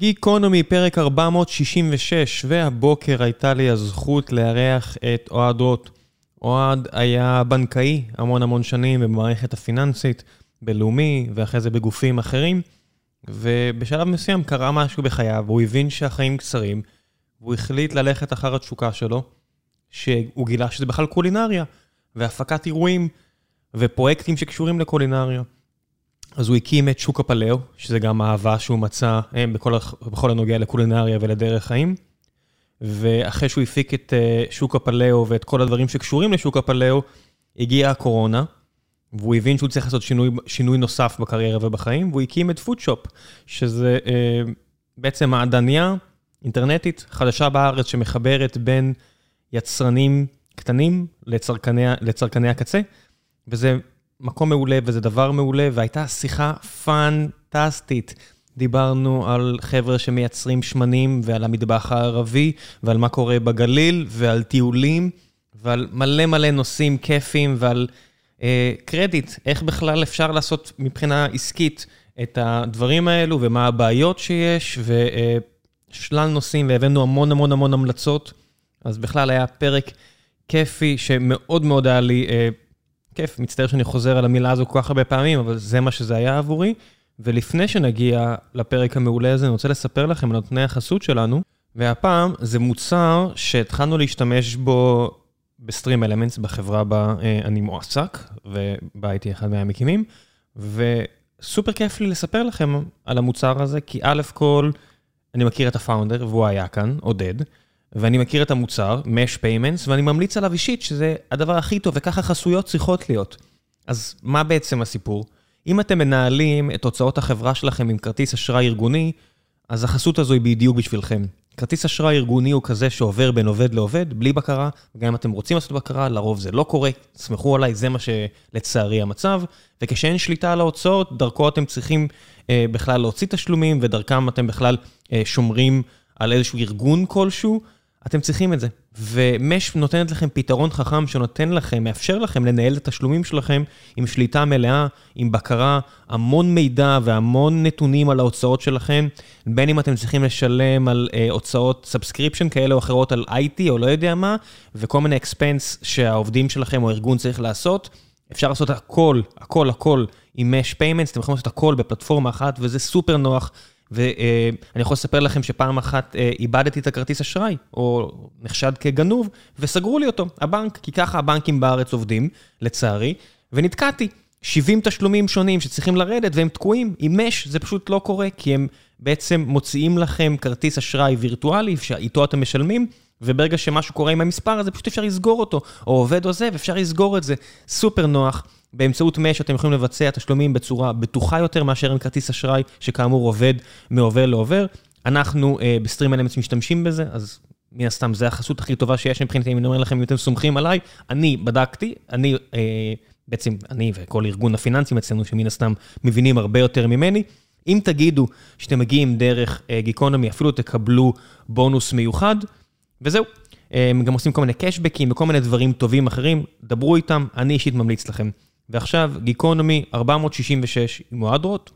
גיקונומי, פרק 466, והבוקר הייתה לי הזכות לארח את אוהד רוט. אוהד היה בנקאי המון המון שנים במערכת הפיננסית, בלאומי, ואחרי זה בגופים אחרים, ובשלב מסוים קרה משהו בחייו, והוא הבין שהחיים קצרים, והוא החליט ללכת אחר התשוקה שלו, שהוא גילה שזה בכלל קולינריה, והפקת אירועים, ופרויקטים שקשורים לקולינריה. אז הוא הקים את שוק הפלאו, שזה גם אהבה שהוא מצא אה, בכל, בכל הנוגע לקולינריה ולדרך חיים. ואחרי שהוא הפיק את אה, שוק הפלאו ואת כל הדברים שקשורים לשוק הפלאו, הגיעה הקורונה, והוא הבין שהוא צריך לעשות שינוי, שינוי נוסף בקריירה ובחיים, והוא הקים את פודשופ, שזה אה, בעצם מעדניה אינטרנטית חדשה בארץ שמחברת בין יצרנים קטנים לצרכני, לצרכני הקצה, וזה מקום מעולה וזה דבר מעולה, והייתה שיחה פנטסטית. דיברנו על חבר'ה שמייצרים שמנים ועל המטבח הערבי ועל מה קורה בגליל ועל טיולים ועל מלא מלא נושאים כיפיים ועל אה, קרדיט, איך בכלל אפשר לעשות מבחינה עסקית את הדברים האלו ומה הבעיות שיש ושלל נושאים והבאנו המון המון המון המלצות. אז בכלל היה פרק כיפי שמאוד מאוד היה לי אה, כיף, מצטער שאני חוזר על המילה הזו כל כך הרבה פעמים, אבל זה מה שזה היה עבורי. ולפני שנגיע לפרק המעולה הזה, אני רוצה לספר לכם על נותני החסות שלנו. והפעם זה מוצר שהתחלנו להשתמש בו בסטרים אלמנטס בחברה בה אה, אני מועסק, ובה הייתי אחד מהמקימים, וסופר כיף לי לספר לכם על המוצר הזה, כי א' כל, אני מכיר את הפאונדר, והוא היה כאן, עודד, ואני מכיר את המוצר, Mesh Payments, ואני ממליץ עליו אישית שזה הדבר הכי טוב, וככה חסויות צריכות להיות. אז מה בעצם הסיפור? אם אתם מנהלים את הוצאות החברה שלכם עם כרטיס אשראי ארגוני, אז החסות הזו היא בדיוק בשבילכם. כרטיס אשראי ארגוני הוא כזה שעובר בין עובד לעובד, בלי בקרה, וגם אם אתם רוצים לעשות בקרה, לרוב זה לא קורה, סמכו עליי, זה מה שלצערי המצב. וכשאין שליטה על ההוצאות, דרכו אתם צריכים אה, בכלל להוציא תשלומים, ודרכם אתם בכלל אה, שומרים על איזשהו ארגון כלשהו. אתם צריכים את זה. ו Mesh נותנת לכם פתרון חכם שנותן לכם, מאפשר לכם לנהל את התשלומים שלכם עם שליטה מלאה, עם בקרה, המון מידע והמון נתונים על ההוצאות שלכם, בין אם אתם צריכים לשלם על uh, הוצאות subscription כאלה או אחרות על IT או לא יודע מה, וכל מיני expense שהעובדים שלכם או הארגון צריך לעשות. אפשר לעשות הכל, הכל, הכל עם Mesh Payments, אתם יכולים לעשות הכל בפלטפורמה אחת, וזה סופר נוח. ואני יכול לספר לכם שפעם אחת אה, איבדתי את הכרטיס אשראי, או נחשד כגנוב, וסגרו לי אותו, הבנק, כי ככה הבנקים בארץ עובדים, לצערי, ונתקעתי. 70 תשלומים שונים שצריכים לרדת והם תקועים. עם Mesh זה פשוט לא קורה, כי הם בעצם מוציאים לכם כרטיס אשראי וירטואלי, שאיתו אתם משלמים, וברגע שמשהו קורה עם המספר הזה, פשוט אפשר לסגור אותו, או עובד עוזב, אפשר לסגור את זה. סופר נוח. באמצעות מש אתם יכולים לבצע תשלומים בצורה בטוחה יותר מאשר עם כרטיס אשראי, שכאמור עובד מעובר לעובר. אנחנו uh, בסטרים אלמנטס משתמשים בזה, אז מן הסתם זה החסות הכי טובה שיש מבחינתי, אם אני אומר לכם אם אתם סומכים עליי. אני בדקתי, אני, uh, בעצם אני וכל ארגון הפיננסים אצלנו, שמן הסתם מבינים הרבה יותר ממני. אם תגידו שאתם מגיעים דרך uh, גיקונומי, אפילו תקבלו בונוס מיוחד, וזהו. הם גם עושים כל מיני קשבקים וכל מיני דברים טובים אחרים, דברו איתם, אני אישית ממליץ לכם. ועכשיו, גיקונומי 466 עם אוהד רוט.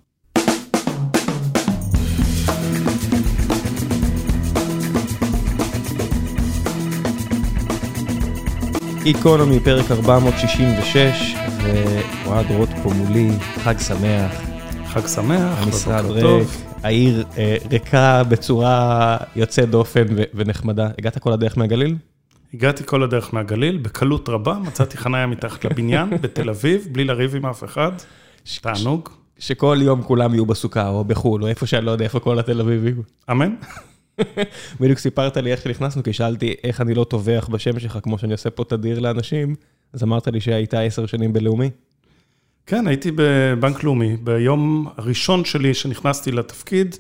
גיקונומי, פרק 466, ואוהד רוט פה מולי, חג שמח. חג שמח, המשרד ריק, העיר אה, ריקה בצורה יוצאת דופן ונחמדה. הגעת כל הדרך מהגליל? הגעתי כל הדרך מהגליל, בקלות רבה, מצאתי חניה מתחת לבניין בתל אביב, בלי לריב עם אף אחד, תענוג. שכל יום כולם יהיו בסוכה או בחו"ל, או איפה שאני לא יודע איפה כל התל אביבים. אמן. בדיוק סיפרת לי איך שנכנסנו, כי שאלתי איך אני לא טובח בשם שלך כמו שאני עושה פה תדיר לאנשים, אז אמרת לי שהיית עשר שנים בלאומי. כן, הייתי בבנק לאומי. ביום הראשון שלי שנכנסתי לתפקיד,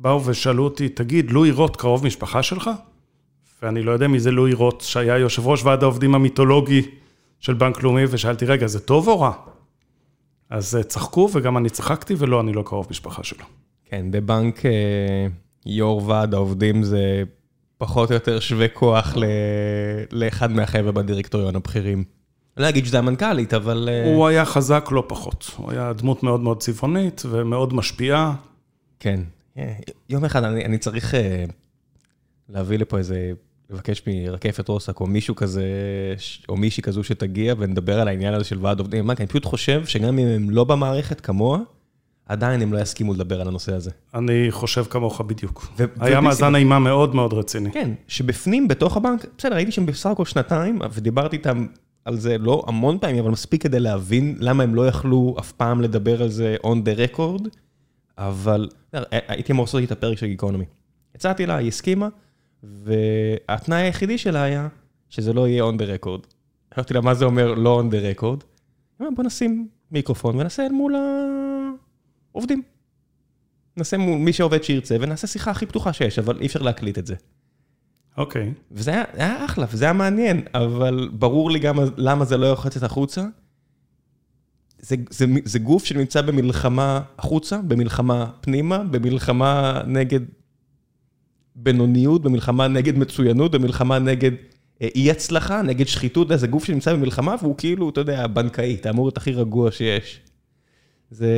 באו ושאלו אותי, תגיד, לואי רוט קרוב משפחה שלך? ואני לא יודע מי זה לואי רוט, שהיה יושב ראש ועד העובדים המיתולוגי של בנק לאומי, ושאלתי, רגע, זה טוב או רע? אז אה, צחקו, וגם אני צחקתי, ולא, אני לא קרוב משפחה שלו. כן, בבנק אה, יו"ר ועד העובדים זה פחות או יותר שווה כוח ל... לאחד מהחבר'ה בדירקטוריון הבכירים. לא אגיד שזה המנכ"לית, אבל... אה, הוא היה חזק לא פחות. הוא היה דמות מאוד מאוד צבעונית ומאוד משפיעה. כן. יום אחד אני אני צריך להביא לפה איזה, לבקש מרקפת רוסק, או מישהו כזה, או מישהי כזו שתגיע ונדבר על העניין הזה של ועד עובדים. מה, כי אני פשוט חושב שגם אם הם לא במערכת כמוה, עדיין הם לא יסכימו לדבר על הנושא הזה. אני חושב כמוך בדיוק. ו- היה מאזן. אימה מאוד מאוד רציני. כן, שבפנים, בתוך הבנק, בסדר, הייתי שם בסך הכל שנתיים, ודיברתי איתם על זה לא המון פעמים, אבל מספיק כדי להבין למה הם לא יכלו אף פעם לדבר על זה on the record, אבל הייתי אמור לעשות את הפרק של גיקונומי. הצעתי לה, היא הסכימה, והתנאי היחידי שלה היה שזה לא יהיה on the record. אמרתי לה, מה זה אומר לא on the record? בוא נשים מיקרופון ונעשה אל מול העובדים. נעשה מול מי שעובד שירצה, ונעשה שיחה הכי פתוחה שיש, אבל אי אפשר להקליט את זה. אוקיי. וזה היה, היה אחלה, וזה היה מעניין, אבל ברור לי גם למה זה לא יכול לצאת החוצה. זה, זה, זה גוף שנמצא במלחמה החוצה, במלחמה פנימה, במלחמה נגד בינוניות, במלחמה נגד מצוינות, במלחמה נגד אה, אי הצלחה, נגד שחיתות, זה גוף שנמצא במלחמה והוא כאילו, אתה יודע, בנקאי, אתה אמור להיות הכי רגוע שיש. זה...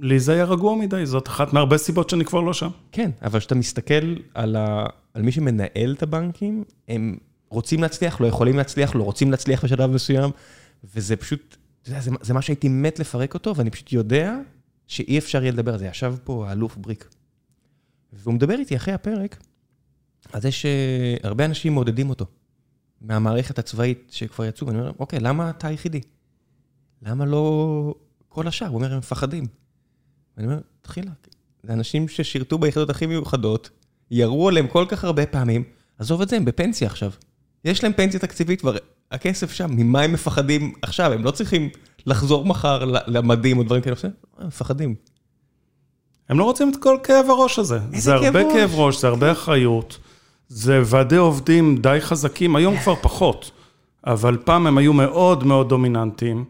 לי זה היה רגוע מדי, זאת אחת מהרבה סיבות שאני כבר לא שם. כן, אבל כשאתה מסתכל על, ה... על מי שמנהל את הבנקים, הם רוצים להצליח, לא יכולים להצליח, לא רוצים להצליח בשלב מסוים, וזה פשוט, אתה יודע, זה, זה מה שהייתי מת לפרק אותו, ואני פשוט יודע שאי אפשר יהיה לדבר על זה. ישב פה האלוף בריק, והוא מדבר איתי אחרי הפרק, על זה שהרבה אנשים מעודדים אותו, מהמערכת הצבאית שכבר יצאו, ואני אומר, אוקיי, למה אתה היחידי? למה לא כל השאר? הוא אומר, הם מפחדים. ואני אומר, תחילה, זה אנשים ששירתו ביחידות הכי מיוחדות, ירו עליהם כל כך הרבה פעמים, עזוב את זה, הם בפנסיה עכשיו. יש להם פנסיה תקציבית כבר, הכסף שם, ממה הם מפחדים עכשיו? הם לא צריכים לחזור מחר למדים או דברים כאלה, הם מפחדים. הם לא רוצים את כל כאב הראש הזה. זה הרבה כאב ראש? כאב ראש, זה הרבה אחריות. זה ועדי עובדים די חזקים, היום כבר פחות, אבל פעם הם היו מאוד מאוד דומיננטיים.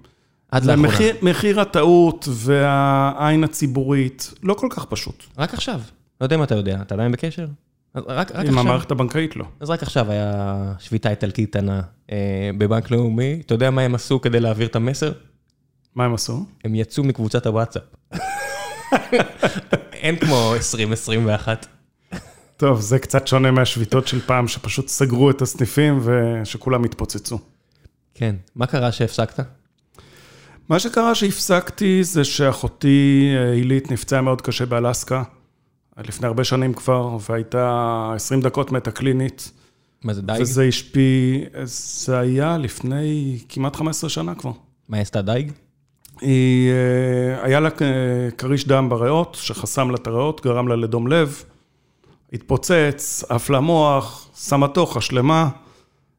עד לאחרונה. מחיר, מחיר הטעות והעין הציבורית לא כל כך פשוט. רק עכשיו. לא יודע אם אתה יודע, אתה עדיין בקשר? רק, רק עם עכשיו. המערכת הבנקאית לא. אז רק עכשיו היה שביתה איטלקית קטנה אה, בבנק לאומי. אתה יודע מה הם עשו כדי להעביר את המסר? מה הם עשו? הם יצאו מקבוצת הוואטסאפ. אין כמו 2021. טוב, זה קצת שונה מהשביתות של פעם, שפשוט סגרו את הסניפים ושכולם התפוצצו. כן. מה קרה שהפסקת? מה שקרה שהפסקתי זה שאחותי אה, עילית נפצעה מאוד קשה באלסקה, לפני הרבה שנים כבר, והייתה 20 דקות מתה קלינית, מה זה דייג? וזה השפיע, זה היה לפני כמעט 15 שנה כבר. מה היא עשתה דייג? היא, אה, היה לה אה, כריש דם בריאות, שחסם לה את הריאות, גרם לה לדום לב, התפוצץ, עף למוח, סמטוחה שלמה,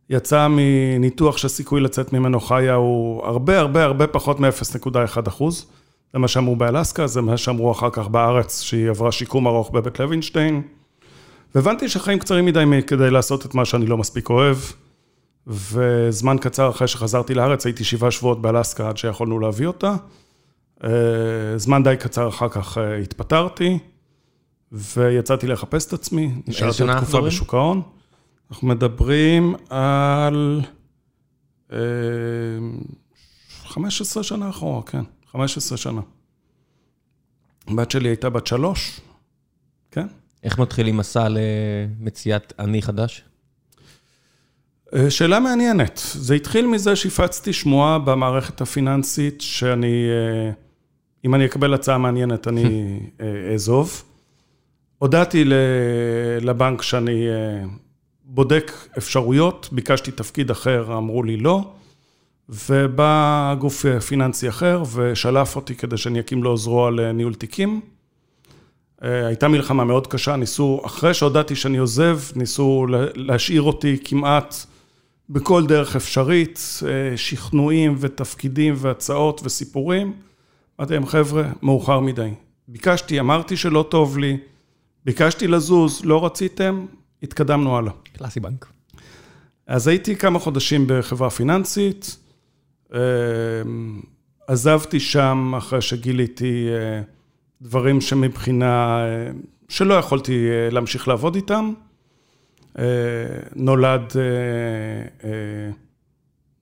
יצאה מניתוח שהסיכוי לצאת ממנו חיה הוא הרבה הרבה הרבה פחות מ-0.1 אחוז. זה מה שאמרו באלסקה, זה מה שאמרו אחר כך בארץ, שהיא עברה שיקום ארוך בבית לוינשטיין. והבנתי שחיים קצרים מדי כדי לעשות את מה שאני לא מספיק אוהב. וזמן קצר אחרי שחזרתי לארץ, הייתי שבעה שבועות באלסקה עד שיכולנו להביא אותה. אה, זמן די קצר אחר כך אה, התפטרתי, ויצאתי לחפש את עצמי. נשארתי תקופה? בשוק ההון. אנחנו מדברים על אה, 15 שנה אחורה, כן, 15 שנה. הבת שלי הייתה בת שלוש, כן. איך מתחילים מסע למציאת אני חדש? אה, שאלה מעניינת. זה התחיל מזה שהפצתי שמועה במערכת הפיננסית, שאני, אה, אם אני אקבל הצעה מעניינת, אני אה, אעזוב. הודעתי לבנק שאני בודק אפשרויות, ביקשתי תפקיד אחר, אמרו לי לא, ובא גוף פיננסי אחר ושלף אותי כדי שאני אקים לו זרוע לניהול תיקים. הייתה מלחמה מאוד קשה, ניסו, אחרי שהודעתי שאני עוזב, ניסו לה- להשאיר אותי כמעט בכל דרך אפשרית, אה, שכנועים ותפקידים והצעות וסיפורים. אמרתי להם, חבר'ה, מאוחר מדי. ביקשתי, אמרתי שלא טוב לי, ביקשתי לזוז, לא רציתם, התקדמנו הלאה. קלאסי בנק. אז הייתי כמה חודשים בחברה פיננסית, אה, עזבתי שם אחרי שגיליתי אה, דברים שמבחינה, שלא יכולתי להמשיך לעבוד איתם. אה, נולד, אה, אה,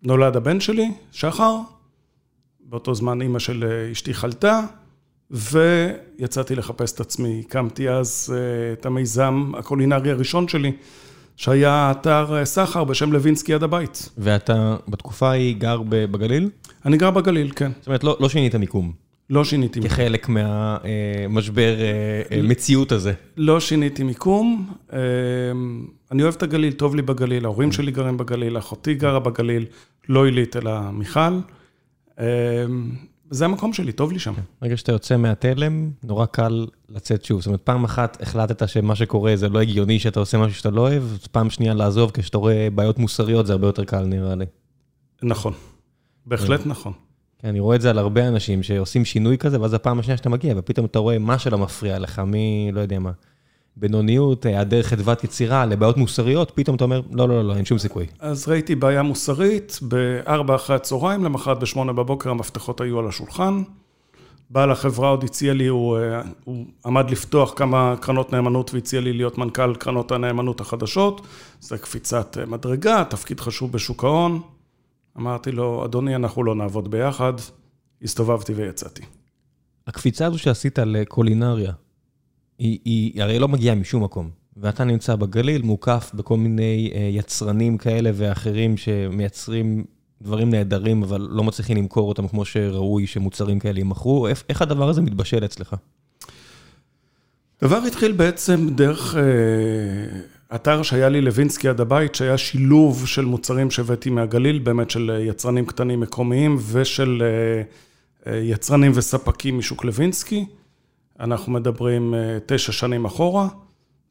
נולד הבן שלי, שחר, באותו זמן אימא של אשתי חלתה, ויצאתי לחפש את עצמי. הקמתי אז את המיזם הקולינרי הראשון שלי, שהיה אתר סחר בשם לוינסקי עד הבית. ואתה בתקופה ההיא גר בגליל? אני גר בגליל, כן. זאת אומרת, לא, לא שינית מיקום. לא שיניתי מיקום. כחלק מהמשבר מציאות הזה. לא שיניתי מיקום. אני אוהב את הגליל, טוב לי בגליל, ההורים שלי גרים בגליל, אחותי גרה בגליל, לא עילית אלא מיכל. זה המקום שלי, טוב לי שם. ברגע שאתה יוצא מהתלם, נורא קל לצאת שוב. זאת אומרת, פעם אחת החלטת שמה שקורה זה לא הגיוני שאתה עושה משהו שאתה לא אוהב, פעם שנייה לעזוב, כשאתה רואה בעיות מוסריות זה הרבה יותר קל נראה לי. נכון, בהחלט נכון. כן, אני רואה את זה על הרבה אנשים שעושים שינוי כזה, ואז הפעם השנייה שאתה מגיע, ופתאום אתה רואה מה שלא מפריע לך, מי, לא יודע מה, בינוניות, היעדר חדוות יצירה, לבעיות מוסריות, פתאום אתה אומר, לא, לא, לא, אין שום סיכוי. אז ראיתי בעיה מוסרית, ב-4 אחרי הצהריים, למחרת ב-8 בבוקר המפתחות היו על השולחן. בעל החברה עוד הציע לי, הוא, הוא עמד לפתוח כמה קרנות נאמנות והציע לי להיות מנכ"ל קרנות הנאמנות החדשות. זה קפיצת מדרגה, תפקיד חשוב בשוק ההון. אמרתי לו, אדוני, אנחנו לא נעבוד ביחד. הסתובבתי ויצאתי. הקפיצה הזו שעשית לקולינריה, היא, היא הרי לא מגיעה משום מקום. ואתה נמצא בגליל, מוקף בכל מיני אה, יצרנים כאלה ואחרים שמייצרים דברים נהדרים, אבל לא מצליחים למכור אותם כמו שראוי שמוצרים כאלה יימכרו. איך, איך הדבר הזה מתבשל אצלך? דבר התחיל בעצם דרך אה, אתר שהיה לי לוינסקי עד הבית, שהיה שילוב של מוצרים שהבאתי מהגליל, באמת של יצרנים קטנים מקומיים ושל אה, אה, יצרנים וספקים משוק לוינסקי. אנחנו מדברים אה, תשע שנים אחורה.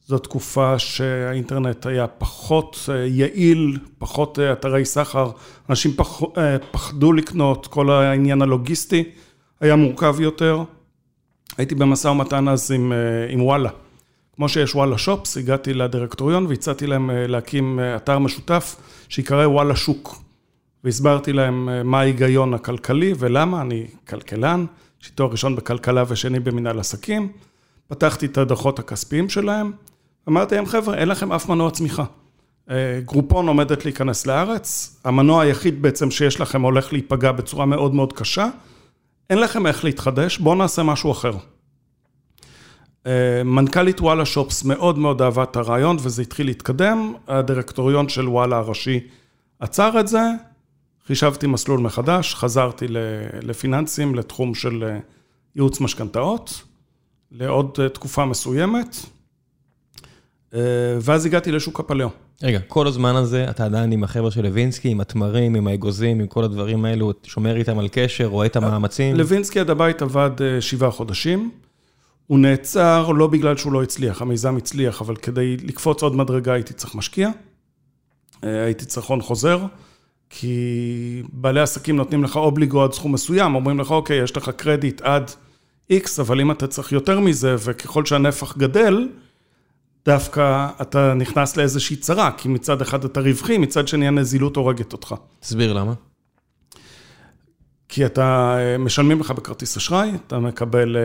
זו תקופה שהאינטרנט היה פחות אה, יעיל, פחות אה, אתרי סחר, אנשים פח, פחדו לקנות, כל העניין הלוגיסטי היה מורכב יותר. הייתי במשא ומתן אז עם, עם וואלה. כמו שיש וואלה שופס, הגעתי לדירקטוריון והצעתי להם להקים אתר משותף שיקרא וואלה שוק. והסברתי להם מה ההיגיון הכלכלי ולמה, אני כלכלן. יש לי תואר ראשון בכלכלה ושני במנהל עסקים. פתחתי את הדוחות הכספיים שלהם, אמרתי להם, חבר'ה, אין לכם אף מנוע צמיחה. אה, גרופון עומדת להיכנס לארץ, המנוע היחיד בעצם שיש לכם הולך להיפגע בצורה מאוד מאוד קשה, אין לכם איך להתחדש, בואו נעשה משהו אחר. אה, מנכ"לית וואלה שופס מאוד מאוד אהבה את הרעיון וזה התחיל להתקדם, הדירקטוריון של וואלה הראשי עצר את זה, חישבתי מסלול מחדש, חזרתי לפיננסים, לתחום של אה, ייעוץ משכנתאות, לעוד אה, תקופה מסוימת, ואז הגעתי לשוק הפלאו. רגע, כל הזמן הזה אתה עדיין עם החבר'ה של לוינסקי, עם התמרים, עם האגוזים, עם כל הדברים האלו, שומר איתם על קשר, רואה את המאמצים? לוינסקי עד הבית עבד שבעה חודשים. הוא נעצר לא בגלל שהוא לא הצליח, המיזם הצליח, אבל כדי לקפוץ עוד מדרגה הייתי צריך משקיע. הייתי צריך הון חוזר. כי בעלי עסקים נותנים לך אובליגו עד סכום מסוים, אומרים לך, אוקיי, יש לך קרדיט עד X, אבל אם אתה צריך יותר מזה, וככל שהנפח גדל, דווקא אתה נכנס לאיזושהי צרה, כי מצד אחד אתה רווחי, מצד שני הנזילות הורגת אותך. תסביר למה. כי אתה, אה, משלמים לך בכרטיס אשראי, אתה מקבל אה,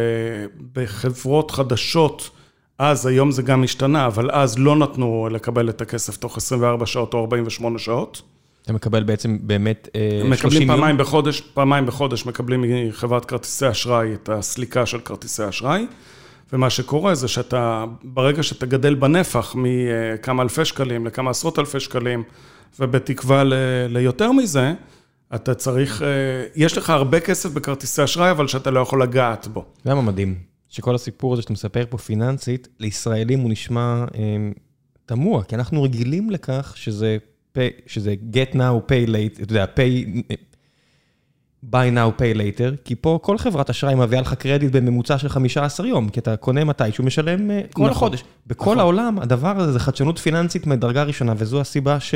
בחברות חדשות, אז, היום זה גם השתנה, אבל אז לא נתנו לקבל את הכסף תוך 24 שעות או 48 שעות. אתה מקבל בעצם באמת 30 יום? מקבלים פעמיים בחודש, פעמיים בחודש מקבלים מחברת כרטיסי אשראי את הסליקה של כרטיסי אשראי. ומה שקורה זה שאתה, ברגע שאתה גדל בנפח מכמה אלפי שקלים לכמה עשרות אלפי שקלים, ובתקווה ל, ליותר מזה, אתה צריך, אה, יש לך הרבה כסף בכרטיסי אשראי, אבל שאתה לא יכול לגעת בו. למה מדהים? שכל הסיפור הזה שאתה מספר פה פיננסית, לישראלים הוא נשמע אה, תמוה, כי אנחנו רגילים לכך שזה pay, שזה get now, pay late, אתה יודע, pay, buy now, pay later, כי פה כל חברת אשראי מביאה לך קרדיט בממוצע של 15 יום, כי אתה קונה מתי שהוא משלם אה, כל נכון, החודש. בכל נכון. העולם, הדבר הזה זה חדשנות פיננסית מדרגה ראשונה, וזו הסיבה ש...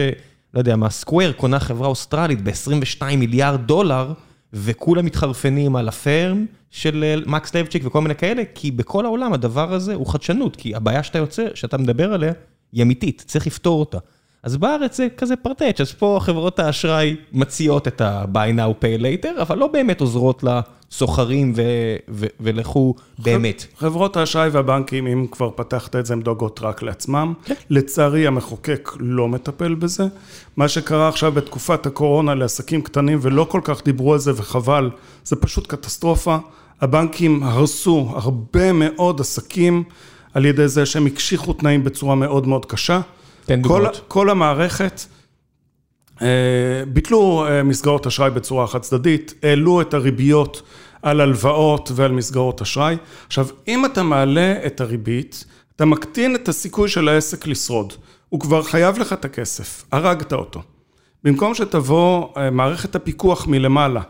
לא יודע מה, סקוויר קונה חברה אוסטרלית ב-22 מיליארד דולר, וכולם מתחרפנים על הפרם של אה, מקס לבצ'יק וכל מיני כאלה, כי בכל העולם הדבר הזה הוא חדשנות, כי הבעיה שאתה יוצר, שאתה מדבר עליה, היא אמיתית, צריך לפתור אותה. אז בארץ זה כזה פרטץ', אז פה חברות האשראי מציעות את ה-buy now pay later, אבל לא באמת עוזרות לסוחרים ולכו באמת. חברות האשראי והבנקים, אם כבר פתחת את זה, הם דואגות רק לעצמם. כן. לצערי, המחוקק לא מטפל בזה. מה שקרה עכשיו בתקופת הקורונה לעסקים קטנים, ולא כל כך דיברו על זה וחבל, זה פשוט קטסטרופה. הבנקים הרסו הרבה מאוד עסקים על ידי זה שהם הקשיחו תנאים בצורה מאוד מאוד קשה. תן כל, דוגמאות. כל המערכת, אה, ביטלו אה, מסגרות אשראי בצורה חד צדדית, העלו את הריביות על הלוואות ועל מסגרות אשראי. עכשיו, אם אתה מעלה את הריבית, אתה מקטין את הסיכוי של העסק לשרוד. הוא כבר חייב לך את הכסף, הרגת אותו. במקום שתבוא אה, מערכת הפיקוח מלמעלה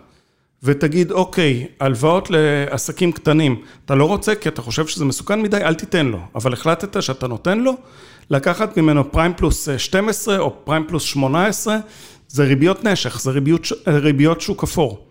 ותגיד, אוקיי, הלוואות לעסקים קטנים, אתה לא רוצה כי אתה חושב שזה מסוכן מדי, אל תיתן לו. אבל החלטת שאתה נותן לו, לקחת ממנו פריים פלוס 12 או פריים פלוס 18, זה ריביות נשך, זה ריביות, ריביות שוק אפור.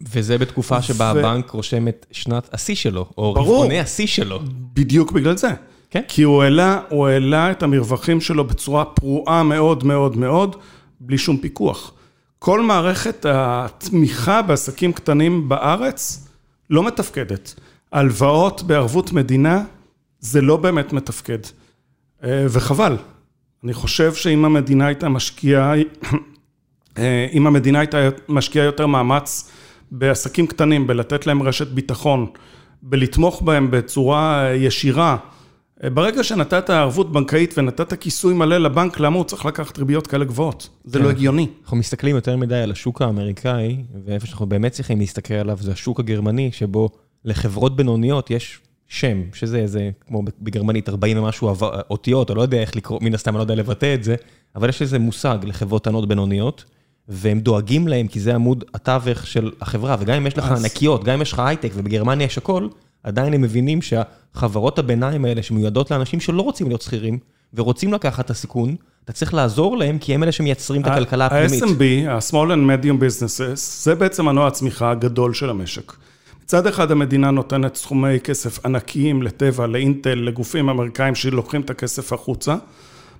וזה בתקופה שבה ו- הבנק רושם את שנת השיא שלו, או ברור. רבעוני השיא שלו. בדיוק בגלל זה. כן. כי הוא העלה, הוא העלה את המרווחים שלו בצורה פרועה מאוד מאוד מאוד, בלי שום פיקוח. כל מערכת התמיכה בעסקים קטנים בארץ לא מתפקדת. הלוואות בערבות מדינה זה לא באמת מתפקד. אה, וחבל. אני חושב שאם המדינה הייתה משקיעה, אה, אם המדינה הייתה משקיעה יותר מאמץ בעסקים קטנים, בלתת להם רשת ביטחון, בלתמוך בהם בצורה אה, ישירה, ברגע שנתת ערבות בנקאית ונתת כיסוי מלא לבנק, למה הוא צריך לקחת ריביות כאלה גבוהות? זה כן. לא הגיוני. אנחנו מסתכלים יותר מדי על השוק האמריקאי, ואיפה שאנחנו באמת צריכים להסתכל עליו זה השוק הגרמני, שבו לחברות בינוניות יש שם, שזה איזה, כמו בגרמנית, 40 ומשהו אותיות, או לא יודע איך לקרוא, מן הסתם אני לא יודע לבטא את זה, אבל יש איזה מושג לחברות קטנות בינוניות, והם דואגים להם כי זה עמוד התווך של החברה, וגם אם יש לך אז- ענקיות, גם אם יש לך הייטק ובגרמניה יש הכל, עדיין הם מבינים שהחברות הביניים האלה שמיועדות לאנשים שלא רוצים להיות שכירים, ורוצים לקחת את הסיכון, אתה צריך לעזור להם, כי הם אלה שמייצרים את הכלכלה הפנימית. ה-SMB, ה-small and medium businesses, זה בעצם מנוע הצמיחה הגדול של המשק. מצד אחד המדינה נותנת סכומי כסף ענקיים לטבע, לאינטל, לגופים אמריקאים שלוקחים את הכסף החוצה.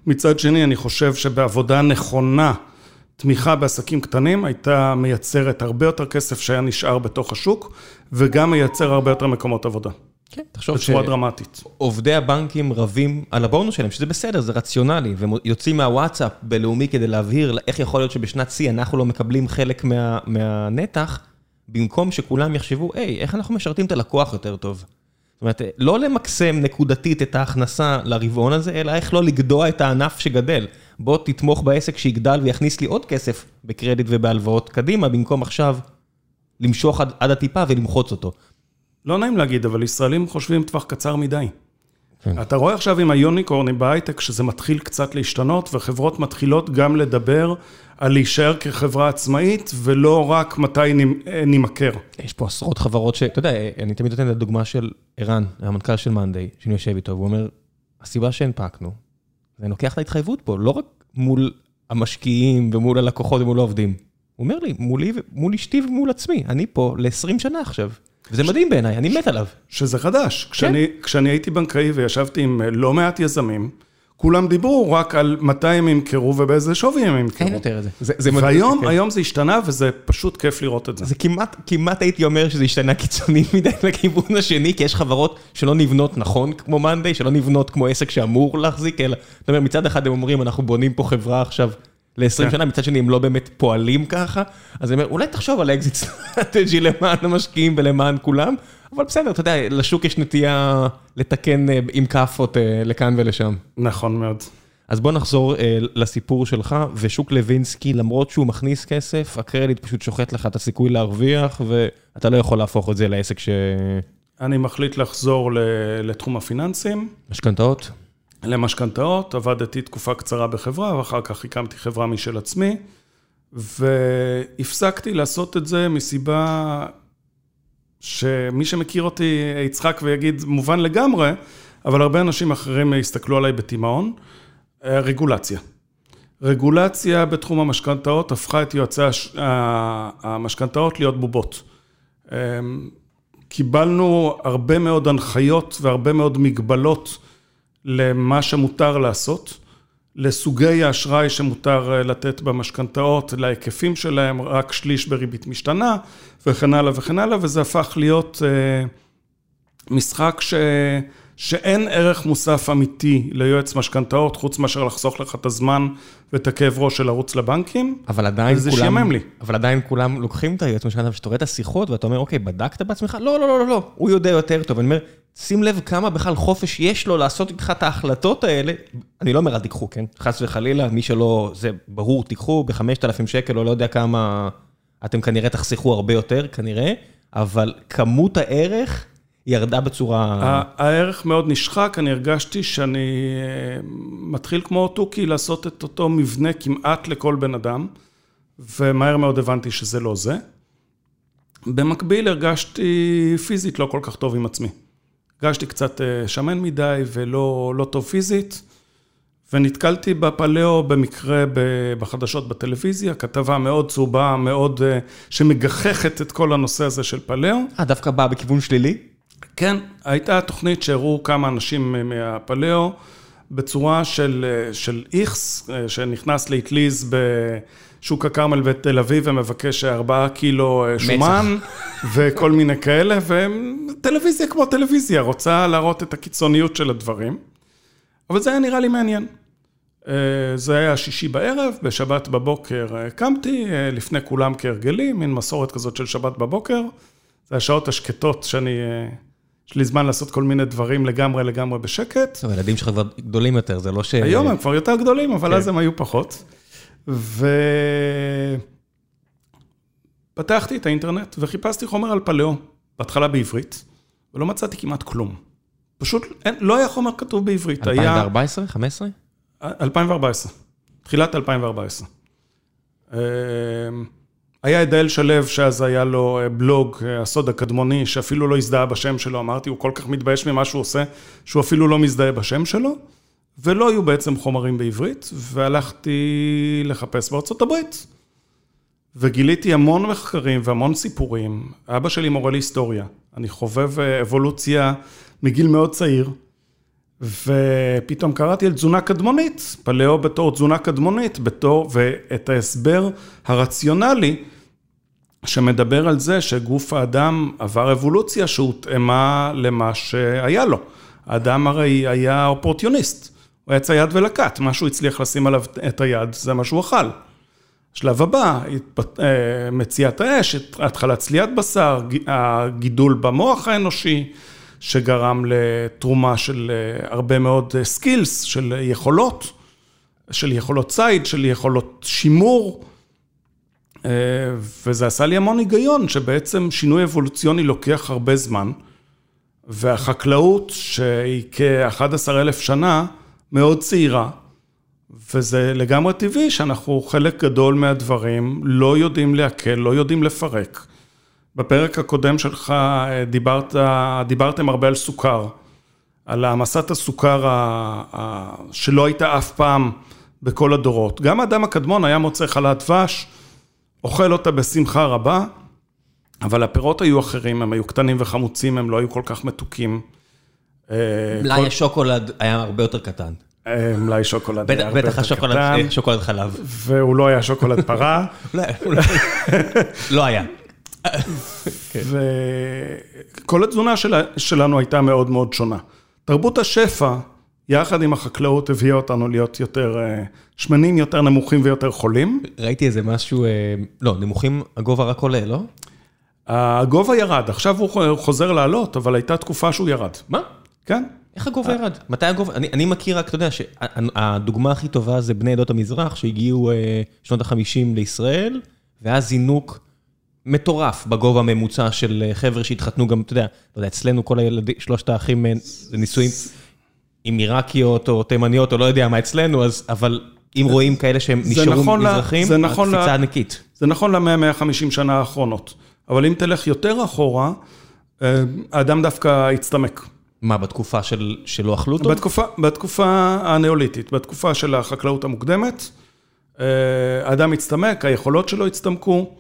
מצד שני, אני חושב שבעבודה נכונה, תמיכה בעסקים קטנים הייתה מייצרת הרבה יותר כסף שהיה נשאר בתוך השוק, וגם מייצר הרבה יותר מקומות עבודה, כן, תחשוב בצורה דרמטית. עובדי הבנקים רבים על הבונוס שלהם, שזה בסדר, זה רציונלי, והם יוצאים מהוואטסאפ בלאומי כדי להבהיר איך יכול להיות שבשנת שיא אנחנו לא מקבלים חלק מה, מהנתח, במקום שכולם יחשבו, היי, איך אנחנו משרתים את הלקוח יותר טוב? זאת אומרת, לא למקסם נקודתית את ההכנסה לרבעון הזה, אלא איך לא לגדוע את הענף שגדל. בוא תתמוך בעסק שיגדל ויכניס לי עוד כסף בקרדיט ובהלוואות קדימה, במקום עכשיו למשוך עד, עד הטיפה ולמחוץ אותו. לא נעים להגיד, אבל ישראלים חושבים טווח קצר מדי. כן. אתה רואה עכשיו עם היוניקורנים בהייטק שזה מתחיל קצת להשתנות, וחברות מתחילות גם לדבר על להישאר כחברה עצמאית, ולא רק מתי נמכר. יש פה עשרות חברות ש... אתה יודע, אני תמיד נותן את הדוגמה של ערן, המנכ"ל של מאנדיי, שאני יושב איתו, והוא אומר, הסיבה שהנפקנו, ואני לוקח את ההתחייבות פה, לא רק מול המשקיעים ומול הלקוחות ומול העובדים. הוא אומר לי, מולי, מול אשתי ומול עצמי, אני פה ל-20 שנה עכשיו. וזה מדהים בעיניי, אני מת עליו. שזה חדש. כשאני, כשאני הייתי בנקאי וישבתי עם אה, לא מעט יזמים, כולם דיברו רק על מתי הם ימכרו ובאיזה שווי הם ימכרו. אין יותר את זה. זה, זה מדהים, והיום, כן. היום זה השתנה וזה פשוט כיף לראות את זה. זה כמעט, כמעט הייתי אומר שזה השתנה קיצוני מדי לכיוון השני, כי יש חברות שלא נבנות נכון כמו מאנדיי, שלא נבנות כמו עסק שאמור להחזיק, אלא, זאת אומרת, מצד אחד הם אומרים, אנחנו בונים פה חברה עכשיו ל-20 כן. שנה, מצד שני הם לא באמת פועלים ככה, אז אני אומר, אולי תחשוב על exit strategy למען המשקיעים ולמען כולם, אבל בסדר, אתה יודע, לשוק יש נטייה לתקן אה, עם כאפות אה, לכאן ולשם. נכון מאוד. אז בוא נחזור אה, לסיפור שלך, ושוק לוינסקי, למרות שהוא מכניס כסף, הקרדיט פשוט שוחט לך את הסיכוי להרוויח, ואתה לא יכול להפוך את זה לעסק ש... אני מחליט לחזור לתחום הפיננסים. משכנתאות? למשכנתאות, עבדתי תקופה קצרה בחברה, ואחר כך הקמתי חברה משל עצמי, והפסקתי לעשות את זה מסיבה שמי שמכיר אותי יצחק ויגיד, מובן לגמרי, אבל הרבה אנשים אחרים יסתכלו עליי בתימהון, אה, רגולציה. רגולציה בתחום המשכנתאות הפכה את יועצי הש- ה- המשכנתאות להיות בובות. אמ, קיבלנו הרבה מאוד הנחיות והרבה מאוד מגבלות למה שמותר לעשות, לסוגי האשראי שמותר אה, לתת במשכנתאות, להיקפים שלהם, רק שליש בריבית משתנה, וכן הלאה וכן הלאה, וזה הפך להיות אה, משחק ש... שאין ערך מוסף אמיתי ליועץ משכנתאות, חוץ מאשר לחסוך לך את הזמן ואת הכאב ראש של לרוץ לבנקים. אבל עדיין וזה כולם... שיאמם לי. אבל עדיין כולם לוקחים את היועץ משכנתה, וכשאתה רואה את השיחות ואתה אומר, אוקיי, בדקת בעצמך? לא, לא, לא, לא, לא, הוא יודע יותר טוב. אני אומר, שים לב כמה בכלל חופש יש לו לעשות איתך את ההחלטות האלה. אני לא אומר, אל תיקחו, כן? חס וחלילה, מי שלא, זה ברור, תיקחו ב-5,000 שקל, או לא יודע כמה, אתם כנראה תחסכו הרבה יותר, כנראה, אבל כמות הערך ירדה בצורה... הערך מאוד נשחק, אני הרגשתי שאני אה, מתחיל כמו תוכי לעשות את אותו מבנה כמעט לכל בן אדם, ומהר מאוד הבנתי שזה לא זה. במקביל הרגשתי פיזית לא כל כך טוב עם עצמי. הרגשתי קצת אה, שמן מדי ולא לא טוב פיזית, ונתקלתי בפלאו במקרה בחדשות בטלוויזיה, כתבה מאוד צהובה, מאוד, אה, שמגחכת את כל הנושא הזה של פלאו. אה, דווקא באה בכיוון שלילי? כן, הייתה תוכנית שהראו כמה אנשים מהפלאו בצורה של, של איכס, שנכנס לאטליז בשוק הכרמל בתל אביב ומבקש ארבעה קילו שומן וכל מיני כאלה, וטלוויזיה כמו טלוויזיה, רוצה להראות את הקיצוניות של הדברים. אבל זה היה נראה לי מעניין. זה היה שישי בערב, בשבת בבוקר קמתי, לפני כולם כהרגלי, מין מסורת כזאת של שבת בבוקר. זה השעות השקטות שאני, יש לי זמן לעשות כל מיני דברים לגמרי לגמרי בשקט. טוב, הילדים שלך כבר גדולים יותר, זה לא ש... היום הם כבר יותר גדולים, אבל כן. אז הם היו פחות. ופתחתי את האינטרנט וחיפשתי חומר על פלאו, בהתחלה בעברית, ולא מצאתי כמעט כלום. פשוט אין, לא היה חומר כתוב בעברית. 2014? 2015? היה 2014, תחילת 2014. היה את דאל שלו, שאז היה לו אה, בלוג, אה, הסוד הקדמוני, שאפילו לא הזדהה בשם שלו, אמרתי, הוא כל כך מתבייש ממה שהוא עושה, שהוא אפילו לא מזדהה בשם שלו, ולא היו בעצם חומרים בעברית, והלכתי לחפש בארצות הברית. וגיליתי המון מחקרים והמון סיפורים. אבא שלי מורה להיסטוריה, אני חובב אה, אבולוציה מגיל מאוד צעיר, ופתאום קראתי על תזונה קדמונית, פלאו בתור תזונה קדמונית, בתור, ואת ההסבר הרציונלי שמדבר על זה שגוף האדם עבר אבולוציה שהותאמה למה שהיה לו. האדם הרי היה אופורטיוניסט, הוא היה צייד ולקט, מה שהוא הצליח לשים עליו את היד, זה מה שהוא אכל. שלב הבא, אה, מציאת האש, התחלת צליית בשר, הגידול במוח האנושי, שגרם לתרומה של אה, הרבה מאוד סקילס, של יכולות, של יכולות ציד, של יכולות שימור, אה, וזה עשה לי המון היגיון, שבעצם שינוי אבולוציוני לוקח הרבה זמן, והחקלאות, שהיא כ-11 אלף שנה, מאוד צעירה, וזה לגמרי טבעי שאנחנו חלק גדול מהדברים לא יודעים להקל, לא יודעים לפרק. בפרק הקודם שלך אה, דיברת, דיברתם הרבה על סוכר, על העמסת הסוכר ה, ה, שלא הייתה אף פעם בכל הדורות. גם האדם הקדמון היה מוצא חלת דבש, אוכל אותה בשמחה רבה, אבל הפירות היו אחרים, הם היו קטנים וחמוצים, הם לא היו כל כך מתוקים. אה, כל- מלאי השוקולד היה הרבה יותר קטן. אה, מלאי שוקולד היה בטח הרבה בטח יותר השוקולד קטן, אה, שוקולד חלב. והוא לא היה שוקולד פרה. לא היה. וכל התזונה שלנו הייתה מאוד מאוד שונה. תרבות השפע, יחד עם החקלאות, הביאה אותנו להיות יותר אה, שמנים, יותר נמוכים ויותר חולים. ראיתי איזה משהו, אה, לא, נמוכים, הגובה רק עולה, לא? הגובה ירד, עכשיו הוא חוזר לעלות, אבל הייתה תקופה שהוא ירד. מה? כן? איך הגובה ירד? מתי הגובה? אני, אני מכיר רק, אתה יודע, שהדוגמה הכי טובה זה בני עדות המזרח שהגיעו אה, שנות ה-50 לישראל, ואז זינוק מטורף בגובה הממוצע של אה, חבר'ה שהתחתנו גם, אתה יודע, אתה יודע, אצלנו כל הילדים, שלושת האחים אה, נישואים עם עיראקיות או תימניות או לא יודע מה אצלנו, אז, אבל אם רואים כאלה שהם נשארו נכון מזרחים, זה נכון הקפיצה ענקית. זה נכון למאה, 150 שנה האחרונות. אבל אם תלך יותר אחורה, אה, האדם דווקא הצטמק. מה, בתקופה של, שלא אכלו אותו? בתקופה, בתקופה הנאוליתית, בתקופה של החקלאות המוקדמת, אה, האדם הצטמק, היכולות שלו הצטמקו,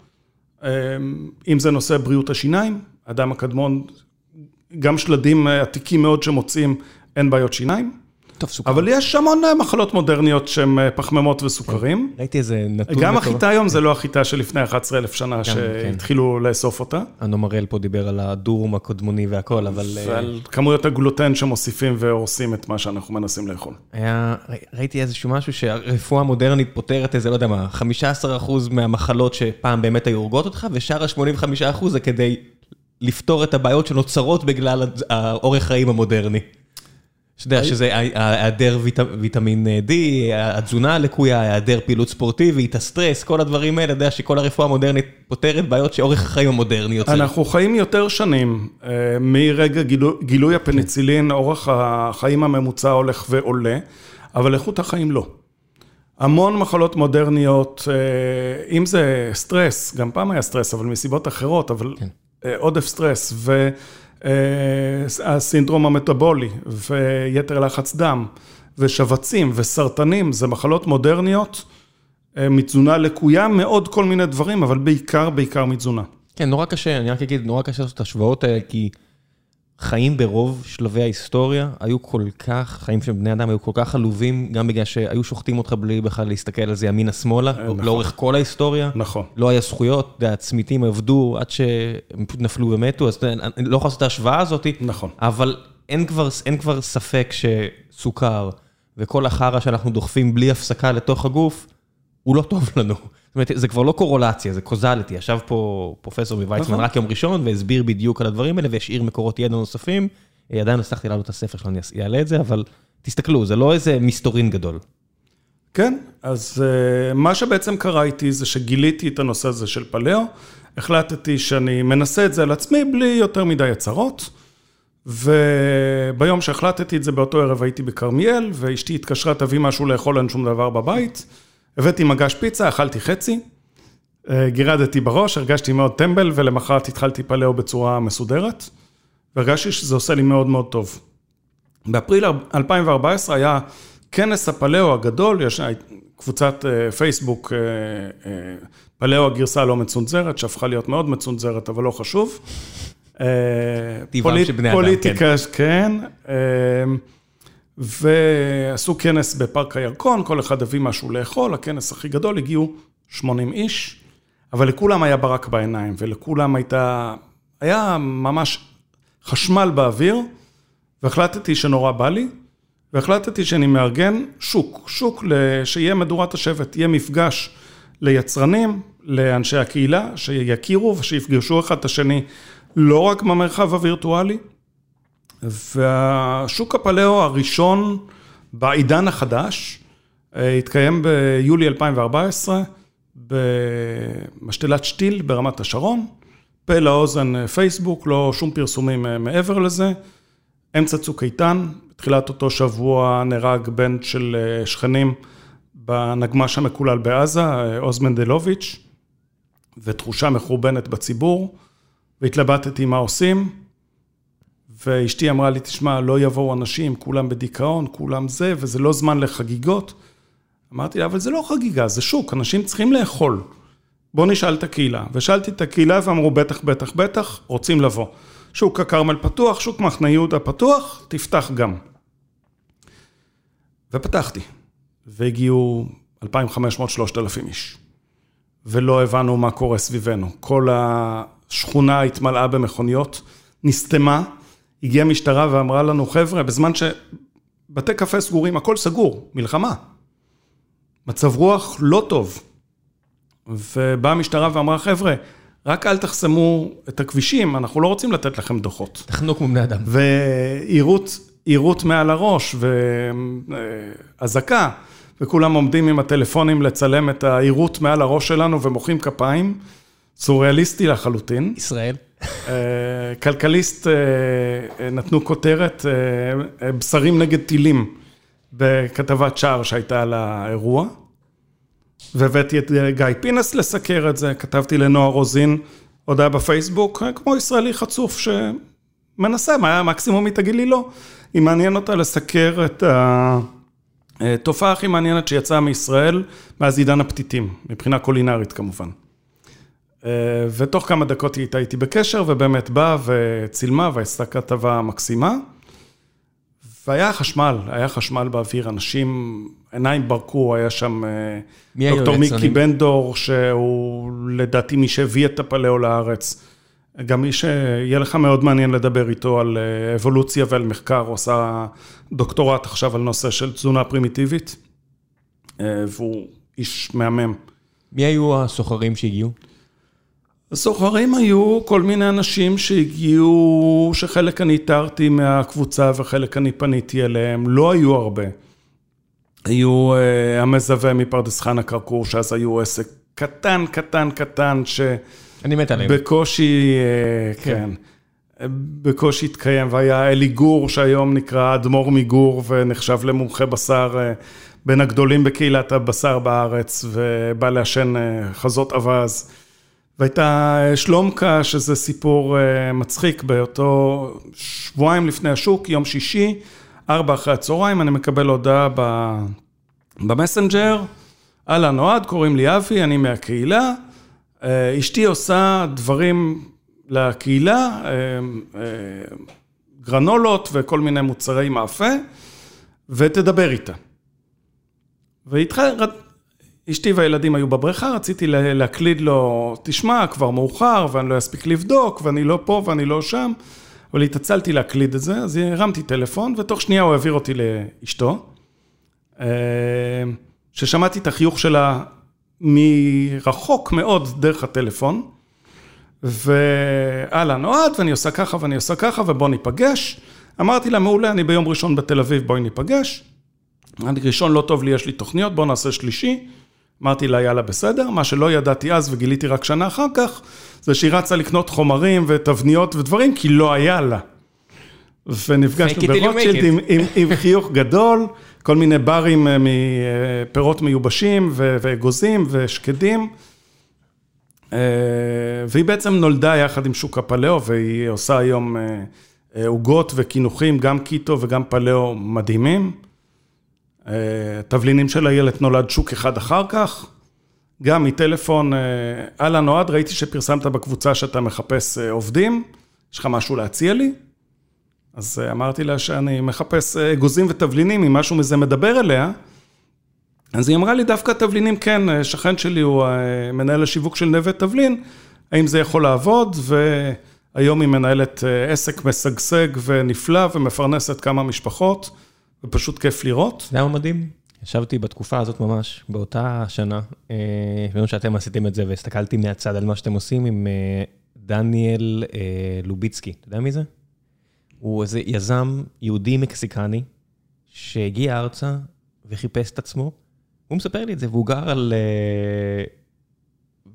אה, אם זה נושא בריאות השיניים, האדם הקדמון, גם שלדים עתיקים מאוד שמוצאים, אין בעיות שיניים. טוב, סוכר. אבל יש המון אה, מחלות מודרניות שהן אה, פחמימות וסוכרים. ראיתי איזה נתון. גם. החיטה היום זה לא החיטה של לפני 11,000 שנה כן. שהתחילו לאסוף אותה. אנומרל פה דיבר על הדורום הקודמוני והכל, אבל... אה, ועל כמויות הגלוטן שמוסיפים והורסים את מה שאנחנו מנסים לאכול. ראיתי איזשהו משהו שהרפואה המודרנית פותרת איזה, לא יודע מה, 15% מהמחלות שפעם באמת היו הורגות אותך, ושאר ה-85% זה כדי לפתור את הבעיות שנוצרות בגלל האורך חיים המודרני. שאתה יודע שזה היעדר ויט- ויטמין D, התזונה הלקויה, היעדר פעילות ספורטיבית, הסטרס, כל הדברים האלה, אתה יודע שכל הרפואה המודרנית פותרת בעיות שאורך החיים המודרני יוצר. אנחנו חיים יותר שנים, אה, מרגע גילוי, גילוי הפניצילין, אורך החיים הממוצע הולך ועולה, אבל איכות החיים לא. המון מחלות מודרניות, אה, אם זה סטרס, גם פעם היה סטרס, אבל מסיבות אחרות, אבל כן. אה, עודף סטרס, והסינדרום המטאבולי, ויתר לחץ דם, ושבצים, וסרטנים, זה מחלות מודרניות, אה, מתזונה לקויה, מאוד כל מיני דברים, אבל בעיקר, בעיקר מתזונה. כן, נורא קשה, אני רק אגיד, נורא קשה לעשות את השוואות האלה, כי חיים ברוב שלבי ההיסטוריה היו כל כך, חיים של בני אדם היו כל כך עלובים, גם בגלל שהיו שוחטים אותך בלי בכלל להסתכל על זה ימינה-שמאלה, נכון. לאורך כל ההיסטוריה. נכון. לא היה זכויות, הצמיתים עבדו עד שהם פשוט נפלו ומתו, אז אני לא יכול לעשות את ההשוואה הזאת, נכון. אבל אין כבר, אין כבר ספק שסוכר וכל החרא שאנחנו דוחפים בלי הפסקה לתוך הגוף, הוא לא טוב לנו. זאת אומרת, זה כבר לא קורולציה, זה קוזליטי. ישב פה פרופסור מוויצמן נכון. רק יום ראשון והסביר בדיוק על הדברים האלה והשאיר מקורות ידע נוספים. אה, עדיין לא הצלחתי להעלות את הספר שלו, אני אעלה את זה, אבל תסתכלו, זה לא איזה מסתורין גדול. כן, אז uh, מה שבעצם קרה איתי זה שגיליתי את הנושא הזה של פלאו, החלטתי שאני מנסה את זה על עצמי בלי יותר מדי הצהרות, וביום שהחלטתי את זה, באותו ערב הייתי בכרמיאל, ואשתי התקשרה, תביא משהו לאכול, אין שום דבר בבית. הבאתי מגש פיצה, אכלתי חצי, אה, גירדתי בראש, הרגשתי מאוד טמבל, ולמחרת התחלתי פלאו בצורה מסודרת, והרגשתי שזה עושה לי מאוד מאוד טוב. באפריל 2014 היה כנס הפלאו הגדול, יש קבוצת אה, פייסבוק, אה, אה, פלאו הגרסה הלא מצונזרת, שהפכה להיות מאוד מצונזרת, אבל לא חשוב. טבעם של בני אדם, פוליטיקה, כן. ועשו כנס בפארק הירקון, כל אחד הביא משהו לאכול, הכנס הכי גדול, הגיעו 80 איש, אבל לכולם היה ברק בעיניים, ולכולם הייתה, היה ממש חשמל באוויר, והחלטתי שנורא בא לי, והחלטתי שאני מארגן שוק, שוק שיהיה מדורת השבט, יהיה מפגש ליצרנים, לאנשי הקהילה, שיכירו ושיפגשו אחד את השני, לא רק במרחב הווירטואלי, והשוק הפלאו הראשון בעידן החדש אה, התקיים ביולי 2014 במשתלת שתיל ברמת השרון, פה לאוזן אה, פייסבוק, לא שום פרסומים אה, מעבר לזה. אמצע צוק איתן, בתחילת אותו שבוע נהרג בן של שכנים בנגמ"ש המקולל בעזה, עוז מנדלוביץ', ותחושה מחורבנת בציבור, והתלבטתי מה עושים. ואשתי אמרה לי, תשמע, לא יבואו אנשים, כולם בדיכאון, כולם זה, וזה לא זמן לחגיגות. אמרתי לה, אבל זה לא חגיגה, זה שוק, אנשים צריכים לאכול. בוא נשאל את הקהילה. ושאלתי את הקהילה ואמרו, בטח, בטח, בטח, רוצים לבוא. שוק הכרמל פתוח, שוק מחנה יהודה פתוח, תפתח גם. ופתחתי, והגיעו 2,500-3,000 איש. ולא הבנו מה קורה סביבנו. כל השכונה התמלאה במכוניות, נסתמה, הגיעה משטרה ואמרה לנו, חבר'ה, בזמן שבתי קפה סגורים, הכל סגור, מלחמה. מצב רוח לא טוב. ובאה המשטרה ואמרה, חבר'ה, רק אל תחסמו את הכבישים, אנחנו לא רוצים לתת לכם דוחות. תחנו כמו בני אדם. ועירות מעל הראש, ואזעקה, וכולם עומדים עם הטלפונים לצלם את העירות מעל הראש שלנו ומוחאים כפיים, סוריאליסטי לחלוטין. ישראל. אה, כלכליסט אה, נתנו כותרת, אה, בשרים נגד טילים, בכתבת שער שהייתה על האירוע. והבאתי את גיא פינס לסקר את זה, כתבתי לנועה רוזין הודעה בפייסבוק, כמו ישראלי חצוף שמנסה, מה מקסימום היא תגיד לי לא. היא מעניין אותה לסקר את התופעה הכי מעניינת שיצאה מישראל מאז עידן הפתיתים, מבחינה קולינרית כמובן. ותוך כמה דקות היא הייתה איתי בקשר, ובאמת באה וצילמה ועשתה כתבה מקסימה. והיה חשמל, היה חשמל באוויר, אנשים, עיניים ברקו, היה שם מי היו דוקטור מיקי? בן דור, שהוא לדעתי מי שהביא את הפלאו לארץ. גם מי שיהיה לך מאוד מעניין לדבר איתו על אה, אבולוציה ועל מחקר, הוא עושה דוקטורט עכשיו על נושא של תזונה פרימיטיבית, אה, והוא איש מהמם. מי היו הסוחרים שהגיעו? הסוחרים היו כל מיני אנשים שהגיעו, שחלק אני איתרתי מהקבוצה וחלק אני פניתי אליהם, לא היו הרבה. היו uh, המזווה מפרדס חנה כרכור, שאז היו עסק קטן, קטן, קטן, אני מת עליהם. שבקושי, uh, כן, בקושי התקיים, והיה אלי גור, שהיום נקרא אדמו"ר מגור, ונחשב למומחה בשר, uh, בין הגדולים בקהילת הבשר בארץ, ובא לעשן uh, חזות אווז. והייתה שלומקה, שזה סיפור אה, מצחיק, באותו שבועיים לפני השוק, יום שישי, ארבע אחרי הצהריים, אני מקבל הודעה. במסנג'ר, אהלן אוהד, קוראים לי אבי, אני מהקהילה. אה, אשתי עושה דברים לקהילה, אה, אה, גרנולות וכל מיני מוצרי מאפה, ותדבר איתה. והתחל... אשתי והילדים היו בבריכה, רציתי לה- להקליד לו, תשמע, כבר מאוחר, ואני לא אספיק לבדוק, ואני לא פה ואני לא שם, אבל התעצלתי להקליד את זה, אז הרמתי טלפון, ותוך שנייה הוא העביר אותי לאשתו, אה, ששמעתי את החיוך שלה מרחוק מאוד דרך הטלפון, ואהלן אוהד, ואני עושה ככה ואני עושה ככה, ובוא ניפגש. אמרתי לה, מעולה, אני ביום ראשון בתל אביב, בואי ניפגש. ראשון לא טוב לי, יש לי תוכניות, בואו נעשה שלישי. אמרתי לה, יאללה, בסדר. מה שלא ידעתי אז וגיליתי רק שנה אחר כך, זה שהיא רצה לקנות חומרים ותבניות ודברים, כי לא היה לה. ונפגשנו ברוטשילד. עם, עם, עם חיוך גדול, כל מיני ברים אה, מפירות מיובשים ו- ואגוזים ושקדים. אה, והיא בעצם נולדה יחד עם שוק הפלאו, והיא עושה היום אה, אה, עוגות וקינוחים, גם קיטו וגם פלאו מדהימים. אה, תבלינים של הילד נולד שוק אחד אחר כך. גם מטלפון, אה, אהלן אוהד, ראיתי שפרסמת בקבוצה שאתה מחפש אה, עובדים, יש לך משהו להציע לי? אז אמרתי לה שאני מחפש אגוזים ותבלינים, אם משהו מזה מדבר אליה. אז היא אמרה לי, דווקא תבלינים כן, שכן שלי הוא מנהל השיווק של נווה תבלין, האם זה יכול לעבוד? והיום היא מנהלת עסק משגשג ונפלא ומפרנסת כמה משפחות, ופשוט כיף לראות. זה היה מדהים. ישבתי בתקופה הזאת ממש, באותה שנה, אה, ביום שאתם עשיתם את זה, והסתכלתי מהצד על מה שאתם עושים עם אה, דניאל אה, לוביצקי. אתה יודע מי זה? הוא איזה יזם יהודי מקסיקני, שהגיע ארצה וחיפש את עצמו. הוא מספר לי את זה, והוא גר על...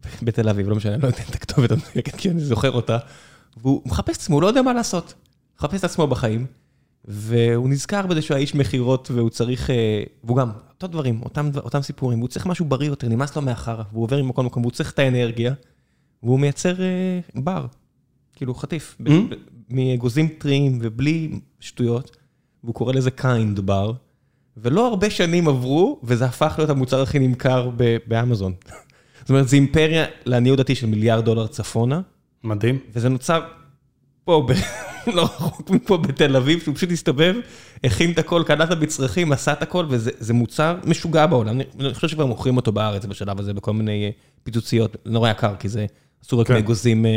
בתל אביב, לא משנה, אני לא יודע את הכתובת המדויקת, כי אני זוכר אותה. והוא מחפש את עצמו, הוא לא יודע מה לעשות. מחפש את עצמו בחיים. והוא נזכר בזה שהוא האיש מכירות והוא צריך, אה, והוא גם, אותו דברים, אותם, אותם סיפורים, והוא צריך משהו בריא יותר, נמאס לו מהחרא, והוא עובר ממקום למקום, והוא צריך את האנרגיה, והוא מייצר אה, בר, כאילו חטיף, Mm. ב- מאגוזים טריים ובלי שטויות, והוא קורא לזה KIND bar, ולא הרבה שנים עברו, וזה הפך להיות המוצר הכי נמכר ב- באמזון. זאת אומרת, זו אימפריה, לעניות דעתי, של מיליארד דולר צפונה, מדהים. וזה נוצר פה. לא רחוק מפה בתל אביב, שהוא פשוט הסתובב, הכין את הכל, קנה את המצרכים, עשה את הכל, וזה זה מוצר משוגע בעולם. אני, חושב שכבר מוכרים אותו בארץ בשלב הזה, בכל מיני אה, פיצוציות, נורא יקר, כי זה עשו רק כן. מאגוזים אה,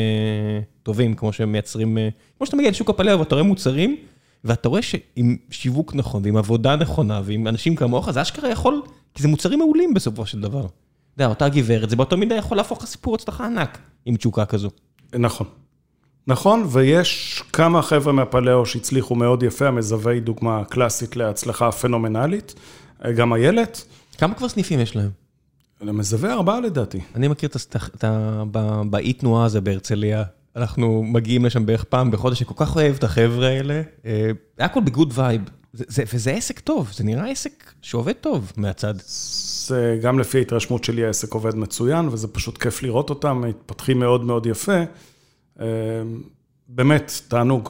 טובים, כמו שהם מייצרים, אה, כמו שאתה מגיע לשוק הפלאו ואתה רואה מוצרים, ואתה רואה שעם שיווק נכון, ועם עבודה נכונה, ועם אנשים כמוך, זה אשכרה יכול, כי זה מוצרים מעולים בסופו של דבר. אתה יודע, אותה גברת, זה באותו מידה יכול להפוך לסיפור הצלחה ענק, עם תשוקה כזו. נכון. נכון, ויש כמה חבר'ה מהפלאו שהצליחו מאוד יפה, המזווה היא דוגמה קלאסית להצלחה פנומנלית, גם איילת, כמה כבר סניפים יש להם? המזווה ארבעה לדעתי. אני מכיר את ה... באי תנועה הזה בהרצליה, אנחנו מגיעים לשם בערך פעם בחודש, אני כל כך אוהב את החבר'ה האלה. אה, הכל ב good vibe. זה- זה- וזה עסק טוב, זה נראה עסק שעובד טוב מהצד. זה גם לפי ההתרשמות שלי העסק עובד מצוין, וזה פשוט כיף לראות אותם, מתפתחים מאוד מאוד יפה. אה, באמת, תענוג.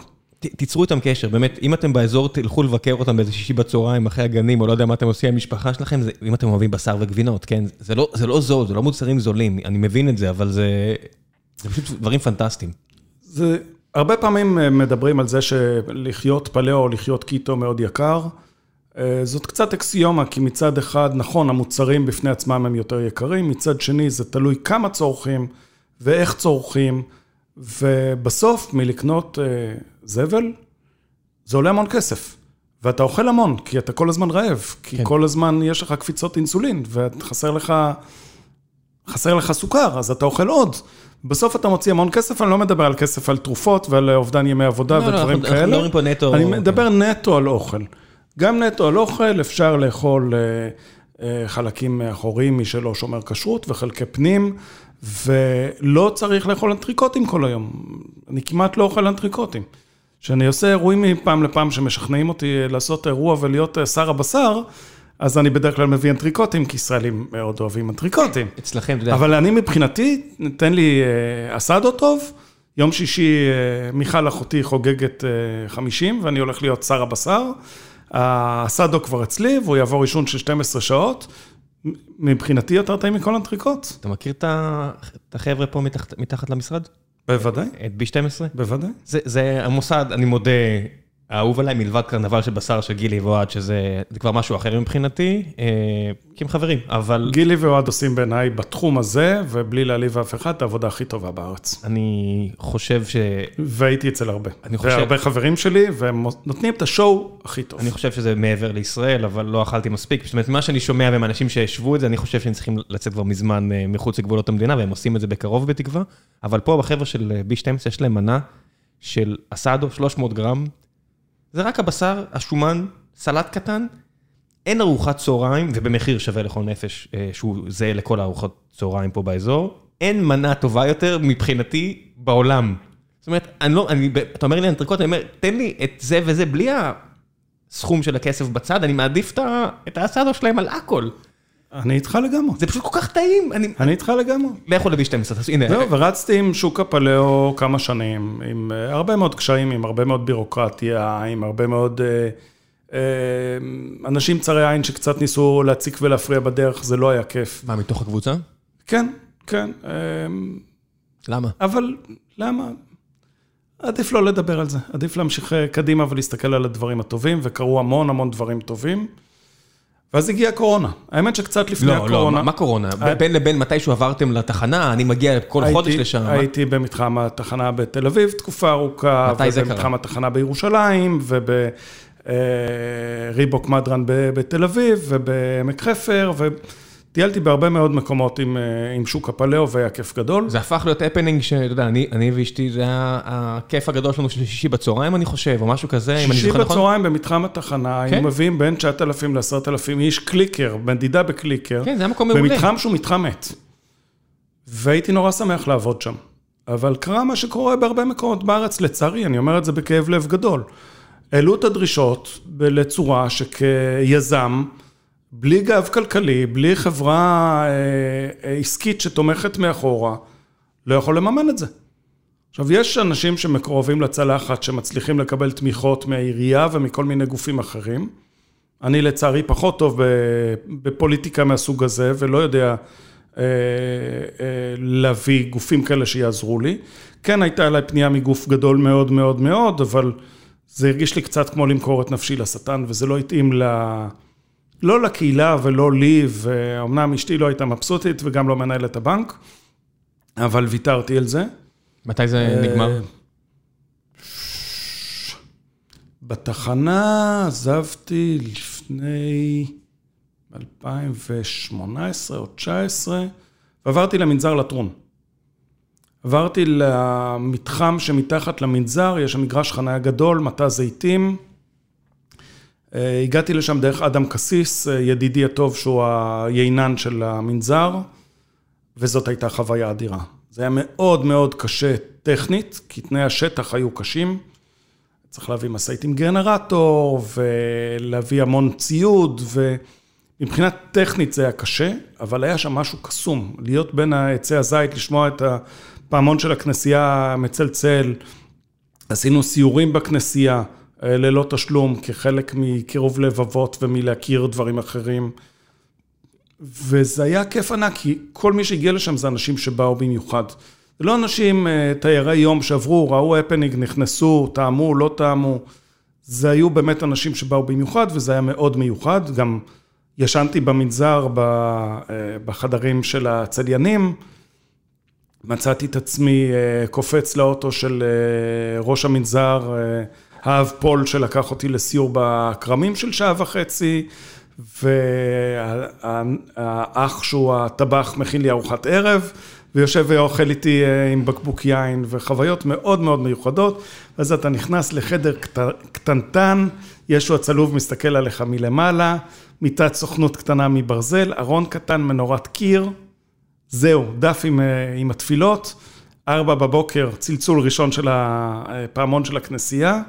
תיצרו איתם קשר, באמת, אם אתם באזור, תלכו לבקר אותם באיזה שישי בצהריים אחרי הגנים, או לא יודע מה אתם עושים עם המשפחה שלכם, זה, אם אתם אוהבים בשר וגבינות, כן? זה לא, זה לא זול, זה לא מוצרים זולים, אני מבין את זה, אבל זה, זה פשוט דברים פנטסטיים. זה, הרבה פעמים אה, מדברים על זה שלחיות פלאו או לחיות קיטו מאוד יקר. אה, זאת קצת אקסיומה, כי מצד אחד, נכון, המוצרים בפני עצמם הם יותר יקרים, מצד שני זה תלוי כמה צורכים ואיך צורכים, ובסוף מלקנות אה, זבל, זה עולה המון כסף. ואתה אוכל המון, כי אתה כל הזמן רעב, כי כן. כל הזמן יש לך קפיצות אינסולין, וחסר לך, חסר לך סוכר, אז אתה אוכל עוד. בסוף אתה מוציא המון כסף, אני לא מדבר על כסף על תרופות ועל אובדן ימי עבודה לא, לא ודברים לא, כאלה. אנחנו מדברים פה נטו... אני מדבר נטו על אוכל. גם נטו על אוכל, אפשר לאכול אה, אה, חלקים אחוריים, מי שלא שומר כשרות, וחלקי פנים, ולא צריך לאכול אנטריקוטים כל היום. אני כמעט לא אוכל אנטריקוטים. כשאני עושה אירועים מפעם לפעם שמשכנעים אותי לעשות אירוע ולהיות אה, שר הבשר, אז אני בדרך כלל מביא אנטריקוטים, כי ישראלים מאוד אוהבים אנטריקוטים. אצלכם, אתה יודע. אבל אני מבחינתי, תן לי אסדו טוב, יום שישי מיכל אחותי חוגגת 50, ואני הולך להיות שר הבשר. הסאדו כבר אצלי, והוא יעבור עישון של 12 שעות. מבחינתי יותר טעים מכל אנטריקוט. אתה מכיר את החבר'ה פה מתחת, למשרד? בוודאי. את B12? בוודאי. זה, זה המוסד, אני מודה, האהוב עליי מלבד קרנבל של בשר של גילי ואוהד, שזה כבר משהו אחר מבחינתי, אה, כי הם חברים, אבל... גילי ואוהד עושים בעיניי בתחום הזה, ובלי להעליב אף אחד, את העבודה הכי טובה בארץ. אני חושב ש... והייתי אצל הרבה. אני חושב... והרבה חברים שלי, והם נותנים את השואו הכי טוב. אני חושב שזה מעבר לישראל, אבל לא אכלתי מספיק. זאת אומרת, מה שאני שומע מאנשים שהשוו את זה, אני חושב שהם צריכים לצאת כבר מזמן אה, מחוץ לגבולות המדינה, והם עושים את זה בקרוב בתקווה. אבל פה בחבר'ה של אה, B12 יש להם מנה של אסדו, 300 גרם, זה רק הבשר, השומן, סלט קטן, אין ארוחת צהריים, ובמחיר שווה לכל נפש, אה, שהוא זהה לכל הארוחות צהריים פה באזור, אין מנה טובה יותר מבחינתי בעולם. זאת אומרת, אני לא, אני, אתה אומר לי אנטריקוט, אני אומר, תן לי את זה וזה בלי הסכום של הכסף בצד, אני מעדיף את האסדו שלהם על הכל. אני איתך לגמרי. זה פשוט כל כך טעים. אני איתך לגמרי. לכו לבי 12, הנה. זהו, ורצתי עם שוק הפלאו כמה שנים, עם אה, הרבה מאוד קשיים, עם הרבה מאוד בירוקרטיה, עם הרבה מאוד אה, אה, אנשים צרי עין שקצת ניסו להציק ולהפריע בדרך, זה לא היה כיף. מה, מתוך הקבוצה? כן, כן. למה? אבל, למה? עדיף לא לדבר על זה, עדיף להמשיך קדימה ולהסתכל על הדברים הטובים, וקרו המון המון דברים טובים. ואז הגיעה הקורונה. האמת שקצת לפני לא, הקורונה... לא, לא, מה קורונה? בין לבין מתישהו עברתם לתחנה, אני מגיע כל הייתי, חודש לשם. הייתי מה... במתחם התחנה בתל אביב תקופה ארוכה. מתי זה קרה? ובמתחם התחנה בירושלים, ובריבוק אה, מדרן בתל אביב, ובעמק חפר, ו... טיילתי בהרבה מאוד מקומות עם, אה, עם שוק הפלאו והיה כיף גדול. זה הפך להיות הפנינג שאתה יודע, אני, אני ואשתי, זה היה הכיף הגדול שלנו של שישי בצהריים, אני חושב, או משהו כזה, אם אני זוכר נכון. שישי בצהריים במתחם התחנה, כן? היינו מביאים בין 9,000 ל-10,000 איש קליקר, מדידה בקליקר. כן, זה היה מקום מעולה. במתחם שהוא מתחם מת. והייתי נורא שמח לעבוד שם. אבל קרה מה שקורה בהרבה מקומות בארץ, לצערי, אני אומר את זה בכאב לב גדול. העלו את הדרישות לצורה שכיזם, בלי גב כלכלי, בלי חברה אה, אה, עסקית שתומכת מאחורה, לא יכול לממן את זה. עכשיו, יש אנשים שמקרובים לצלחת, שמצליחים לקבל תמיכות מהעירייה ומכל מיני גופים אחרים. אני לצערי פחות טוב בפוליטיקה מהסוג הזה, ולא יודע אה, להביא גופים כאלה שיעזרו לי. כן הייתה אליי פנייה מגוף גדול מאוד מאוד מאוד, אבל זה הרגיש לי קצת כמו למכור את נפשי לשטן, וזה לא התאים ל... לה... לא לקהילה ולא לי, ואומנם אשתי לא הייתה מבסוטית וגם לא מנהלת הבנק, אבל ויתרתי על זה. מתי זה נגמר? בתחנה עזבתי לפני 2018 או 2019, ועברתי למנזר לטרון. עברתי למתחם שמתחת למנזר, יש שם מגרש חניה גדול, מטע זיתים. אה, הגעתי לשם דרך אדם קסיס, אה, ידידי הטוב שהוא היינן של המנזר, וזאת הייתה חוויה אדירה. זה היה מאוד מאוד קשה טכנית, כי תנאי השטח היו קשים. צריך להביא משאית עם גנרטור, ולהביא המון ציוד, ומבחינה טכנית זה היה קשה, אבל היה שם משהו קסום. להיות בין עצי הזית, לשמוע את הפעמון של הכנסייה מצלצל, עשינו סיורים בכנסייה. אה, ללא תשלום, כחלק מקירוב לבבות ומלהכיר דברים אחרים. וזה היה כיף ענק, כי כל מי שהגיע לשם זה אנשים שבאו במיוחד. זה לא אנשים, אה, תיירי יום שעברו, ראו הפנינג, נכנסו, טעמו, לא טעמו. זה היו באמת אנשים שבאו במיוחד, וזה היה מאוד מיוחד. גם ישנתי במנזר, אה, בחדרים של הצליינים. מצאתי את עצמי קופץ לאוטו של ראש המנזר, האב פול שלקח אותי לסיור בכרמים של שעה וחצי, והאח שהוא הטבח מכין לי ארוחת ערב, ויושב ואוכל איתי אה, עם בקבוק יין, וחוויות מאוד מאוד מיוחדות. ואז אתה נכנס לחדר קטנטן, ישו הצלוב מסתכל עליך מלמעלה, מיטת סוכנות קטנה מברזל, ארון קטן, מנורת קיר, זהו, דף עם, אה, עם התפילות, ארבע בבוקר, צלצול ראשון של הפעמון של הכנסייה.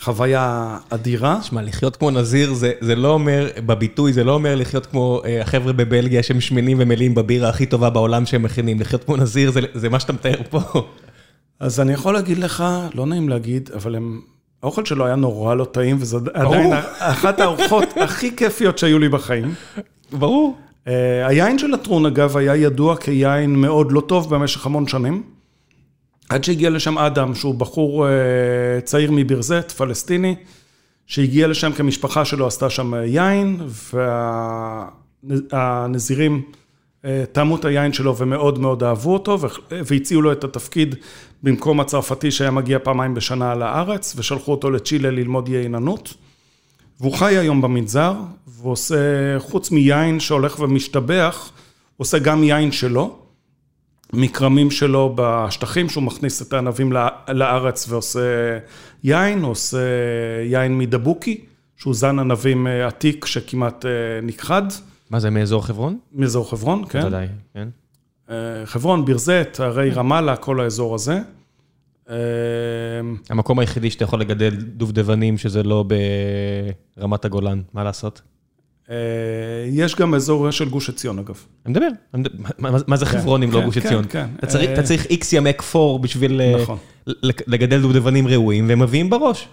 חוויה אדירה. שמע, לחיות כמו נזיר זה, זה לא אומר, בביטוי, זה לא אומר לחיות כמו אה, החבר'ה בבלגיה שהם שמנים ומלאים בבירה הכי טובה בעולם שהם מכינים. לחיות כמו נזיר זה, זה מה שאתה מתאר פה. אז אני יכול להגיד לך, לא נעים להגיד, אבל הם... האוכל שלו היה נורא לא טעים, וזו עדיין אחת הארוחות הכי כיפיות שהיו לי בחיים. ברור. Uh, היין של הטרון, אגב, היה ידוע כיין מאוד לא טוב במשך המון שנים. עד שהגיע לשם אדם, שהוא בחור אה, צעיר מבירזט, פלסטיני, שהגיע לשם כי המשפחה שלו עשתה שם יין, והנזירים אה, טעמו את היין שלו ומאוד מאוד אהבו אותו, והציעו לו את התפקיד במקום הצרפתי שהיה מגיע פעמיים בשנה לארץ, ושלחו אותו לצ'ילה ללמוד ייננות. והוא חי היום במנזר, ועושה, חוץ מיין שהולך ומשתבח, עושה גם יין שלו. מכרמים שלו בשטחים, שהוא מכניס את הענבים לארץ ועושה יין, הוא עושה יין מדבוקי, שהוא זן ענבים אה, עתיק שכמעט אה, נכחד. מה זה, מאזור חברון? מאזור חברון, כן. בוודאי, כן. אה, חברון, בירזט, הרי רמאללה, כל האזור הזה. המקום היחידי שאתה יכול לגדל דובדבנים שזה לא ברמת הגולן, מה לעשות? אה, יש גם אזור של גוש עציון, אגב. אני מדבר, מה זה כן, חברון אם לא כן, גוש עציון? כן, כן. אתה צריך איקס ימי כפור בשביל אה, נכון. לגדל דובדבנים ראויים, והם מביאים בראש.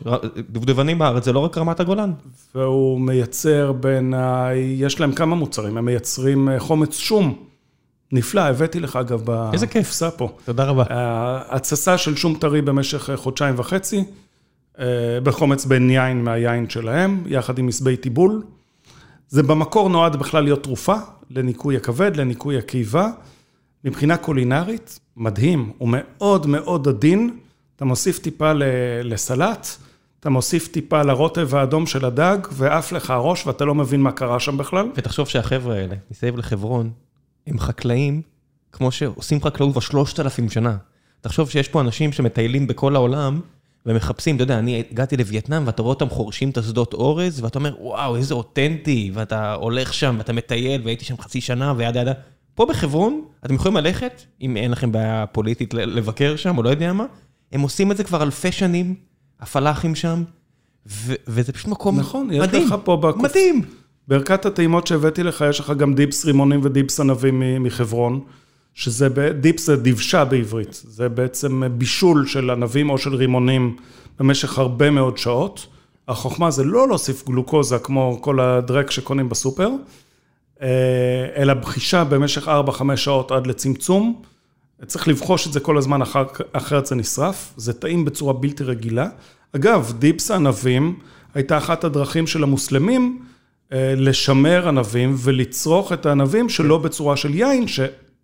דובדבנים בארץ זה לא רק רמת הגולן. והוא מייצר בין, יש להם כמה מוצרים, הם מייצרים אה, חומץ שום. נפלא, הבאתי לך אגב בקופסה פה. תודה רבה. התססה של שום טרי במשך חודשיים וחצי, בחומץ בין יין מהיין שלהם, יחד עם מסבי טיבול. זה במקור נועד בכלל להיות תרופה לניקוי הכבד, לניקוי הקיבה. מבחינה קולינרית, מדהים, הוא מאוד מאוד עדין. אתה מוסיף טיפה לסלט, אתה מוסיף טיפה לרוטב האדום של הדג, ועף לך הראש ואתה לא מבין מה קרה שם בכלל. ותחשוב שהחבר'ה האלה, מסביב לחברון, הם חקלאים, כמו שעושים חקלאות כבר שלושת אלפים שנה. תחשוב שיש פה אנשים שמטיילים בכל העולם, ומחפשים, אתה יודע, אני הגעתי לווייטנאם ואתה רואה אותם חורשים את השדות אורז, ואתה אומר, וואו, איזה אותנטי, ואתה הולך שם ואתה מטייל, והייתי שם חצי שנה וידה ידה. פה בחברון, אתם יכולים ללכת, אם אין לכם בעיה פוליטית לבקר שם, או לא יודע מה, הם עושים את זה כבר אלפי שנים, הפלאחים שם, וזה פשוט מקום נכון, מדהים. נכון, יש לך פה בקוף... מדהים. בערכת הטעימות שהבאתי לך, יש לך גם דיפס רימונים ודיפס ענבים מחברון. שזה, דיפס זה דבשה בעברית, זה בעצם בישול של ענבים או של רימונים במשך הרבה מאוד שעות. החוכמה זה לא להוסיף גלוקוזה כמו כל הדרק שקונים בסופר, אה, אלא בחישה במשך 4-5 שעות עד לצמצום. צריך לבחוש את זה כל הזמן, אחר, אחרת זה נשרף, זה טעים בצורה בלתי רגילה. אגב, דיפס הענבים הייתה אחת הדרכים של המוסלמים אה, לשמר ענבים ולצרוך את הענבים שלא בצורה של יין, ש...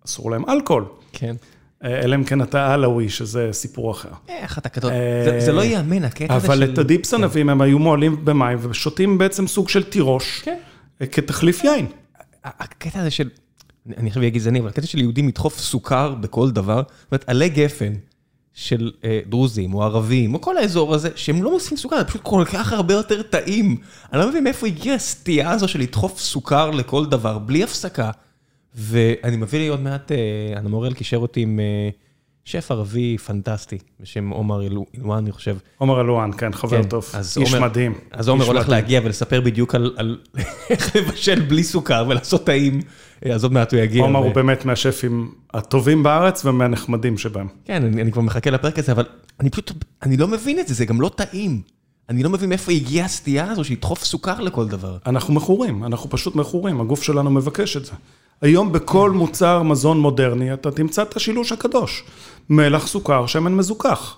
אסור להם אלכוהול. כן. אה, אלא אם כן אתה עלאווי, שזה סיפור אחר. איך אתה כתוב, אה, זה לא ייאמן, הקטע הזה של... אבל את הדיפס כן. ענבים הם היו מועלים במים ושותים בעצם סוג של תירוש, כן. אה, כתחליף יין. הקטע הזה של, אני חייב להגיד זני, אבל הקטע של יהודים לדחוף סוכר בכל דבר, זאת אומרת, עלי גפן של דרוזים או ערבים, או כל האזור הזה, שהם לא מוסיפים סוכר, זה פשוט כל כך הרבה יותר טעים. אני לא מבין מאיפה הגיעה הסטייה הזו של לדחוף סוכר לכל דבר, בלי הפסקה. ואני מביא לי עוד מעט, הנמורל קישר אותי עם שף ערבי פנטסטי, בשם עומר אלואן, אני חושב. עומר אלואן, כן, חבר כן, טוב, איש מדהים. אז עומר הולך להגיע ולספר בדיוק על איך לבשל בלי סוכר ולעשות טעים, אז עוד מעט הוא יגיע. עומר הוא באמת מהשפים הטובים בארץ ומהנחמדים שבהם. כן, אני כבר מחכה לפרק הזה, אבל אני פשוט, אני לא מבין את זה, זה גם לא טעים. אני לא מבין מאיפה הגיעה הסטייה הזו, שידחוף סוכר לכל דבר. אנחנו מכורים, אנחנו פשוט מכורים, הגוף שלנו מבקש את זה. היום בכל מוצר מזון מודרני אתה תמצא את השילוש הקדוש. מלח, סוכר, שמן מזוכח.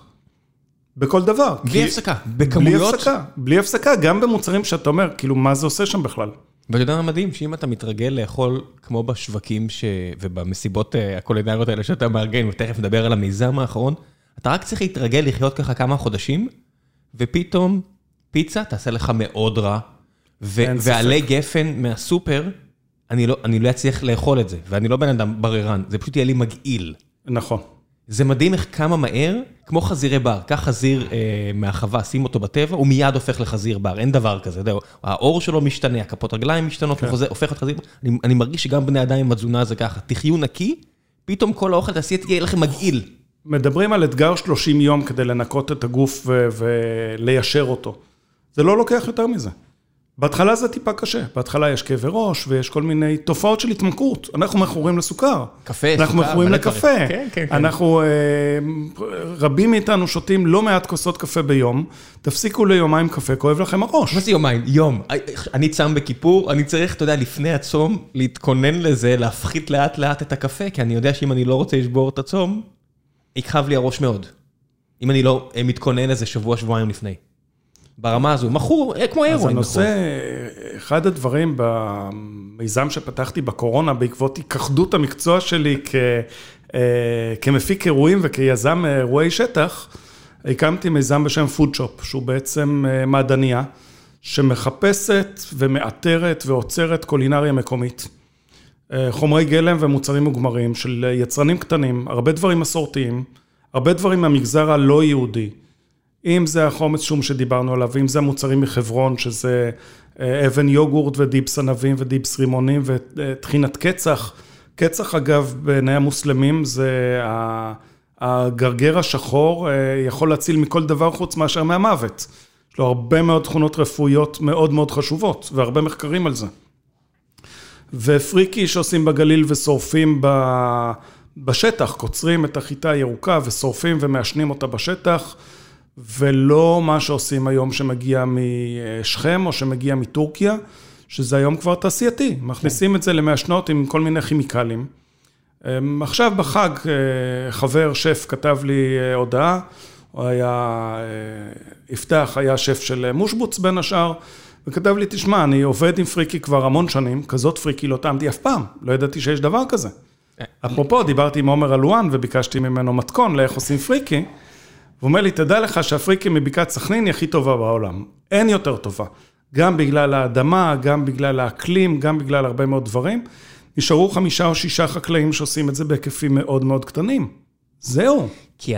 בכל דבר. בלי כי- הפסקה, בכמויות. בלי הפסקה, בלי הפסקה, גם במוצרים שאתה אומר, כאילו, מה זה עושה שם בכלל? ואתה יודע מה מדהים? שאם אתה מתרגל לאכול כמו בשווקים ש... ובמסיבות אה, הקולינריות האלה שאתה מארגן, ותכף נדבר על המיזם האחרון, אתה רק צריך להתרגל לחיות ככה כמה חודשים, ופתאום פיצה תעשה לך מאוד רע, ו... ועלי גפן מהסופר, אני לא, אני לא אצליח לאכול את זה, ואני לא בן אדם בררן, זה פשוט יהיה לי מגעיל. נכון. זה מדהים איך כמה מהר, כמו חזירי בר, קח חזיר אה, מהחווה, שים אותו בטבע, הוא מיד הופך לחזיר בר, אין דבר כזה, זהו. העור שלו משתנה, הכפות רגליים משתנות, כן. הוא חוזר, הופך להיות חזיר. אני, אני מרגיש שגם בני אדם עם התזונה זה ככה, תחיו נקי, פתאום כל האוכל תעשייתי יהיה לכם מגעיל. מדברים על אתגר 30 יום כדי לנקות את הגוף וליישר אותו. זה לא לוקח יותר מזה. בהתחלה זה טיפה קשה. בהתחלה יש כאבי ראש ויש כל מיני תופעות של התמכרות. אנחנו מכורים לסוכר. קפה, אנחנו סוכר, מכורים מלא לקפה. כן, כן, כן. אנחנו, אה, רבים מאיתנו שותים לא מעט כוסות קפה ביום. תפסיקו ליומיים קפה, כואב לכם הראש. מה זה יומיים? יום. אני צם בכיפור, אני צריך, אתה יודע, לפני הצום, להתכונן לזה, להפחית לאט לאט את הקפה, כי אני יודע שאם אני לא רוצה לשבור את הצום, יכאב לי הראש מאוד. אם אני לא אה, מתכונן לזה שבוע, שבועיים לפני. ברמה הזו, מכור, אה, כמו אז הרואין. הנושא. אחד הדברים במיזם שפתחתי בקורונה, בעקבות התאחדות המקצוע שלי כ, אה, כמפיק אירועים וכיזם אירועי שטח, הקמתי מיזם בשם פודשופ, שהוא בעצם אה, מעדניה, שמחפשת ומאתרת ועוצרת קולינריה מקומית. חומרי גלם ומוצרים מוגמרים של יצרנים קטנים, הרבה דברים מסורתיים, הרבה דברים מהמגזר הלא יהודי. אם זה החומץ שום שדיברנו עליו, אם זה המוצרים מחברון, שזה אה, אבן יוגורט ודיפס ענבים ודיפס רימונים וטחינת קצח. קצח, אגב, בעיני המוסלמים זה הגרגר השחור, אה, יכול להציל מכל דבר חוץ מאשר מהמוות. יש לו הרבה מאוד תכונות רפואיות מאוד מאוד חשובות, והרבה מחקרים על זה. ופריקי שעושים בגליל ושורפים בשטח, קוצרים את החיטה הירוקה ושורפים ומעשנים אותה בשטח, ולא מה שעושים היום שמגיע משכם או שמגיע מטורקיה, שזה היום כבר תעשייתי, מכניסים את זה למעשנות עם כל מיני כימיקלים. אמ, עכשיו בחג אה, חבר שף כתב לי אה, הודעה, הוא היה, אה, יפתח היה שף של מושבוץ בין השאר, וכתב לי, תשמע, אני עובד עם פריקי כבר המון שנים, כזאת פריקי לא טעמתי אף פעם, לא ידעתי שיש דבר כזה. אפרופו, דיברתי עם עומר אלואן וביקשתי ממנו מתכון לאיך עושים פריקי, והוא אומר לי, תדע לך שהפריקי מבקעת סכנין היא הכי טובה בעולם. אין יותר טובה. גם בגלל האדמה, גם בגלל האקלים, גם בגלל הרבה מאוד דברים. נשארו חמישה או שישה חקלאים שעושים את זה בהיקפים מאוד מאוד קטנים. זהו. כי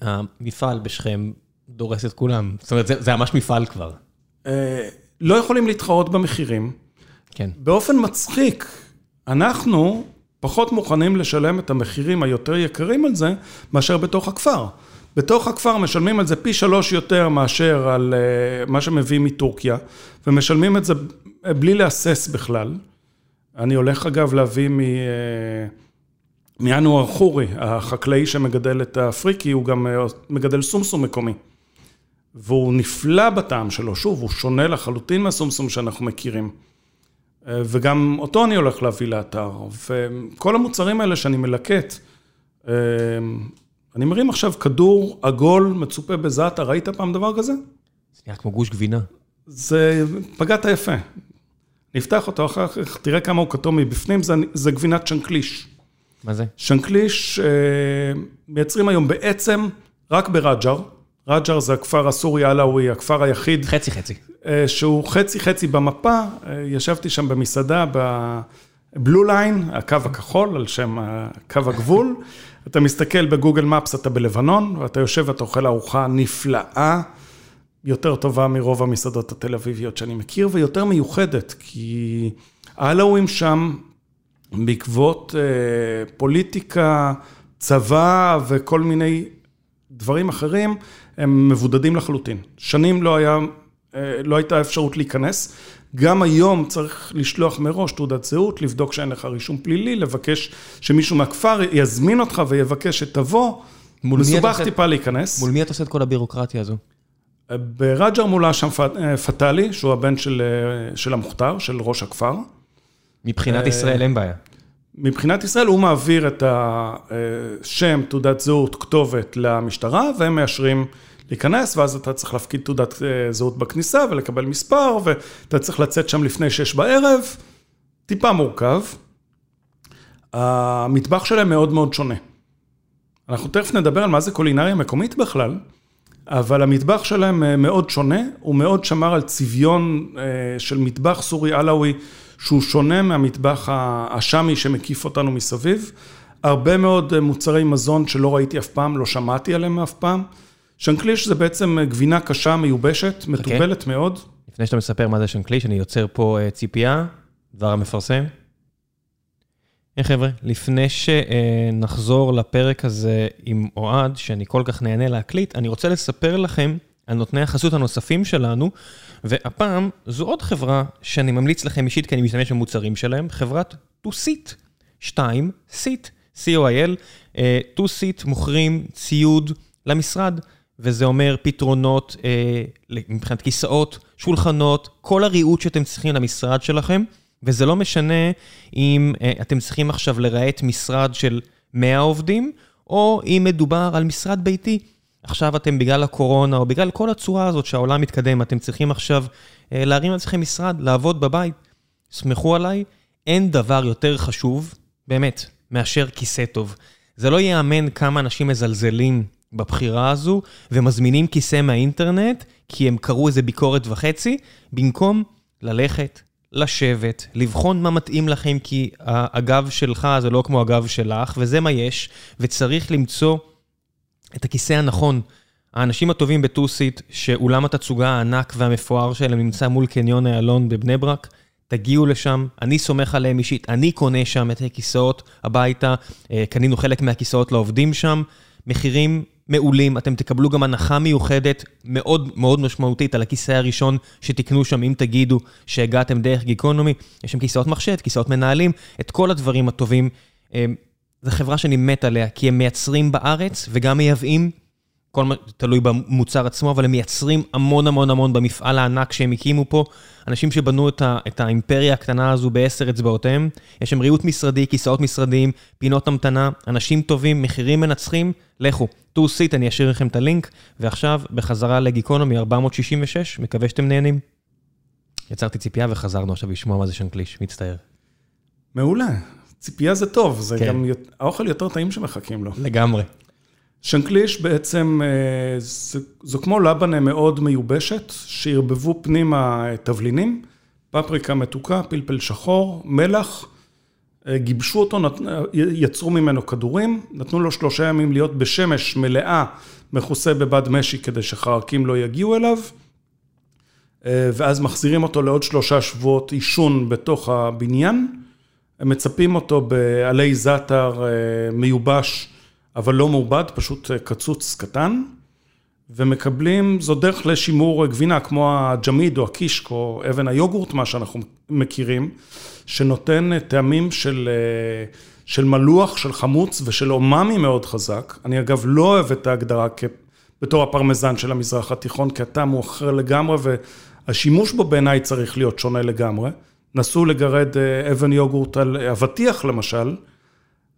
המפעל בשכם דורס את כולם. זאת אומרת, זה זה ממש מפעל כבר. אה, לא יכולים להתחרות במחירים. כן. באופן מצחיק, אנחנו פחות מוכנים לשלם את המחירים היותר יקרים על זה, מאשר בתוך הכפר. בתוך הכפר משלמים על זה פי שלוש יותר מאשר על אה, מה שמביאים מטורקיה, ומשלמים את זה בלי להסס בכלל. אני הולך אגב להביא מ... אה, מאנואר חורי, החקלאי שמגדל את הפריקי, הוא גם אה, מגדל סומסום מקומי. והוא נפלא בטעם שלו, שוב, הוא שונה לחלוטין מהסומסום שאנחנו מכירים. אה, וגם אותו אני הולך להביא לאתר. וכל המוצרים האלה שאני מלקט, אה, אני מרים עכשיו כדור עגול מצופה בזעתר, ראית פעם דבר כזה? זה נראה כמו גוש גבינה. זה, פגעת יפה. נפתח אותו אחר כך, תראה כמה הוא כתום מבפנים, זה, זה גבינת שנקליש. מה זה? שנקליש אה, מייצרים היום בעצם רק ברג'ר. רג'ר זה הכפר הסורי עלאווי, הכפר היחיד חצי חצי. אה, שהוא חצי חצי במפה, אה, ישבתי שם במסעדה בבלו ליין, הקו הכחול, על שם קו הגבול. אתה מסתכל בגוגל מפס, אתה בלבנון, ואתה יושב ואתה אוכל ארוחה נפלאה, יותר טובה מרוב המסעדות התל אביביות שאני מכיר, ויותר מיוחדת, כי העלאווים שם, בעקבות אה, פוליטיקה, צבא וכל מיני דברים אחרים, הם מבודדים לחלוטין. שנים לא היה, אה, לא הייתה אפשרות להיכנס. גם היום צריך לשלוח מראש תעודת זהות, לבדוק שאין לך רישום פלילי, לבקש שמישהו מהכפר יזמין אותך ויבקש שתבוא. מול מי מסובך טיפה להיכנס. מול מי אתה עושה את כל הבירוקרטיה הזו? ברג'ר מולה שם פ- אה, פטאלי, שהוא הבן של, אה, של המוכתר, של ראש הכפר. מבחינת אה, ישראל אין בעיה. מבחינת ישראל הוא מעביר את השם, תעודת זהות, כתובת למשטרה, והם מאשרים להיכנס, ואז אתה צריך להפקיד תעודת זהות בכניסה ולקבל מספר, ואתה צריך לצאת שם לפני שש בערב, טיפה מורכב. המטבח שלהם מאוד מאוד שונה. אנחנו תכף נדבר על מה זה קולינריה מקומית בכלל, אבל המטבח שלהם אה, מאוד שונה, הוא מאוד שמר על צביון אה, של מטבח סורי עלאווי, שהוא שונה מהמטבח השאמי שמקיף אותנו מסביב. הרבה מאוד אה, מוצרי מזון שלא ראיתי אף פעם, לא שמעתי עליהם אף פעם. שנקליש זה בעצם גבינה קשה, מיובשת, מתובלת okay. מאוד. לפני שאתה מספר מה זה שנקליש, אני יוצר פה ציפייה, דבר המפרסם. היי חבר'ה, לפני שנחזור לפרק הזה עם אוהד, שאני כל כך נהנה להקליט, אני רוצה לספר לכם על נותני החסות הנוספים שלנו, והפעם זו עוד חברה שאני ממליץ לכם אישית כי אני משתמש במוצרים שלהם, חברת 2-Seat, 2 Seat, C-O-I-L, 2-Seat מוכרים ציוד למשרד, וזה אומר פתרונות אה, מבחינת כיסאות, שולחנות, כל הריהוט שאתם צריכים למשרד שלכם. וזה לא משנה אם uh, אתם צריכים עכשיו לרהט משרד של 100 עובדים, או אם מדובר על משרד ביתי. עכשיו אתם בגלל הקורונה, או בגלל כל הצורה הזאת שהעולם מתקדם, אתם צריכים עכשיו uh, להרים לעצמכם משרד, לעבוד בבית. סמכו עליי, אין דבר יותר חשוב, באמת, מאשר כיסא טוב. זה לא ייאמן כמה אנשים מזלזלים בבחירה הזו, ומזמינים כיסא מהאינטרנט, כי הם קראו איזה ביקורת וחצי, במקום ללכת, לשבת, לבחון מה מתאים לכם, כי הגב שלך זה לא כמו הגב שלך, וזה מה יש, וצריך למצוא את הכיסא הנכון. האנשים הטובים בטוסיט, שאולם התצוגה הענק והמפואר שלהם נמצא מול קניון איילון בבני ברק, תגיעו לשם, אני סומך עליהם אישית, אני קונה שם את הכיסאות הביתה, אה, קנינו חלק מהכיסאות לעובדים שם, מחירים מעולים, אתם תקבלו גם הנחה מיוחדת מאוד מאוד משמעותית על הכיסא הראשון שתקנו שם, אם תגידו שהגעתם דרך גיקונומי. יש שם כיסאות מחשב, כיסאות מנהלים, את כל הדברים הטובים. אה, זו חברה שאני מת עליה, כי הם מייצרים בארץ וגם מייבאים, כל מה, תלוי במוצר עצמו, אבל הם מייצרים המון המון המון במפעל הענק שהם הקימו פה. אנשים שבנו את, ה, את האימפריה הקטנה הזו בעשר אצבעותיהם. יש שם ריהוט משרדי, כיסאות משרדיים, פינות המתנה, אנשים טובים, מחירים מנצחים, לכו. טו סיט, אני אשאיר לכם את הלינק, ועכשיו בחזרה לגיקונומי 466, מקווה שאתם נהנים. יצרתי ציפייה וחזרנו עכשיו לשמוע מה זה שנקליש, מצטער. מעולה, ציפייה זה טוב, זה כן. גם האוכל יותר טעים שמחכים לו. לגמרי. שנקליש בעצם, אה, זה, זו כמו לבנה מאוד מיובשת, שערבבו פנימה תבלינים, פפריקה מתוקה, פלפל שחור, מלח, אה, גיבשו אותו, יצרו ממנו כדורים, נתנו לו שלושה ימים להיות בשמש מלאה, מכוסה בבד משי כדי שחרקים לא יגיעו אליו, אה, ואז מחזירים אותו לעוד שלושה שבועות עישון בתוך הבניין, הם מצפים אותו בעלי זעתר מיובש, אבל לא מעובד, פשוט קצוץ קטן, ומקבלים, זו דרך לשימור גבינה, כמו הג'מיד או הקישק או אבן היוגורט, מה שאנחנו מכירים, שנותן טעמים של, של מלוח, של חמוץ ושל אומאמי מאוד חזק. אני אגב לא אוהב את ההגדרה כ... בתור הפרמזן של המזרח התיכון, כי הטעם הוא אחר לגמרי, והשימוש בו בעיניי צריך להיות שונה לגמרי. נסו לגרד אבן יוגורט על אבטיח למשל,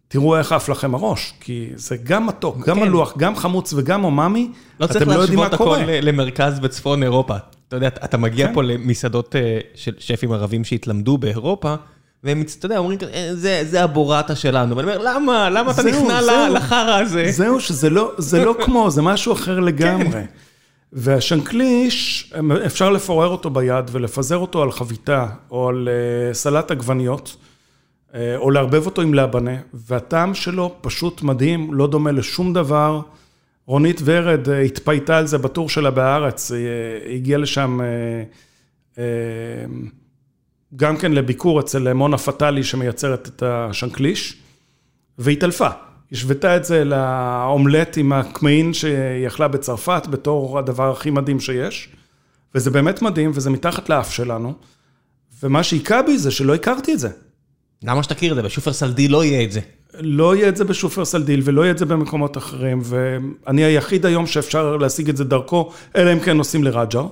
תראו איך עף לכם הראש, כי זה גם מתוק, גם כן. מלוח, גם חמוץ וגם אומאמי, לא אתם לא יודעים מה קורה. לא צריך להשוות הכל למרכז בצפון אירופה. אתה יודע, אתה מגיע כן. פה למסעדות אה, של שפים ערבים שהתלמדו באירופה, והם, אתה יודע, אומרים, אה, זה, זה הבורטה שלנו. ואני אומר, למה? למה אתה נכנע לחרא הזה? זהו, שזה לא, זה לא כמו, זה משהו אחר לגמרי. כן. והשנקליש, אפשר לפורר אותו ביד ולפזר אותו על חביתה או על אה, סלט עגבניות. אה, או לערבב אותו עם לבנה, והטעם שלו פשוט מדהים, לא דומה לשום דבר. רונית ורד אה, התפייטה על זה בטור שלה בהארץ, היא הגיעה לשם אה, גם כן לביקור אצל מונה פטאלי שמייצרת את השנקליש, והתעלפה. השוותה את זה לאומלט עם הקמעין שהיא אכלה בצרפת בתור הדבר הכי מדהים שיש, וזה באמת מדהים, וזה מתחת לאף שלנו, ומה שהיכה בי זה שלא הכרתי את זה. למה שתכיר את זה? בשופרסל דיל לא יהיה את זה. לא יהיה את זה בשופרסל דיל ולא יהיה את זה במקומות אחרים, ואני היחיד היום שאפשר להשיג את זה דרכו, אלא אם כן נוסעים לרג'ר.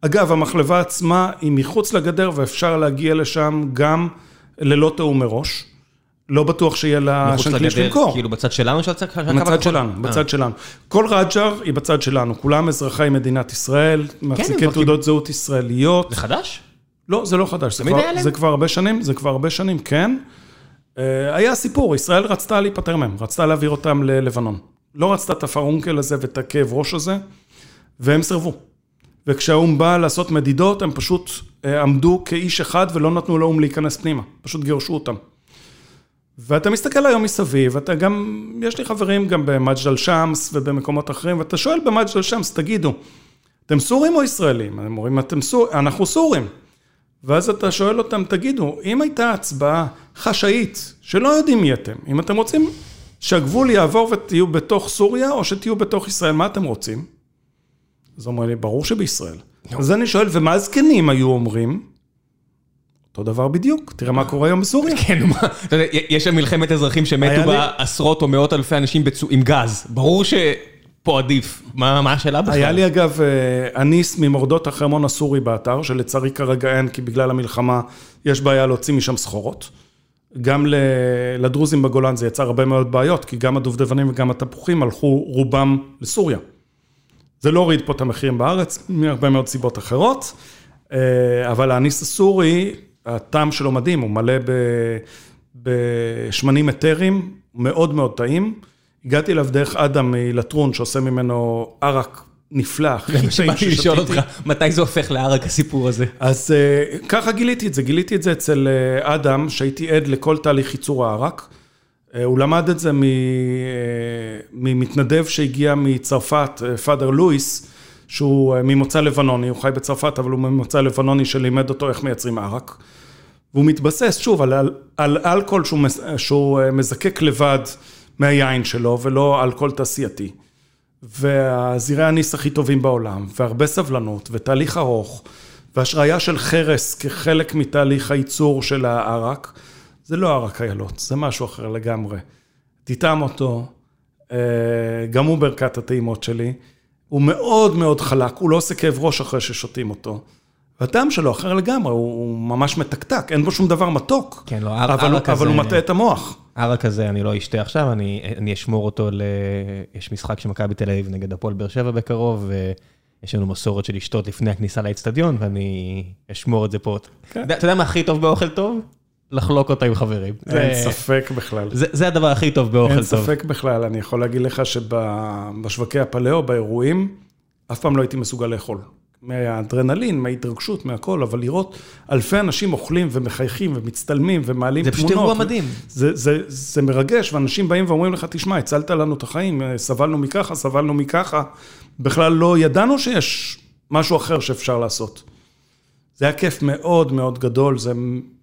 אגב, המחלבה עצמה היא מחוץ לגדר ואפשר להגיע לשם גם ללא תיאום מראש. לא בטוח שיהיה לה שנקליש למכור. כאילו בצד שלנו של הצד? בצד שלנו, בצד שלנו. כל רג'ר היא בצד שלנו, כולם אזרחי מדינת ישראל, מחזיקים תעודות זהות ישראליות. זה חדש? לא, זה לא חדש, זה כבר-? זה כבר הרבה שנים, זה כבר הרבה שנים, כן. אה, היה סיפור, ישראל רצתה להיפטר מהם, רצתה להעביר אותם ללבנון. לא רצתה את הפרונקל הזה ואת הכאב ראש הזה, והם סירבו. וכשהאו"ם בא לעשות מדידות, הם פשוט אה, עמדו כאיש אחד ולא נתנו לאו"ם להיכנס פנימה, פשוט גירשו אותם. ואתה מסתכל היום מסביב, אתה גם, יש לי חברים גם במג'דל שמס ובמקומות אחרים, ואתה שואל במג'דל שמס, תגידו, אתם סורים או ישראלים? הם אומרים, אתם סור... אנחנו סורים. ואז אתה שואל אותם, תגידו, אם הייתה הצבעה חשאית, שלא יודעים מי אתם, אם אתם רוצים שהגבול יעבור ותהיו בתוך סוריה, או שתהיו בתוך ישראל, מה אתם רוצים? אז אומרים לי, ברור שבישראל. אז אני שואל, ומה הזקנים היו אומרים? אותו דבר בדיוק, תראה מה קורה היום בסוריה. כן, מה, אתה יודע, יש שם מלחמת אזרחים שמתו בה עשרות או מאות אלפי אנשים עם גז. ברור שפה עדיף. מה השאלה בכלל? היה לי אגב אה, אניס ממורדות החרמון הסורי באתר, שלצערי כרגע אין, כי בגלל המלחמה יש בעיה להוציא משם סחורות. גם לדרוזים בגולן זה יצר הרבה מאוד בעיות, כי גם הדובדבנים וגם התפוחים הלכו רובם לסוריה. זה לא הוריד פה את המחירים בארץ, מהרבה מאוד סיבות אחרות, אה, אבל האניס הסורי, הטעם שלו מדהים, הוא מלא בשמנים אתרים, מאוד מאוד טעים. הגעתי אליו דרך אדם מלטרון, שעושה ממנו ערק נפלא, הכי זה מה טעים שבאתי לשאול ששתיתי. אותך, מתי זה הופך לערק הסיפור הזה? אז אה, ככה גיליתי את זה, גיליתי את זה אצל אה, אדם, שהייתי עד לכל תהליך ייצור הערק. אה, הוא למד את זה מ- ממתנדב שהגיע מצרפת, פאדר לואיס, שהוא ממוצא לבנוני, הוא חי בצרפת, אבל הוא ממוצא לבנוני שלימד אותו איך מייצרים ערק. והוא מתבסס, שוב, על, על, על אלכוהול שהוא, שהוא מזקק לבד מהיין שלו, ולא אלכוהול תעשייתי. והזירי הניס הכי טובים בעולם, והרבה סבלנות, ותהליך ארוך, והשריה של חרס כחלק מתהליך הייצור של הערק, זה לא ערק איילות, זה משהו אחר לגמרי. תטעם אותו, אה, גם הוא ברכת הטעימות שלי, הוא מאוד מאוד חלק, הוא לא עושה כאב ראש אחרי ששותים אותו. והטעם שלו אחר לגמרי, הוא, ממש מתקתק, אין בו שום דבר מתוק. כן, לא, ערק אבל הוא מטעה את המוח. הערק הזה אני לא אשתה עכשיו, אני, אני אשמור אותו ל... יש משחק של מכבי תל אביב נגד הפועל באר שבע בקרוב, ויש לנו מסורת של לשתות לפני הכניסה לאצטדיון, ואני אשמור את זה פה. כן. אתה יודע מה הכי טוב באוכל טוב? לחלוק אותו עם חברים. אין זה- ספק בכלל. זה, זה הדבר הכי טוב באוכל אין טוב. ספק בכלל, אני יכול להגיד לך שבשווקי הפלאו, באירועים, אף פעם לא הייתי מסוגל לאכול. מהאדרנלין, מההתרגשות, מהכל, אבל לראות אלפי אנשים אוכלים ומחייכים ומצטלמים ומעלים זה תמונות. פשוט אירוע מדהים. זה, זה, זה מרגש, ואנשים באים ואומרים לך, תשמע, הצלת לנו את החיים, סבלנו מככה, סבלנו מככה. בכלל לא ידענו שיש משהו אחר שאפשר לעשות. זה היה כיף מאוד מאוד גדול, זה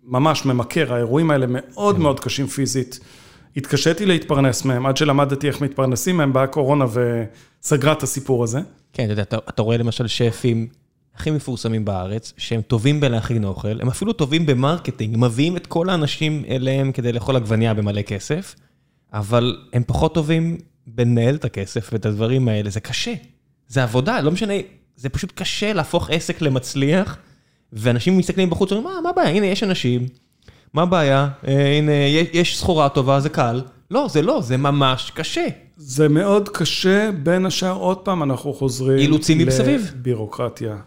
ממש ממכר, האירועים האלה מאוד מאוד קשים פיזית. התקשיתי להתפרנס מהם, עד שלמדתי איך מתפרנסים מהם, באה קורונה וסגרה את הסיפור הזה. כן, אתה יודע, אתה, אתה רואה למשל שפים הכי מפורסמים בארץ, שהם טובים בלהכין אוכל, הם אפילו טובים במרקטינג, מביאים את כל האנשים אליהם כדי לאכול עגבנייה במלא כסף, אבל הם פחות טובים בלנהל את הכסף ואת הדברים האלה, זה קשה. זה עבודה, לא משנה, זה פשוט קשה להפוך עסק למצליח, ואנשים מסתכלים בחוץ ואומרים, מה, מה הבעיה? הנה, יש אנשים, מה הבעיה? אה, הנה, יש סחורה טובה, זה קל. לא, זה לא, זה ממש קשה. זה מאוד קשה, בין השאר, עוד פעם אנחנו חוזרים... אילוצים מסביב. לבירוקרטיה,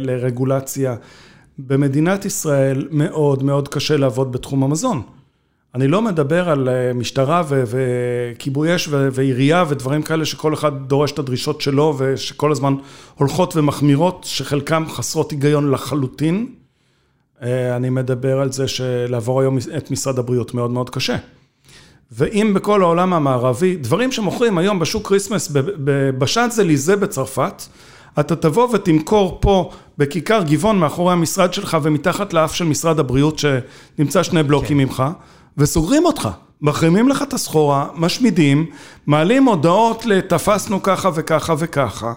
לרגולציה. במדינת ישראל מאוד מאוד קשה לעבוד בתחום המזון. אני לא מדבר על אה, משטרה וכיבוי אש ועירייה ודברים כאלה שכל אחד דורש את הדרישות שלו ושכל הזמן הולכות ומחמירות, שחלקם חסרות היגיון לחלוטין. אה, אני מדבר על זה שלעבור היום את משרד הבריאות מאוד מאוד קשה. ואם בכל העולם המערבי, דברים שמוכרים היום בשוק Christmas ב- ב- בשאנזליזה בצרפת, אתה תבוא ותמכור פה בכיכר גבעון מאחורי המשרד שלך ומתחת לאף של משרד הבריאות שנמצא שני בלוקים כן. ממך, וסוגרים אותך. מחרימים לך את הסחורה, משמידים, מעלים הודעות לתפסנו ככה וככה וככה.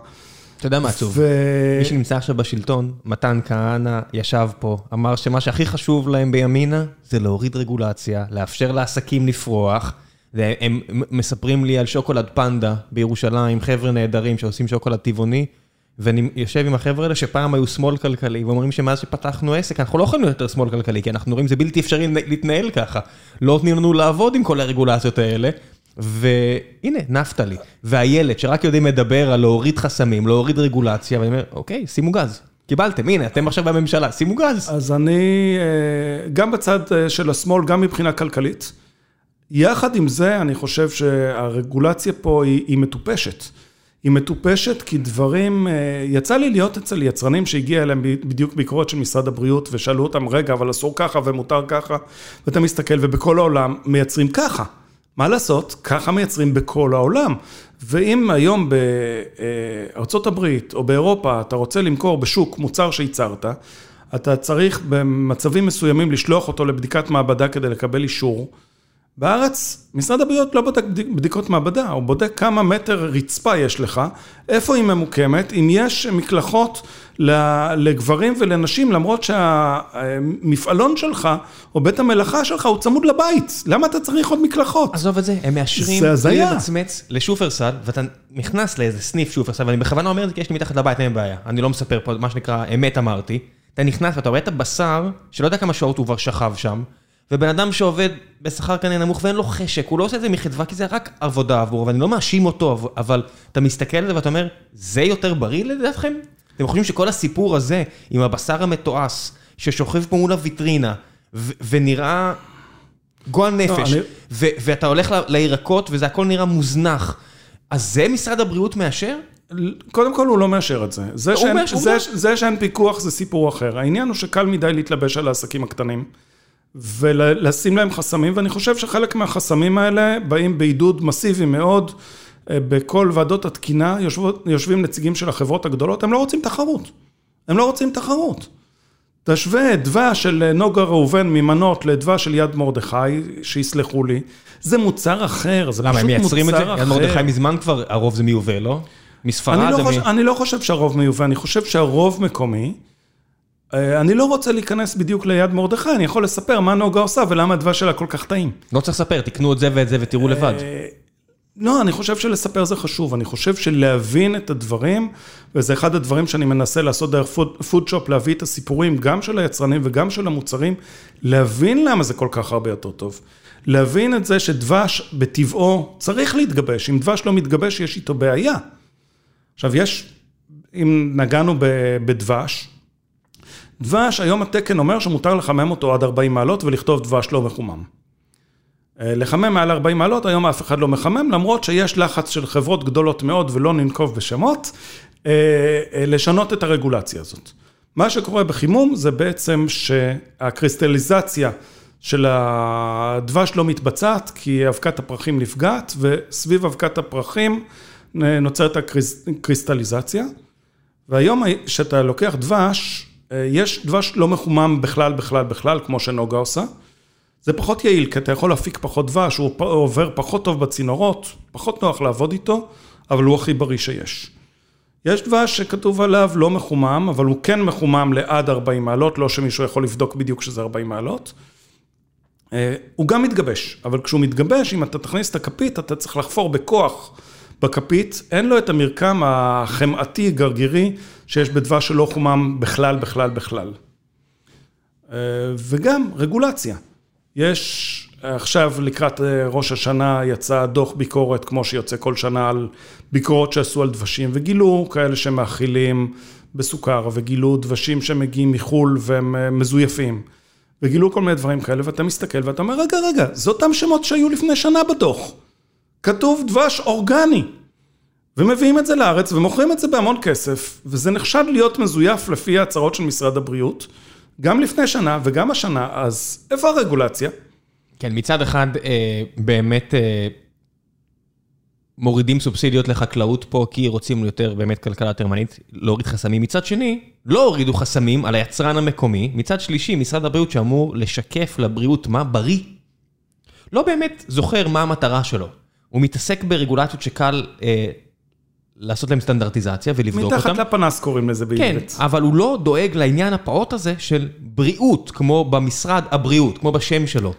אתה יודע מה עצוב? מי שנמצא עכשיו בשלטון, מתן כהנא ישב פה, אמר שמה שהכי חשוב להם בימינה זה להוריד רגולציה, לאפשר לעסקים לפרוח. והם מספרים לי על שוקולד פנדה בירושלים, חבר'ה נהדרים שעושים שוקולד טבעוני, ואני יושב עם החבר'ה האלה שפעם היו שמאל כלכלי, ואומרים שמאז שפתחנו עסק, אנחנו לא יכולים יותר שמאל כלכלי, כי אנחנו רואים זה בלתי אפשרי להתנהל ככה. לא נותנים לנו לעבוד עם כל הרגולציות האלה. והנה, נפתלי, ואיילת, שרק יודעים לדבר על להוריד חסמים, להוריד רגולציה, ואני אומר, אוקיי, שימו גז. קיבלתם, הנה, אתם עכשיו בממשלה, שימו גז. אז אני, אה, גם בצד אה, של השמאל, גם מבחינה כלכלית, יחד עם זה, אני חושב שהרגולציה פה היא, היא מטופשת. היא מטופשת כי דברים, אה, יצא לי להיות אצל יצרנים שהגיע אליהם בדיוק ביקורת של משרד הבריאות ושאלו אותם, רגע, אבל אסור ככה ומותר ככה, ואתה מסתכל ובכל העולם מייצרים ככה. מה לעשות? ככה מייצרים בכל העולם. ואם היום בארצות הברית או באירופה אתה רוצה למכור בשוק מוצר שייצרת, אתה צריך במצבים מסוימים לשלוח אותו לבדיקת מעבדה כדי לקבל אישור. בארץ, משרד הבריאות לא בודק בדיקות מעבדה, הוא בודק כמה מטר רצפה יש לך, איפה היא ממוקמת, אם יש מקלחות לגברים ולנשים, למרות שהמפעלון שלך, או בית המלאכה שלך, הוא צמוד לבית, למה אתה צריך עוד מקלחות? עזוב את זה, הם מאשרים, זה בלי למצמץ לשופרסל, ואתה נכנס לאיזה סניף שופרסל, ואני בכוונה אומר את זה כי יש לי מתחת לבית, אין בעיה, אני לא מספר פה מה שנקרא אמת אמרתי, אתה נכנס ואתה רואה את הבשר, שלא יודע כמה שעות הוא כבר שכב שם, ובן אדם שעובד בשכר כנראה נמוך ואין לו חשק, הוא לא עושה את זה מחדווה כי זה רק עבודה עבורו, ואני לא מאשים אותו, אבל אתה מסתכל על זה ואתה אומר, זה יותר בריא לדעתכם? אתם חושבים שכל הסיפור הזה, עם הבשר המתועש, ששוכב פה מול הוויטרינה, ונראה גועל לא, נפש, ואתה הולך לירקות וזה הכל נראה מוזנח, אז זה משרד הבריאות מאשר? קודם כל הוא לא מאשר את זה. זה, שאין, זה, זה שאין פיקוח זה סיפור אחר. העניין הוא שקל מדי להתלבש על העסקים הקטנים. ולשים להם חסמים, ואני חושב שחלק מהחסמים האלה באים בעידוד מסיבי מאוד. אה, בכל ועדות התקינה יושבות, יושבים נציגים של החברות הגדולות, הם לא רוצים תחרות. הם לא רוצים תחרות. תשווה דבש של נוגה ראובן ממנות לדבש של יד מרדכי, שיסלחו לי, זה מוצר אחר, זה למה, פשוט מוצר אחר. למה, הם מייצרים את זה? יד מרדכי מזמן כבר, הרוב זה מיובא, לא? מספרד אני לא, חושב, מ... אני לא חושב שהרוב מיובא, אני חושב שהרוב מקומי. אה, אני לא רוצה להיכנס בדיוק ליד מרדכי, אני יכול לספר מה נוגה עושה ולמה הדבש שלה כל כך טעים. לא צריך לספר, תקנו את זה ואת זה ותראו לבד. אה, לא, אני חושב שלספר זה חשוב, אני חושב שלהבין את הדברים, וזה אחד הדברים שאני מנסה לעשות דרך פודשופ, להביא את הסיפורים גם של היצרנים וגם של המוצרים, להבין למה זה כל כך הרבה יותר טוב. להבין את זה שדבש בטבעו צריך להתגבש, אם דבש לא מתגבש יש איתו בעיה. עכשיו יש, אם נגענו בדבש, דבש, היום התקן אומר שמותר לחמם אותו עד 40 מעלות ולכתוב דבש לא מחומם. אה, לחמם מעל 40 מעלות, היום אף אחד לא מחמם, למרות שיש לחץ של חברות גדולות מאוד, ולא ננקוב בשמות, אה, אה, לשנות את הרגולציה הזאת. מה שקורה בחימום זה בעצם שהקריסטליזציה של הדבש לא מתבצעת, כי אבקת הפרחים נפגעת, וסביב אבקת הפרחים נוצרת הקריסטליזציה. והיום כשאתה לוקח דבש, יש דבש לא מחומם בכלל, בכלל, בכלל, כמו שנוגה עושה. זה פחות יעיל, כי אתה יכול להפיק פחות דבש, הוא עובר פחות טוב בצינורות, פחות נוח לעבוד איתו, אבל הוא הכי בריא שיש. יש דבש שכתוב עליו לא מחומם, אבל הוא כן מחומם לעד 40 מעלות, לא שמישהו יכול לבדוק בדיוק שזה 40 מעלות. אה, הוא גם מתגבש, אבל כשהוא מתגבש, אם אתה תכניס את הכפית, אתה צריך לחפור בכוח בכפית, אין לו את המרקם החמאתי, גרגירי, שיש בדבש שלא חומם בכלל, בכלל, בכלל. אה, וגם רגולציה. יש עכשיו לקראת אה, ראש השנה יצא דוח ביקורת, כמו שיוצא כל שנה, על ביקורות שעשו על דבשים, וגילו כאלה שמאכילים בסוכר, וגילו דבשים שמגיעים מחו"ל והם אה, מזויפים, וגילו כל מיני דברים כאלה, ואתה מסתכל ואתה אומר, רגע, רגע, זה אותם שמות שהיו לפני שנה בדוח. כתוב דבש אורגני. ומביאים את זה לארץ ומוכרים את זה בהמון כסף, וזה נחשב להיות מזויף לפי ההצהרות של משרד הבריאות. גם לפני שנה וגם השנה, אז איפה הרגולציה? כן, מצד אחד אה, באמת אה, מורידים סובסידיות לחקלאות פה, כי רוצים יותר באמת כלכלה תרמנית, להוריד חסמים. מצד שני, לא הורידו חסמים על היצרן המקומי. מצד שלישי, משרד הבריאות שאמור לשקף לבריאות מה בריא, לא באמת זוכר מה המטרה שלו. הוא מתעסק ברגולציות שקל אה, לעשות להם סטנדרטיזציה ולבדוק אותם. מתחת לפנס קוראים לזה בעברית. כן, אבל הוא לא דואג לעניין הפעוט הזה של בריאות, כמו במשרד הבריאות, כמו בשם שלו.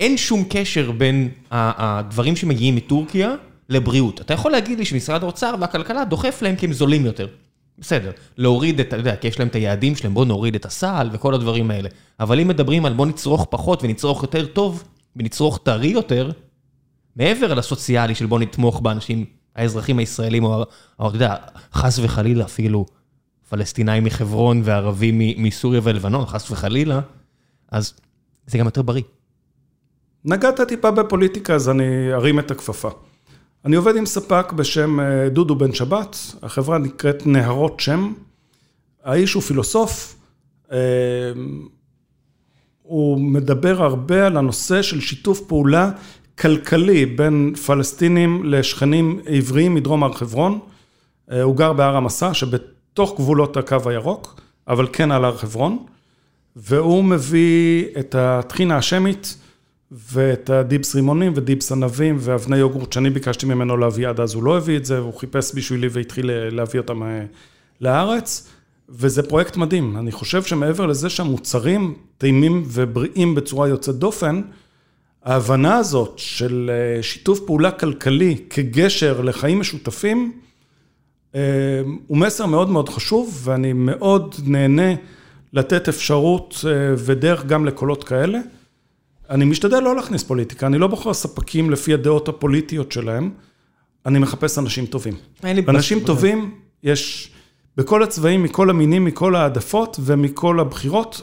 אין שום קשר בין הדברים שמגיעים מטורקיה לבריאות. אתה יכול להגיד לי שמשרד האוצר והכלכלה דוחף להם כי הם זולים יותר. בסדר, להוריד את, אתה יודע, כי יש להם את היעדים שלהם, בואו נוריד את הסל וכל הדברים האלה. אבל אם מדברים על בואו נצרוך פחות ונצרוך יותר טוב, ונצרוך טרי יותר, מעבר לסוציאלי של בואו נתמוך באנשים, האזרחים הישראלים, או, או אתה יודע, חס וחלילה אפילו פלסטינאים מחברון וערבים מסוריה ולבנון, חס וחלילה, אז זה גם יותר בריא. נגעת טיפה בפוליטיקה, אז אני ארים את הכפפה. אני עובד עם ספק בשם אה, דודו בן שבת, החברה נקראת נהרות שם. האיש הוא פילוסוף, אה, הוא מדבר הרבה על הנושא של שיתוף פעולה כלכלי בין פלסטינים לשכנים עבריים מדרום הר חברון. אה, הוא גר בהר המסע, שבתוך גבולות הקו הירוק, אבל כן על הר חברון, והוא מביא את הטחינה השמית. ואת הדיפס רימונים ודיפס ענבים ואבני יוגורט שאני ביקשתי ממנו להביא עד אז, הוא לא הביא את זה, הוא חיפש בשבילי והתחיל להביא אותם אה, לארץ, וזה פרויקט מדהים. אני חושב שמעבר לזה שהמוצרים טעימים ובריאים בצורה יוצאת דופן, ההבנה הזאת של אה, שיתוף פעולה כלכלי כגשר לחיים משותפים, אה, הוא מסר מאוד מאוד חשוב, ואני מאוד נהנה לתת אפשרות ודרך גם לקולות כאלה. אני משתדל לא להכניס פוליטיקה, אני לא בוחר ספקים לפי הדעות הפוליטיות שלהם, אני מחפש אנשים טובים. אנשים טובים, יש בכל הצבעים, מכל המינים, מכל העדפות ומכל הבחירות.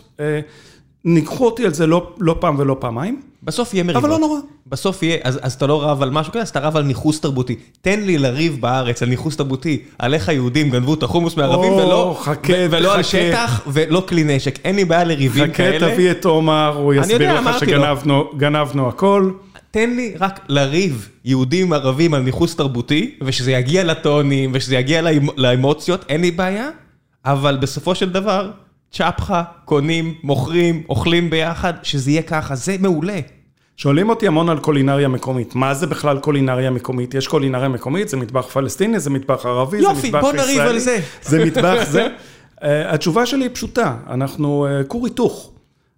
ניגחו אותי על זה לא, לא פעם ולא פעמיים. בסוף יהיה מריבות. אבל לא נורא. בסוף יהיה, אז, אז אתה לא רב על משהו כזה, אז אתה רב על ניכוס תרבותי. תן לי לריב בארץ על ניכוס תרבותי, על איך היהודים גנבו את החומוס מערבים, ולא, חכה, ו- ולא חכה. על שטח, ולא כלי נשק. אין לי בעיה לריבים חכה, כאלה. חכה, תביא את עומר, הוא יסביר לך שגנבנו הכל. תן לי רק לריב יהודים ערבים על ניכוס תרבותי, ושזה יגיע לטונים, ושזה יגיע לאמוציות, אין לי בעיה, אבל בסופו של דבר, צ'פחה, קונים, מוכרים, אוכלים ביחד, שזה יהיה ככה, זה מעולה. שואלים אותי המון על קולינריה מקומית. מה זה בכלל קולינריה מקומית? יש קולינריה מקומית, זה מטבח פלסטיני, זה מטבח ערבי, יופי, זה מטבח בוא נריב ישראלי. על זה. זה מטבח זה. Uh, התשובה שלי היא פשוטה, אנחנו uh, כור היתוך.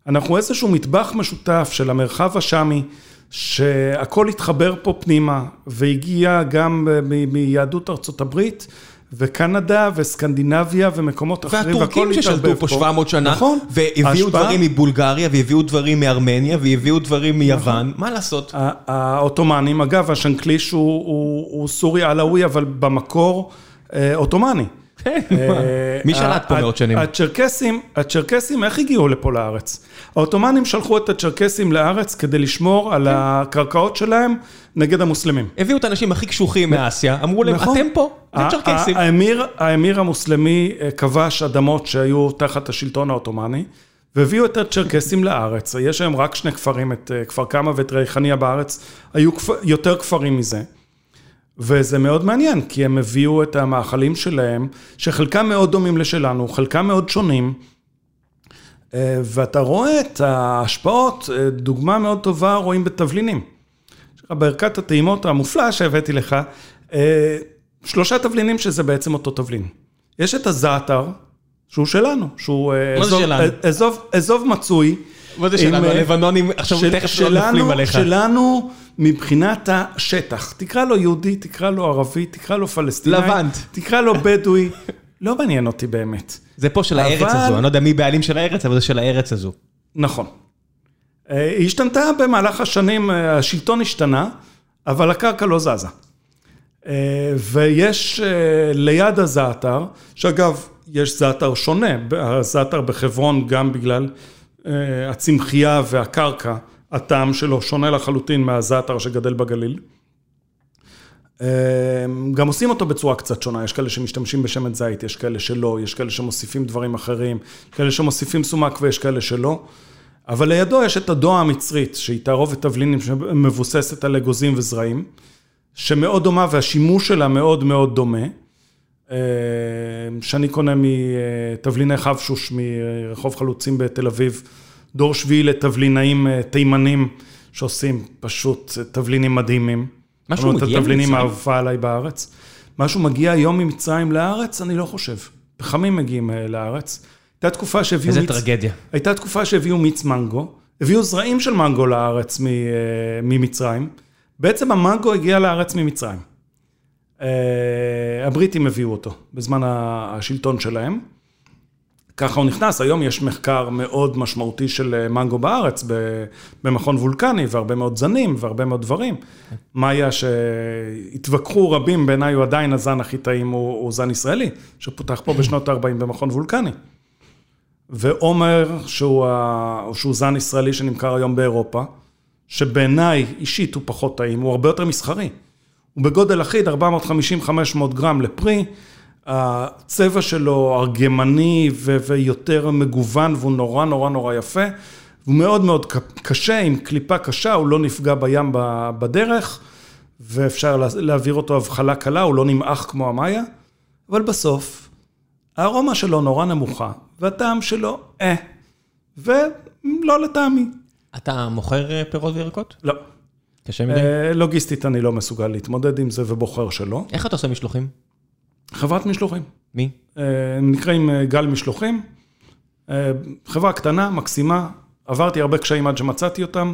אנחנו איזשהו מטבח משותף של המרחב השמי, שהכל התחבר פה פנימה, והגיע גם uh, מיהדות ארצות הברית. וקנדה וסקנדינביה ומקומות אחרים, והטורקים ששלטו פה 700 שנה, נכון. והביאו. דברים מבולגריה, והביאו דברים מארמניה, והביאו דברים מיוון, מה לעשות? העות'מאנים, אגב, השנקליש הוא, הוא, הוא סורי עלאווי, אבל במקור אה, עות'מאני. מי שלט פה מאות שנים? הצ'רקסים, הצ'רקסים, איך הגיעו לפה לארץ? העות'מאנים שלחו את הצ'רקסים לארץ כדי לשמור על הקרקעות שלהם נגד המוסלמים. הביאו את האנשים הכי קשוחים מאסיה, אמרו להם, נכון. אתם פה, זה צ'רקסים. האמיר, האמיר המוסלמי כבש אדמות שהיו תחת השלטון העות'מאני, והביאו את הצ'רקסים לארץ. יש היום רק שני כפרים, את כפר קמא ואת ריחניה בארץ, היו יותר כפרים מזה. וזה מאוד מעניין, כי הם הביאו את המאכלים שלהם, שחלקם מאוד דומים לשלנו, חלקם מאוד שונים, ואתה רואה את ההשפעות, דוגמה מאוד טובה רואים בתבלינים. בערכת הטעימות המופלאה שהבאתי לך, שלושה תבלינים שזה בעצם אותו תבלין. יש את הזעתר, שהוא שלנו, שהוא אזוב, אזוב, אזוב מצוי. מה זה שלנו? הלבנונים עכשיו תכף לא נופלים עליך. שלנו מבחינת השטח, תקרא לו יהודי, תקרא לו ערבי, תקרא לו פלסטיני. לבנט. תקרא לו בדואי, לא מעניין אותי באמת. זה פה של הארץ הזו, אני לא יודע מי בעלים של הארץ, אבל זה של הארץ הזו. נכון. היא השתנתה במהלך השנים, השלטון השתנה, אבל הקרקע לא זזה. ויש ליד הזעתר, שאגב, יש זעתר שונה, הזעתר בחברון גם בגלל הצמחייה והקרקע, הטעם שלו שונה לחלוטין מהזעתר שגדל בגליל. גם עושים אותו בצורה קצת שונה, יש כאלה שמשתמשים בשמן זית, יש כאלה שלא, יש כאלה שמוסיפים דברים אחרים, כאלה שמוסיפים סומק ויש כאלה שלא. אבל לידו יש את הדוע המצרית, שהיא תערובת תבלינים שמבוססת על אגוזים וזרעים, שמאוד דומה והשימוש שלה מאוד מאוד דומה. שאני קונה מתבליני חבשוש מרחוב חלוצים בתל אביב, דור שביעי לתבלינאים תימנים שעושים פשוט תבלינים מדהימים. משהו מגיע ממצרים? התבלינים האהובה עליי בארץ. משהו מגיע היום ממצרים לארץ? אני לא חושב. פחמים מגיעים לארץ. הייתה תקופה שהביאו איזה מיץ... טרגדיה. הייתה תקופה שהביאו מיץ מנגו, הביאו זרעים של מנגו לארץ ממצרים. בעצם המנגו הגיע לארץ ממצרים. אה, הבריטים הביאו אותו בזמן השלטון שלהם. ככה הוא נכנס, היום יש מחקר מאוד משמעותי של אה, מנגו בארץ, במכון וולקני, והרבה מאוד זנים, והרבה מאוד דברים. מה היה שהתווכחו רבים, בעיניי הוא עדיין הזן הכי טעים, הוא, הוא זן ישראלי, שפותח פה בשנות ה-40 במכון וולקני. ועומר, שהוא. שהוא זן ישראלי שנמכר היום באירופה, שבעיניי אישית הוא פחות טעים, הוא הרבה יותר מסחרי. הוא בגודל אחיד, 450-500 גרם לפרי, הצבע שלו ארגמני ויותר מגוון והוא נורא נורא נורא יפה. הוא מאוד מאוד קשה, עם קליפה קשה, הוא לא נפגע בים בדרך, ואפשר להעביר אותו הבחלה קלה, הוא לא נמעך כמו המאיה, אבל בסוף, הארומה שלו נורא נמוכה, והטעם שלו, אה, ולא לטעמי. אתה מוכר אה, פירות וירקות? לא. קשה מדי? אה, לוגיסטית אני לא מסוגל להתמודד עם זה ובוחר שלא. איך אתה עושה משלוחים? חברת משלוחים. מי? אה, נקראים גל משלוחים. חברה קטנה, מקסימה, עברתי הרבה קשיים עד שמצאתי אותם.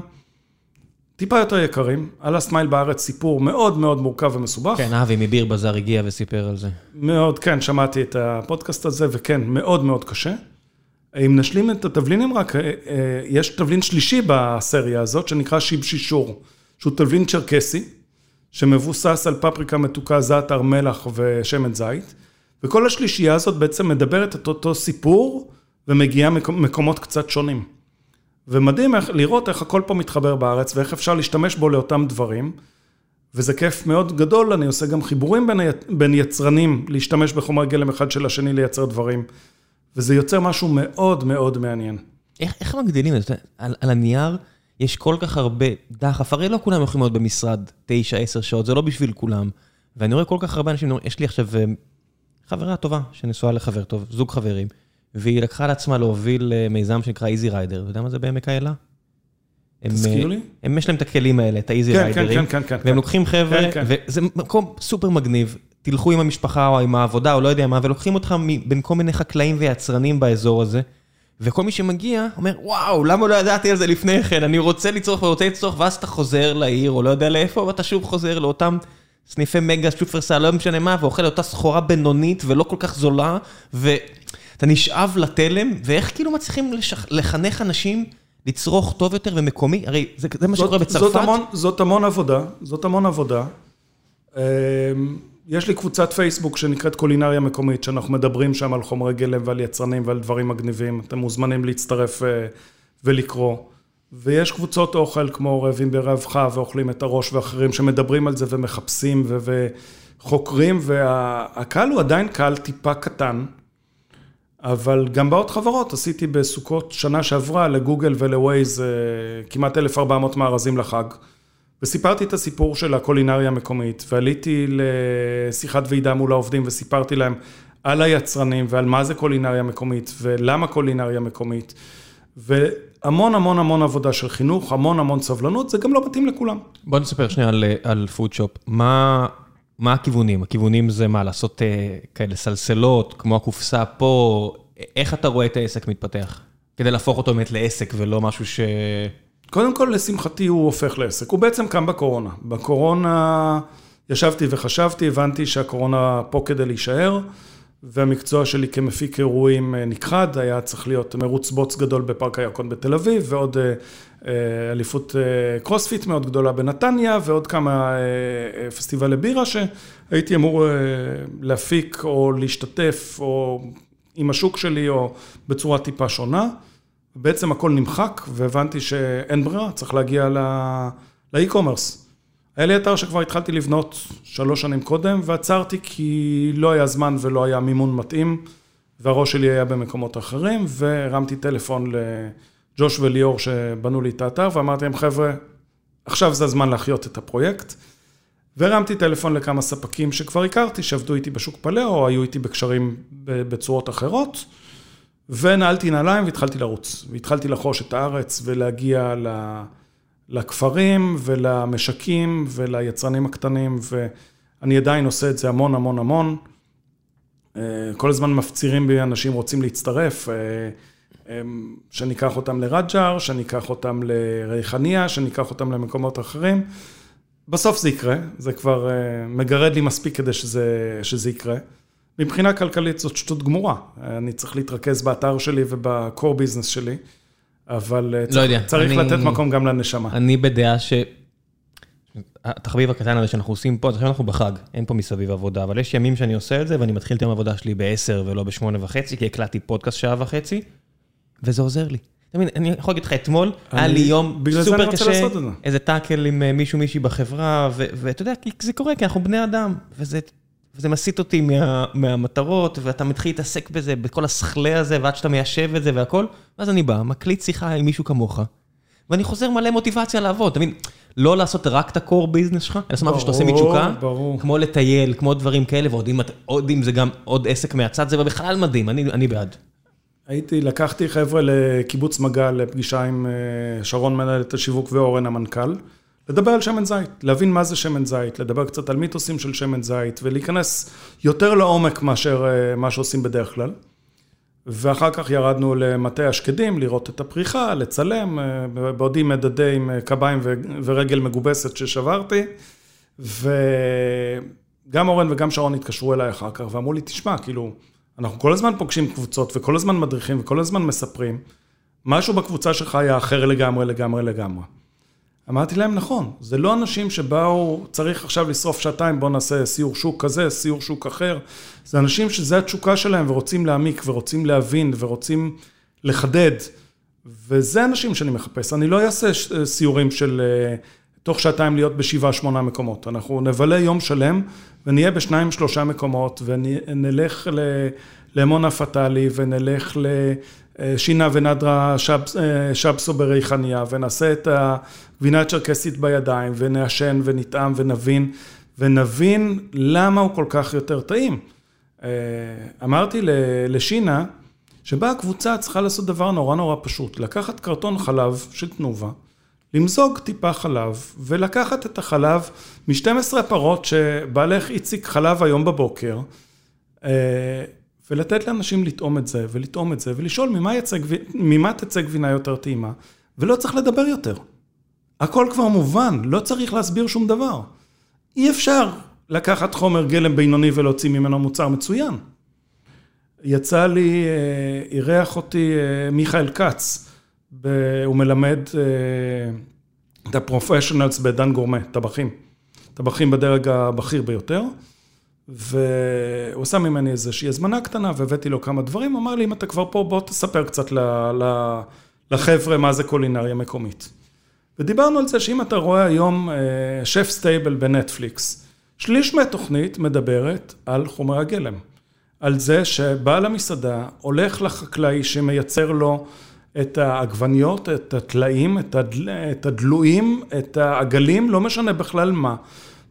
טיפה יותר יקרים, על הסמייל בארץ סיפור מאוד מאוד מורכב ומסובך. כן, אבי מביר בזאר הגיע וסיפר על זה. מאוד, כן, שמעתי את הפודקאסט הזה, וכן, מאוד מאוד קשה. אם נשלים את התבלינים רק, יש תבלין שלישי בסריה הזאת, שנקרא שיבשישור. שהוא תבלין צ'רקסי, שמבוסס על פפריקה מתוקה, זעתר, מלח ושמן זית, וכל השלישייה הזאת בעצם מדברת את אותו סיפור, ומגיעה מקומות קצת שונים. ומדהים איך, לראות איך הכל פה מתחבר בארץ, ואיך אפשר להשתמש בו לאותם דברים. וזה כיף מאוד גדול, אני עושה גם חיבורים בין, בין יצרנים, להשתמש בחומר גלם אחד של השני לייצר דברים. וזה יוצר משהו מאוד מאוד מעניין. איך, איך מגדילים את זה? על, על הנייר, יש כל כך הרבה דחף, הרי לא כולם יכולים להיות במשרד 9-10 שעות, זה לא בשביל כולם. ואני רואה כל כך הרבה אנשים, יש לי עכשיו אה, חברה טובה שנשואה לחבר טוב, זוג חברים, והיא לקחה לעצמה להוביל אה, מיזם שנקרא איזי ריידר, אתה יודע מה זה בעמק האלה? תזכיר לי. הם, יש להם את הכלים האלה, את האיזי כן, ריידרים, כן, כן, כן, והם לוקחים חבר'ה, כן, כן. וזה מקום סופר מגניב, תלכו עם המשפחה או עם העבודה או לא יודע מה, ולוקחים אותך בין כל מיני חקלאים ויצרנים באזור הזה. וכל מי שמגיע אומר, וואו, למה לא ידעתי על זה לפני כן? אני רוצה לצרוך ורוצה לצרוך, ואז אתה חוזר לעיר, או לא יודע לאיפה, ואתה שוב חוזר לאותם סניפי מגה, שופרסל, לא משנה מה, ואוכל אותה סחורה בינונית ולא כל כך זולה, ואתה נשאב לתלם, ואיך כאילו מצליחים לשכ... לחנך אנשים לצרוך טוב יותר ומקומי? הרי זה, זה מה שקורה בצרפת. זאת המון, זאת המון עבודה, זאת המון עבודה. יש לי קבוצת פייסבוק שנקראת קולינריה מקומית, שאנחנו מדברים שם על חומרי גלם ועל יצרנים ועל דברים מגניבים. אתם מוזמנים להצטרף אה, ולקרוא. ויש קבוצות אוכל כמו רעבים ברווחה ואוכלים את הראש ואחרים שמדברים על זה ומחפשים ו- וחוקרים, והקהל הוא עדיין קהל טיפה קטן, אבל גם בעוד חברות, עשיתי בסוכות שנה שעברה לגוגל ולווייז אה, כמעט 1,400 מארזים לחג. וסיפרתי את הסיפור של הקולינריה המקומית, ועליתי לשיחת ועידה מול העובדים וסיפרתי להם על היצרנים ועל מה זה קולינריה מקומית ולמה קולינריה מקומית. והמון המון המון עבודה של חינוך, המון המון סבלנות, זה גם לא מתאים לכולם. בוא נספר שנייה על, על פודשופ. מה, מה הכיוונים? הכיוונים זה מה, לעשות uh, כאלה סלסלות, כמו הקופסה פה, איך אתה רואה את העסק מתפתח? כדי להפוך אותו באמת לעסק ולא משהו ש... קודם כל, לשמחתי הוא הופך לעסק. הוא בעצם קם בקורונה. בקורונה ישבתי וחשבתי, הבנתי שהקורונה פה כדי להישאר, והמקצוע שלי כמפיק אירועים אה, נכחד, היה צריך להיות מרוץ בוץ גדול בפארק הירקון בתל אביב, ועוד אה, אה, אליפות קרוספיט מאוד גדולה בנתניה, ועוד כמה פסטיבלי בירה שהייתי אמור להפיק או להשתתף, או עם השוק שלי, או בצורה טיפה שונה. בעצם הכל נמחק, והבנתי שאין ברירה, צריך להגיע לאי-קומרס. היה לי אתר שכבר התחלתי לבנות שלוש שנים קודם, ועצרתי כי לא היה זמן ולא היה מימון מתאים, והראש שלי היה במקומות אחרים, והרמתי טלפון לג'וש וליאור שבנו לי את האתר, ואמרתי להם, חבר'ה, עכשיו זה הזמן להחיות את הפרויקט. והרמתי טלפון לכמה ספקים שכבר הכרתי, שעבדו איתי בשוק פלאו, או היו איתי בקשרים בצורות אחרות. ונעלתי נעליים והתחלתי לרוץ. והתחלתי לחוש את הארץ ולהגיע לכפרים ולמשקים וליצרנים הקטנים, ואני עדיין עושה את זה המון המון המון. אה, כל הזמן מפצירים בי, אנשים רוצים להצטרף, אה, שאני אקח אותם לרג'ר, שאני אקח אותם לריחניה, שאני אקח אותם למקומות אחרים. בסוף זה יקרה, זה כבר uh, מגרד לי מספיק כדי שזה, שזה יקרה. מבחינה כלכלית זאת שטות גמורה. אני צריך להתרכז באתר שלי ובקור ביזנס שלי, אבל לא צריך, יודע, צריך אני- לתת מקום גם לנשמה. אני בדעה ש... התחביב הקטן הזה שאנחנו עושים פה, עכשיו אנחנו בחג, אין פה מסביב עבודה, אבל יש ימים שאני עושה את זה, ואני מתחיל את יום העבודה שלי ב-10 ולא ב-8 וחצי, כי הקלטתי פודקאסט שעה וחצי, וזה עוזר לי. אתה מבין, אני יכול להגיד לך, אתמול היה אני- לי יום סופר קשה. איזה טאקל עם אה, מישהו מישהי בחברה, ואתה יודע, כי זה קורה, כי אנחנו בני אדם, וזה... וזה מסיט אותי מה, מהמטרות, ואתה מתחיל להתעסק בזה, בכל הסכלה הזה, ועד שאתה מיישב את זה והכל, ואז אני בא, מקליט שיחה עם מישהו כמוך, ואני חוזר מלא מוטיבציה לעבוד, אתה מבין? לא לעשות רק את ה-core ביזנס שלך, אלא לעשות משהו שאתה עושה מתשוקה. כמו לטייל, כמו דברים כאלה, ועוד אם, אם זה גם עוד עסק מהצד, זה בכלל מדהים, אני, אני בעד. הייתי, לקחתי חבר'ה לקיבוץ מגל לפגישה עם אה, שרון מנהלת השיווק ואורן המנכ"ל, לדבר על שמן זית, להבין מה זה שמן זית, לדבר קצת על מיתוסים של שמן זית ולהיכנס יותר לעומק מאשר אה, מה שעושים בדרך כלל. ואחר כך ירדנו למטה השקדים, לראות את הפריחה, לצלם, אה, בעודי מדדי עם אה, קביים ורגל מגובסת ששברתי. וגם אורן וגם שרון התקשרו אליי אחר כך ואמרו לי, תשמע, כאילו, אנחנו כל הזמן פוגשים קבוצות וכל הזמן מדריכים וכל הזמן מספרים, משהו בקבוצה שלך היה אחר לגמרי, לגמרי, לגמרי. אמרתי להם, נכון, זה לא אנשים שבאו, צריך עכשיו לשרוף שעתיים, בואו נעשה סיור שוק כזה, סיור שוק אחר. זה אנשים שזה התשוקה שלהם ורוצים להעמיק ורוצים להבין ורוצים לחדד. וזה אנשים שאני מחפש. אני לא אעשה ש- סיורים של אה, תוך שעתיים להיות בשבעה, שמונה מקומות. אנחנו נבלה יום שלם ונהיה בשניים, שלושה מקומות ונלך למונה פטאלי ונלך לשינה ונדרה שבס- אה, שבסו בריחניה ונעשה את הגבינה הצ'רקסית בידיים ונעשן ונטעם ונבין ונבין למה הוא כל כך יותר טעים. אה, אמרתי לשינה, שבה הקבוצה צריכה לעשות דבר נורא נורא פשוט, לקחת קרטון חלב של תנובה, למזוג טיפה חלב, ולקחת את החלב מ-12 הפרות שבעלך הציג חלב היום בבוקר, אה, ולתת לאנשים לטעום את זה, ולטעום את זה, ולשאול ממה, יצא, ממה תצא גבינה יותר טעימה, ולא צריך לדבר יותר. הכל כבר מובן, לא צריך להסביר שום דבר. אי אפשר לקחת חומר גלם בינוני ולהוציא ממנו מוצר מצוין. יצא לי, אה, אירח אותי אה, מיכאל כץ, ב- הוא מלמד אה, את ה professionals בדן גורמה, טבחים. טבחים בדרג הבכיר ביותר, והוא עשה ממני איזושהי הזמנה קטנה והבאתי לו כמה דברים, אמר לי, אם אתה כבר פה, בוא תספר קצת ל- ל- לחבר'ה מה זה קולינריה מקומית. ודיברנו על זה שאם אתה רואה היום Chef's Table בנטפליקס, שליש מהתוכנית מדברת על חומרי הגלם. על זה שבעל המסעדה הולך לחקלאי שמייצר לו את העגבניות, את הטלאים, את, הדל... את הדלויים, את העגלים, לא משנה בכלל מה.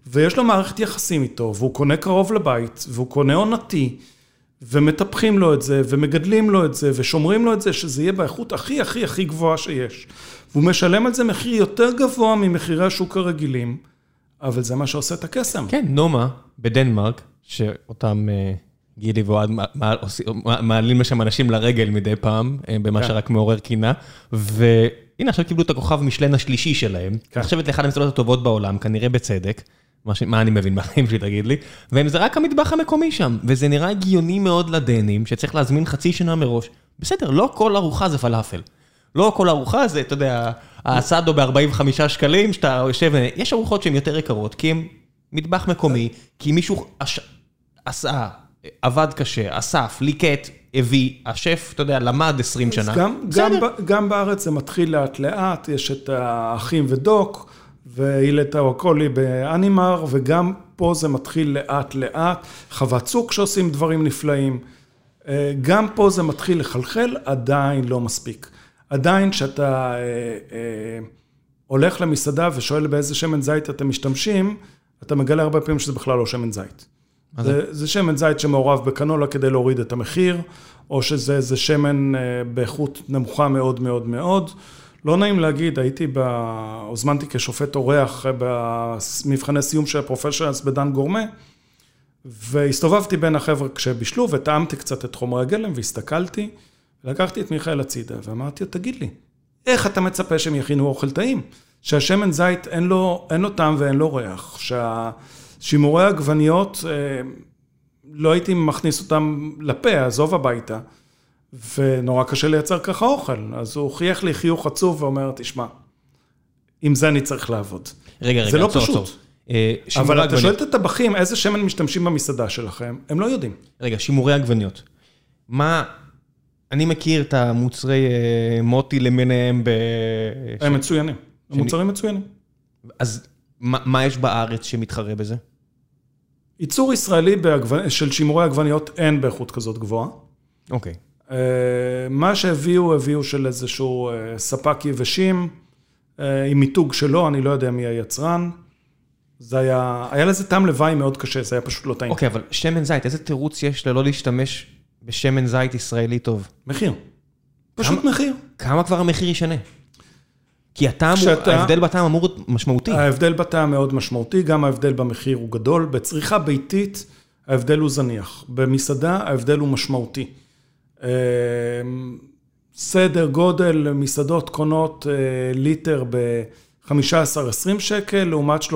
ויש לו מערכת יחסים איתו, והוא קונה קרוב לבית, והוא קונה עונתי, ומטפחים לו את זה, ומגדלים לו את זה, ושומרים לו את זה, שזה יהיה באיכות הכי הכי הכי גבוהה שיש. והוא משלם על זה מחיר יותר גבוה ממחירי השוק הרגילים, אבל זה מה שעושה את הקסם. כן, נומה בדנמרק, שאותם אה, גילי ואוהד מעלים לשם אנשים לרגל מדי פעם, אה, במה כן. שרק מעורר קינה, והנה עכשיו קיבלו את הכוכב משלן השלישי שלהם, כן. נחשבת לאחת המסעדות הטובות בעולם, כנראה בצדק. מה, ש... מה אני מבין מהחיים שלי, תגיד לי? וזה רק המטבח המקומי שם, וזה נראה הגיוני מאוד לדנים, שצריך להזמין חצי שנה מראש. בסדר, לא כל ארוחה זה פלאפל. לא כל ארוחה זה, אתה יודע, האסדו ב-45 שקלים, שאתה יושב, יש ארוחות שהן יותר יקרות, כי הן מטבח מקומי, כי מישהו עש... עשה, עבד קשה, אסף, ליקט, הביא, השף, אתה יודע, למד 20 שנה. גם, גם, גם בארץ זה מתחיל לאט לאט, יש את האחים ודוק, ואילת האוקולי באנימר, וגם פה זה מתחיל לאט לאט. חוות צוק שעושים דברים נפלאים. אה, גם פה זה מתחיל לחלחל, עדיין לא מספיק. עדיין כשאתה אה, אה, הולך למסעדה ושואל באיזה שמן זית אתם משתמשים, אתה מגלה הרבה פעמים שזה בכלל לא שמן זית. זה? זה, זה שמן זית שמעורב בקנולה כדי להוריד את המחיר, או שזה זה שמן אה, באיכות נמוכה מאוד מאוד מאוד. לא נעים להגיד, הייתי ב... הוזמנתי כשופט אורח במבחני סיום של הפרופשיונלס בדן גורמה, והסתובבתי בין החבר'ה כשבישלו, וטעמתי קצת את חומרי הגלם, והסתכלתי, ולקחתי את מיכאל הצידה, ואמרתי לו, תגיד לי, איך אתה מצפה שהם יכינו אוכל טעים? שהשמן זית אין לו, אין לו טעם ואין לו ריח, שהשימורי עגבניות, לא הייתי מכניס אותם לפה, עזוב הביתה, ונורא קשה לייצר ככה אוכל. אז הוא חייך לי חיוך עצוב ואומר, תשמע, עם זה אני צריך לעבוד. רגע, רגע, זה לא עצור, פשוט. עצור. אה, אבל אתה עגבניות. שואל את הטבחים, איזה שמן משתמשים במסעדה שלכם, הם לא יודעים. רגע, שימורי עגבניות. מה... אני מכיר את המוצרי אה, מוטי למיניהם ב... הם מצוינים, הם מוצרים מצוינים. אז מה, מה יש בארץ שמתחרה בזה? ייצור ישראלי. של שימורי עגבניות אין באיכות כזאת גבוהה. אוקיי. אה, מה שהביאו, הביאו של איזשהו אה, ספק יבשים, עם מיתוג שלו, אני לא יודע מי היצרן. זה היה, היה לזה טעם לוואי מאוד קשה, זה היה פשוט לא טעים. אוקיי, אבל שמן זית, איזה תירוץ יש ללא להשתמש בשמן זית ישראלי טוב? מחיר. פשוט מחיר. כמה כבר המחיר ישנה? כי הטעם, הוא- כשאתה- ההבדל בטעם אמור להיות משמעותי. ההבדל בטעם מאוד משמעותי, גם ההבדל במחיר הוא גדול. בצריכה ביתית, ההבדל הוא זניח. במסעדה, ההבדל הוא משמעותי. אה, סדר גודל, מסעדות קונות אה, ליטר ב-15-20 שקל, לעומת 35-40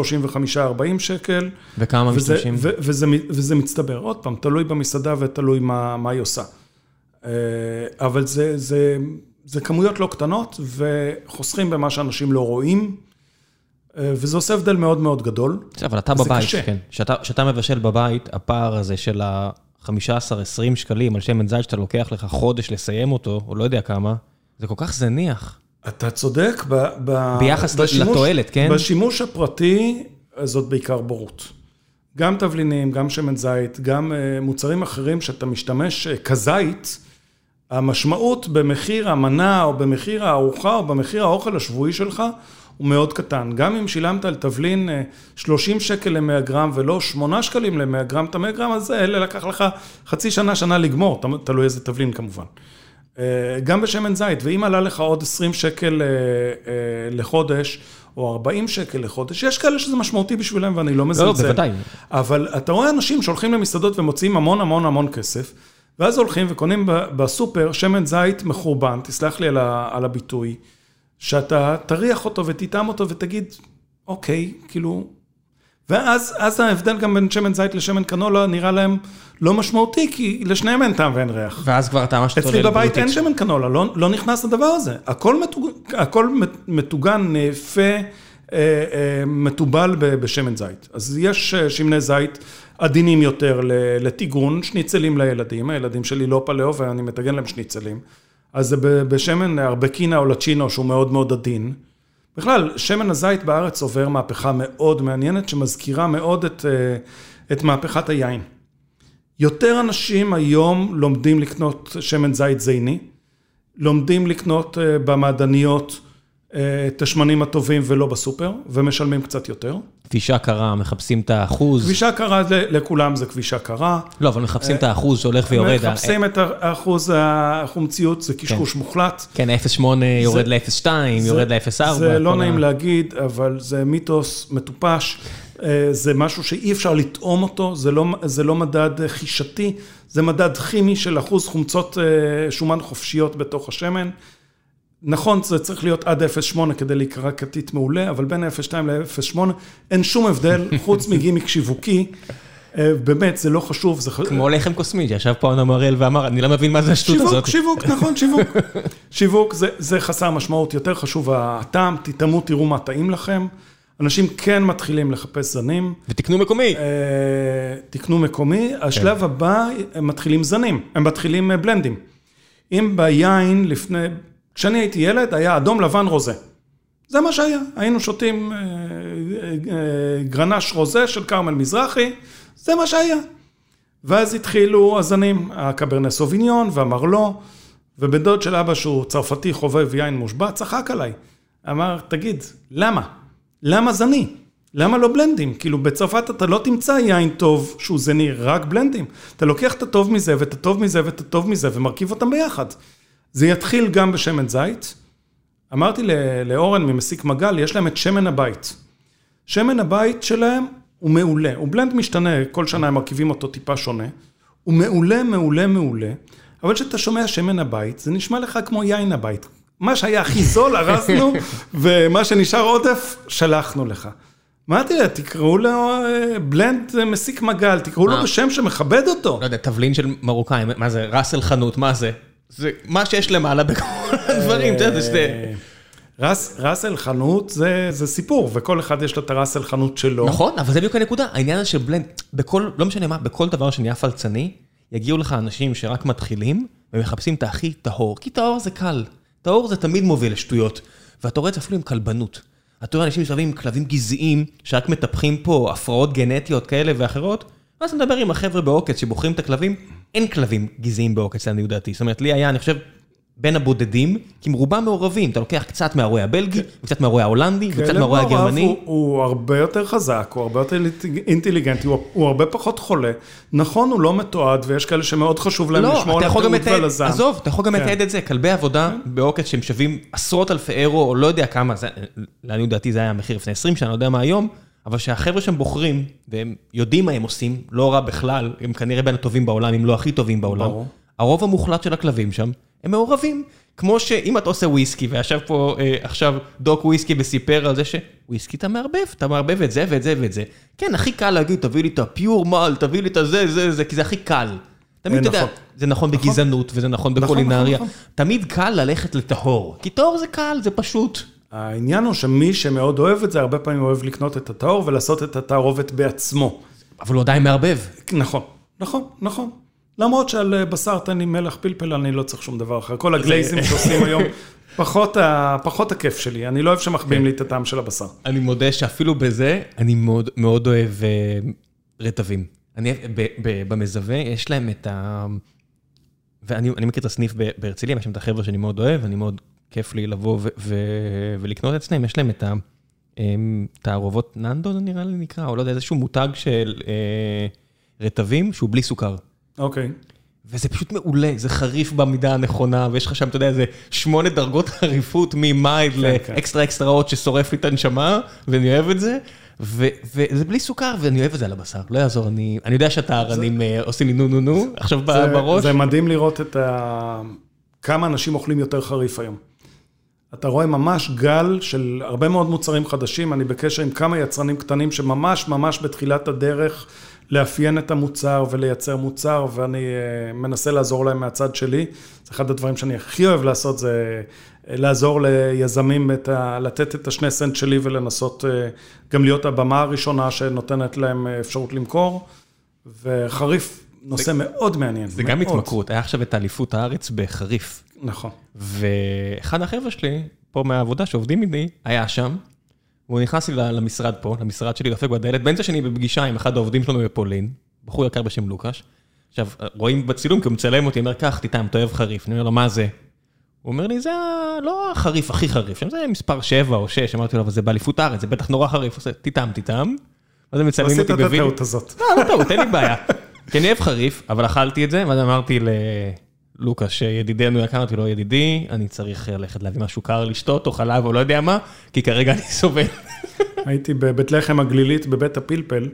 שקל. וכמה וזה, משתמשים? ו- וזה, וזה מצטבר. עוד פעם, תלוי במסעדה ותלוי מה, מה היא עושה. אה, אבל זה, זה, זה כמויות לא קטנות, וחוסכים במה שאנשים לא רואים, אה, וזה עושה הבדל מאוד מאוד גדול. אבל אתה בבית, קשה. כן. כשאתה מבשל בבית, הפער הזה של ה-15-20 שקלים על שמן זית שאתה לוקח לך חודש לסיים אותו, או לא יודע כמה, זה כל כך זניח. אתה צודק, ב, ב, ביחס לתועלת, כן? בשימוש הפרטי, אה, זאת בעיקר בורות. גם תבלינים, גם שמן זית, גם אה, מוצרים אחרים שאתה משתמש אה, כזית, המשמעות במחיר המנה או במחיר הארוחה או במחיר האוכל השבועי שלך הוא מאוד קטן. גם אם שילמת על תבלין אה, 30 שקל ל-100 גרם ולא 8 שקלים ל-100 גרם, את ה-100 גרם הזה, אלה לקח לך חצי שנה, שנה לגמור, תלוי איזה תבלין כמובן. אה, גם בשמן זית, ואם עלה לך עוד 20 שקל אה, אה, לחודש, או 40 שקל לחודש, יש כאלה שזה משמעותי בשבילם ואני לא מזלזל. בוודאי. אבל אתה רואה אנשים שהולכים למסעדות ומוציאים המון המון המון כסף, ואז הולכים וקונים בסופר שמן זית מחורבן, תסלח לי על הביטוי, שאתה תריח אותו ותטעם אותו ותגיד, אוקיי, כאילו... ואז אז ההבדל גם בין שמן זית לשמן קנולה נראה להם לא משמעותי, כי לשניהם אין טעם ואין ריח. ואז כבר אתה ממש אצלי בבית אין שמן קנולה, לא, לא נכנס לדבר הזה. הכל, מטוג, הכל מטוגן, נאפה, אה, אה, מתובל בשמן זית. אז יש אה, שמני זית עדינים יותר לטיגון, שניצלים לילדים, הילדים שלי לא פלאו ואני מטגן להם שניצלים. אז זה בשמן ארבקינה או לצ'ינו שהוא מאוד מאוד עדין. בכלל, שמן הזית בארץ עובר מהפכה מאוד מעניינת, שמזכירה מאוד את, אה, את מהפכת היין. יותר אנשים היום לומדים לקנות שמן זית זיני, לומדים לקנות אה, במעדניות אה, את השמנים הטובים ולא בסופר, ומשלמים קצת יותר. כבישה קרה, מחפשים את האחוז. כבישה קרה לכולם זה כבישה קרה. לא, אבל מחפשים את האחוז שהולך ויורד. מחפשים את האחוז החומציות, זה קשקוש מוחלט. כן, 0.8 יורד ל-0.2, יורד ל-0.4. זה לא נעים להגיד, אבל זה מיתוס מטופש. אה, זה משהו שאי אפשר לטעום אותו, זה לא, זה לא מדד אה, חישתי, זה מדד כימי של אחוז חומצות אה, שומן חופשיות בתוך השמן. נכון, זה צריך להיות עד 0.8 כדי להיקרא כתית מעולה, אבל בין 0.2 ל-0.8 אין שום הבדל, חוץ מגימיק שיווקי. אה, באמת, זה לא חשוב, זה חשוב. כמו לחם קוסמי, שישב פה אנה מראל ואמר, אני לא מבין מה זה השטות שיווק, הזאת. שיווק, נכון, שיווק. שיווק זה, זה חסר משמעות, יותר חשוב הטעם, תטעמו, תראו מה טעים לכם. אנשים כן מתחילים לחפש זנים, ותקנו מקומי. אה, תקנו מקומי. השלב הבא, הם מתחילים זנים, הם מתחילים אה, בלנדים. אם ביין לפני, כשאני הייתי ילד, היה אדום, לבן, רוזה. זה מה שהיה, היינו שותים אה, אה, גרנש רוזה של כרמל מזרחי, זה מה שהיה. ואז התחילו הזנים, הקברנה סוביניון והמרלו, ובן דוד של אבא שהוא צרפתי חובב יין מושבע, צחק עליי. אמר, תגיד, למה? למה זני? למה לא בלנדים? כאילו בצרפת אתה לא תמצא יין טוב שהוא זני, רק בלנדים. אתה לוקח את הטוב מזה ואת הטוב מזה ואת הטוב מזה ומרכיב אותם ביחד. זה יתחיל גם בשמן זית. אמרתי לאורן ממסיק מגל, יש להם את שמן הבית. שמן הבית שלהם הוא מעולה, הוא בלנד משתנה, כל שנה הם מרכיבים אותו טיפה שונה. הוא מעולה, מעולה, מעולה, אבל כשאתה שומע שמן הבית, זה נשמע לך כמו יין הבית. מה שהיה הכי זול, ארזנו, ומה שנשאר עודף, שלחנו לך. מה תראה, תקראו לו אה, בלנד מסיק מגל, תקראו לו מה? בשם שמכבד אותו. לא יודע, תבלין של מרוקאים, מה זה, ראסל חנות, מה זה? זה מה שיש למעלה בכל הדברים, אתה יודע, זה... רס, ראסל חנות זה, זה סיפור, וכל אחד יש לו את הראסל חנות שלו. נכון, אבל זה בדיוק הנקודה, העניין הזה של בלנד, בכל, לא משנה מה, בכל דבר שנהיה פלצני, יגיעו לך אנשים שרק מתחילים, ומחפשים את הכי טהור, כי טהור זה קל. טהור זה תמיד מוביל לשטויות. ואתה רואה את זה אפילו עם כלבנות. אתה רואה אנשים מסתובבים עם כלבים גזעיים, שרק מטפחים פה הפרעות גנטיות כאלה ואחרות, ואז אתה מדבר עם החבר'ה בעוקץ שבוחרים את הכלבים, אין כלבים גזעיים בעוקץ, לעניות דעתי. זאת אומרת, לי היה, אני חושב, בין הבודדים, כי רובם מעורבים. אתה לוקח קצת מהרועה הבלגי, וקצת מהרועה ההולנדי, וקצת מהרועה הגרמני. הוא, הוא הרבה יותר חזק, הוא הרבה יותר אינטליגנטי, הוא, הוא הרבה פחות חולה. נכון, הוא לא מתועד, ויש כאלה שמאוד חשוב להם לא, לשמור על התיעוד לתעד, ולזן. עזוב, אתה יכול גם כן. לתעד את זה, כלבי עבודה בעוקץ שהם שווים עשרות אלפי אירו, או לא יודע כמה, לעניות דעתי זה היה המחיר לפני 20 שנה, לא יודע מה היום, אבל שהחבר'ה שם בוחרים, והם יודעים מה הם עושים, לא רע בכלל, הם כנראה בין הטובים בעולם, אם לא הכי טובים בעולם. ברור. הרוב המוחלט של הכלבים שם, הם מעורבים. כמו שאם אתה עושה וויסקי, וישב פה אה, עכשיו דוק וויסקי וסיפר על זה שוויסקי אתה מערבב, אתה מערבב את זה ואת זה ואת זה. כן, הכי קל להגיד, תביא לי את הפיור מל, תביא לי את הזה, זה, זה, כי זה הכי קל. תמיד, אתה יודע, נכון. זה נכון בגזענות, וזה נכון נכון, בקולינריה. נכון. תמיד קל ללכת לטהור, כי טהור זה קל, זה פשוט. העניין הוא שמי שמאוד אוהב את זה, הרבה פעמים אוהב לקנות את הטהור ולעשות את התערובת בעצמו. אבל הוא עדיין מערבב. נכון, נכון, נכון. למרות שעל אה, בשר תן לי מלח פלפל, אני לא צריך שום דבר אחר. כל הגלייזים שעושים היום, פחות, ה... פחות הכיף שלי. אני לא אוהב שמחביאים לי את הטעם של הבשר. אני מודה שאפילו בזה, אני מאוד, מאוד אוהב אה, רטבים. אני, ב, ב, במזווה, יש להם את ה... ואני אני מכיר את הסניף בהרצליה, יש שם את החבר'ה שאני מאוד אוהב, אני מאוד כיף לי לבוא ו, ו, ולקנות אצלם, יש להם את ה... הם, תערובות ננדו, זה נראה לי נקרא, או לא יודע, איזשהו מותג של אה, רטבים שהוא בלי סוכר. אוקיי. וזה פשוט מעולה, זה חריף במידה הנכונה, ויש לך שם, אתה יודע, איזה שמונה דרגות חריפות ממייד כן. לאקסטרה אקסטרה עוד ששורף לי את הנשמה, ואני אוהב את זה, ו- וזה בלי סוכר, ואני אוהב את זה על הבשר, לא יעזור, אני, אני יודע שהטהרנים אה, עושים לי נו נו נו, עכשיו זה, בראש. זה מדהים לראות את ה... כמה אנשים אוכלים יותר חריף היום. אתה רואה ממש גל של הרבה מאוד מוצרים חדשים, אני בקשר עם כמה יצרנים קטנים שממש ממש בתחילת הדרך לאפיין את המוצר ולייצר מוצר, ואני אה, מנסה לעזור להם מהצד שלי. זה אחד הדברים שאני הכי אוהב לעשות, זה אה, לעזור ליזמים את ה... לתת את השני סנט שלי ולנסות אה, גם להיות הבמה הראשונה שנותנת להם אפשרות למכור. וחריף, נושא מאוד מעניין. זה גם מאוד. התמכרות, היה עכשיו את אליפות הארץ בחריף, נכון. ואחד החבר'ה שלי, פה מהעבודה שעובדים איתי, היה שם, והוא נכנס לי למשרד פה, למשרד שלי, דופק בדלת, באמצע שאני בפגישה עם אחד העובדים שלנו בפולין, בחור יקר בשם לוקש. עכשיו, רואים בצילום, כי הוא מצלם אותי, אומר, קח, תטעם, אתה אוהב חריף. אני אומר לו, מה זה? הוא אומר לי, זה לא החריף הכי חריף, שם זה מספר 7 או 6, אמרתי לו, אבל זה באליפות הארץ, זה בטח נורא חריף. עושה, תטעם, תטעם. ואז הם מצלמים עשית אותי את בווידאו. הטעות הזאת. לא, לא טעות, אין לי בעיה. כי אני אוהב חריף, אבל אכלתי את זה, ואז אמרתי ללוקה, שידידנו יקר, אמרתי לו, ידידי, אני צריך ללכת להביא משהו קר לשתות, או חלב, או לא יודע מה, כי כרגע אני סובל. הייתי בבית לחם הגלילית בבית הפלפל,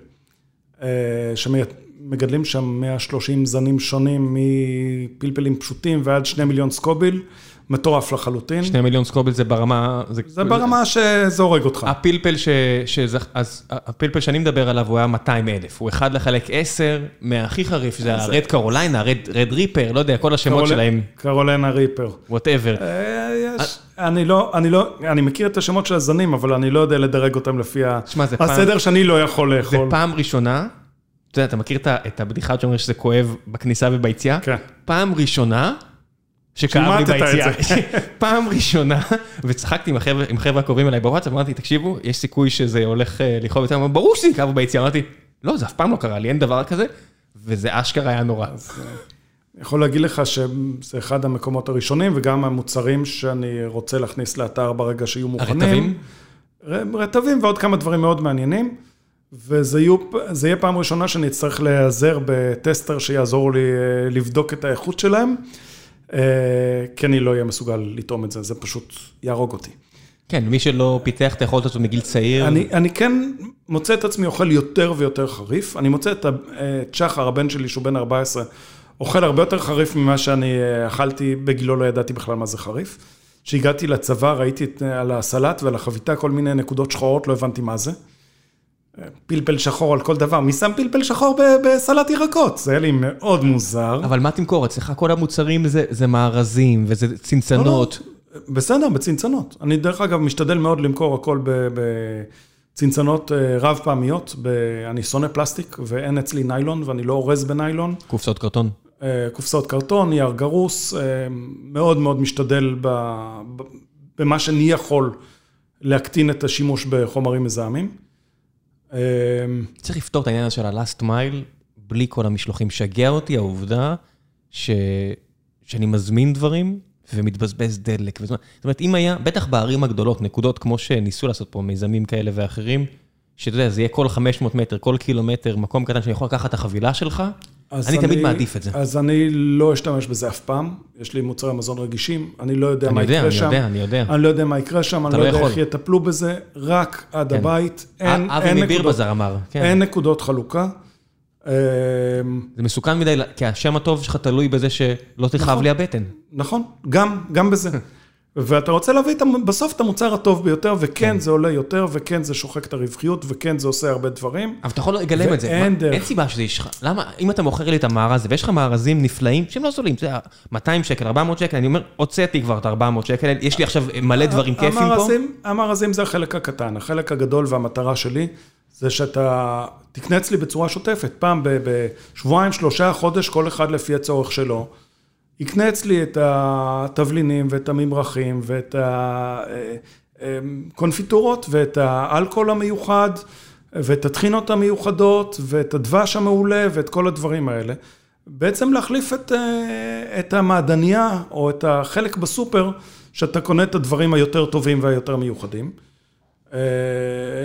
אה, שמגדלים שם 130 זנים שונים, מפלפלים פשוטים ועד 2 מיליון סקוביל, מטורף לחלוטין. שני מיליון סקובל זה ברמה... זה ברמה שזה הורג אותך. הפלפל ש... שזה... אז הפלפל שאני מדבר עליו הוא היה 200 אלף. הוא אחד לחלק 10 מהכי חריף, זה ה red Carolina, red reaper, לא יודע, כל השמות קרול- שלהם, Carolina Reaper. Whatever. אה, יש, אני לא, אני לא, אני מכיר את השמות של הזנים, אבל אני לא יודע לדרג אותם לפי ה- תשמע, זה פעם- הסדר שאני לא יכול זה לאכול. פעם ראשונה, אתה יודע, אתה מכיר את הבדיחה שאומרים שזה כואב בכניסה וביציאה? כן. פעם ראשונה שכאב לי ביציאה. פעם ראשונה, וצחקתי עם החבר'ה עם החבר'ה הקרובים אליי בוואטסאפ, אמרתי, תקשיבו, יש סיכוי שזה הולך אה, לכאוב יותר, ברור שזה יכאב ביציאה, אמרתי, לא, זה אף פעם לא קרה לי, אין דבר כזה, וזה אשכרה היה נורא. אני יכול להגיד לך שזה אחד המקומות הראשונים, וגם המוצרים שאני רוצה להכניס לאתר ברגע שיהיו מוכנים. הרטבים? רטבים ועוד כמה דברים מאוד מעניינים. וזה יהיו, יהיה פעם ראשונה שאני אצטרך להיעזר בטסטר שיעזור לי אה, לבדוק את האיכות שלהם, אה, כי אני לא אהיה מסוגל לטעום את זה, זה פשוט יהרוג אותי. כן, מי שלא פיתח את היכולת הזאת מגיל צעיר, אני, אני כן מוצא את עצמי אוכל יותר ויותר חריף. אני מוצא את ה- את שחר, הבן שלי, שהוא בן 14, אוכל הרבה יותר חריף ממה שאני אה, אכלתי בגילו, לא ידעתי בכלל מה זה חריף. כשהגעתי לצבא ראיתי את, על הסלט ועל החביתה כל מיני נקודות שחורות, לא הבנתי מה זה. פלפל שחור על כל דבר, מי שם פלפל שחור בסלט ירקות? זה היה לי מאוד מוזר. אבל מה תמכור? אצלך כל המוצרים זה, זה מארזים וזה צנצנות. לא, לא, בסדר, בצנצנות. אני דרך אגב משתדל מאוד למכור הכל בצנצנות אה, רב פעמיות. אני שונא פלסטיק ואין אצלי ניילון ואני לא אורז בניילון. קופסאות קרטון. אה, קופסאות קרטון, נייר גרוס, אה, מאוד מאוד משתדל במה שאני יכול להקטין את השימוש בחומרים מזהמים. צריך לפתור את העניין הזה של ה-last mile בלי כל המשלוחים. שגע אותי העובדה ש... שאני מזמין דברים ומתבזבז דלק. וזמן. זאת אומרת, אם היה, בטח בערים הגדולות, נקודות כמו שניסו לעשות פה מיזמים כאלה ואחרים, שאתה יודע, זה יהיה כל 500 מטר, כל קילומטר, מקום קטן שאני יכול לקחת את החבילה שלך, אני, אני תמיד מעדיף את זה. אז אני לא אשתמש בזה אף פעם. יש לי מוצרי מזון רגישים, אני לא יודע מה יודע, יקרה שם. אני יודע, אני יודע. אני לא יודע מה יקרה שם, אני לא, לא יודע איך יטפלו בזה, רק עד כן. הבית. אין, אבי מבירבזר אמר. כן. אין נקודות חלוקה. אמ, זה מסוכן מדי, כי השם הטוב שלך תלוי בזה שלא תכאב נכון, לי הבטן. נכון, גם, גם בזה. ואתה רוצה להביא בסוף את המוצר הטוב ביותר, וכן כן. זה עולה יותר, וכן זה שוחק את הרווחיות, וכן זה עושה הרבה דברים. אבל אתה יכול לגלם את זה. ואין דרך. אין סיבה שזה יש לך. למה, אם אתה מוכר לי את המארז הזה, ויש לך מארזים נפלאים, שהם לא זולים, זה 200 שקל, 400 שקל, אני אומר, הוצאתי כבר את 400 שקל, יש לי עכשיו מלא דברים כיפים פה. המארזים זה החלק הקטן, החלק הגדול והמטרה שלי, זה שאתה תקנה אצלי בצורה שוטפת, פעם בשבועיים, שלושה חודש, כל אחד לפי הצורך שלו. יקנה אצלי את התבלינים ואת הממרחים ואת הקונפיטורות ואת האלכוהול המיוחד ואת הטחינות המיוחדות ואת הדבש המעולה ואת כל הדברים האלה. בעצם להחליף את, את המעדניה או את החלק בסופר שאתה קונה את הדברים היותר טובים והיותר מיוחדים.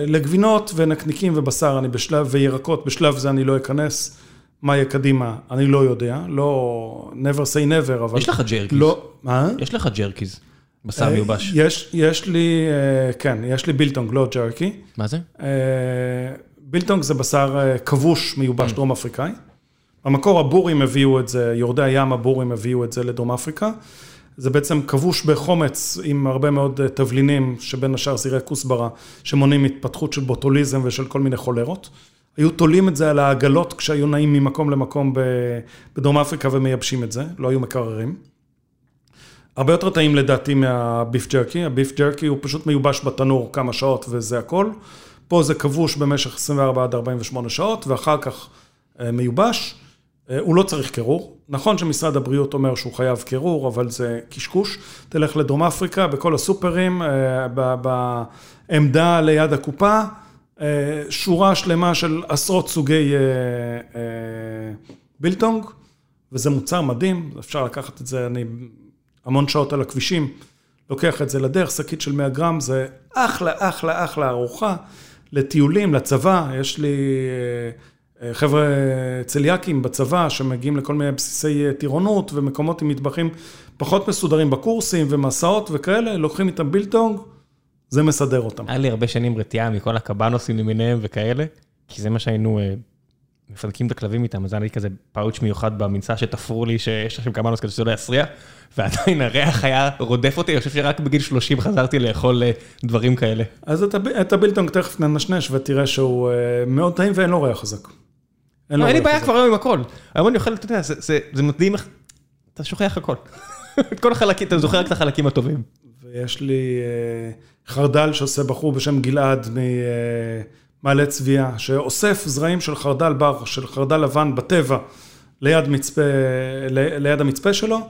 לגבינות ונקניקים ובשר אני בשלב, וירקות, בשלב זה אני לא אכנס. מה יהיה קדימה, אני לא יודע, לא, never say never, אבל... יש לך jerkies. לא, מה? יש לך jerkies, בשר מיובש. יש, יש לי, אה, כן, יש לי biltong, לא jerky. מה זה? אה, biltong זה בשר אה, כבוש מיובש mm. דרום אפריקאי. במקור הבורים הביאו את זה, יורדי הים הבורים הביאו את זה לדרום אפריקה. זה בעצם כבוש בחומץ עם הרבה מאוד תבלינים, שבין השאר זירי כוסברה, שמונעים התפתחות של בוטוליזם ושל כל מיני חולרות. היו תולים את זה על העגלות כשהיו נעים ממקום למקום בדרום אפריקה ומייבשים את זה, לא היו מקררים. הרבה יותר טעים לדעתי מהביף ג'רקי, הביף ג'רקי הוא פשוט מיובש בתנור כמה שעות וזה הכל. פה זה כבוש במשך 24 עד 48 שעות ואחר כך אה, מיובש. אה, הוא לא צריך קירור. נכון שמשרד הבריאות אומר שהוא חייב קירור, אבל זה קשקוש. תלך לדרום אפריקה, בכל הסופרים, אה, בעמדה ליד הקופה. אה, שורה שלמה של עשרות סוגי אה, אה, בילטונג, וזה מוצר מדהים, אפשר לקחת את זה, אני המון שעות על הכבישים, לוקח את זה לדרך, שקית של 100 גרם, זה אחלה, אחלה, אחלה ארוחה לטיולים, לצבא, יש לי חבר'ה צליאקים בצבא שמגיעים לכל מיני בסיסי טירונות ומקומות עם מטבחים פחות מסודרים בקורסים ומסעות וכאלה, לוקחים איתם בילטונג. זה מסדר אותם. היה לי הרבה שנים רתיעה מכל הקבנוסים למיניהם וכאלה, כי זה מה שהיינו אה, מפנקים את הכלבים איתם, אז היה לי כזה פאוץ' מיוחד במנסה שתפרו לי שיש לכם קבנוס כזה שזה לא יסריע, ועדיין הריח היה רודף אותי, אני חושב שרק בגיל 30 חזרתי לאכול אה, דברים כאלה. אז את הבילטונג תכף ננשנש ותראה שהוא אה, מאוד טעים ואין לו ריח חזק. אין לי בעיה כבר היום עם הכל. היום אני אוכל, אתה יודע, זה מדהים איך... אתה שוכח הכל. את כל החלקים, אתה זוכר רק את החלקים הטובים. ויש לי חרדל שעושה בחור בשם גלעד ממעלה צביה, שאוסף זרעים של חרדל בר, של חרדל לבן בטבע, ליד, מצפה, ליד המצפה שלו,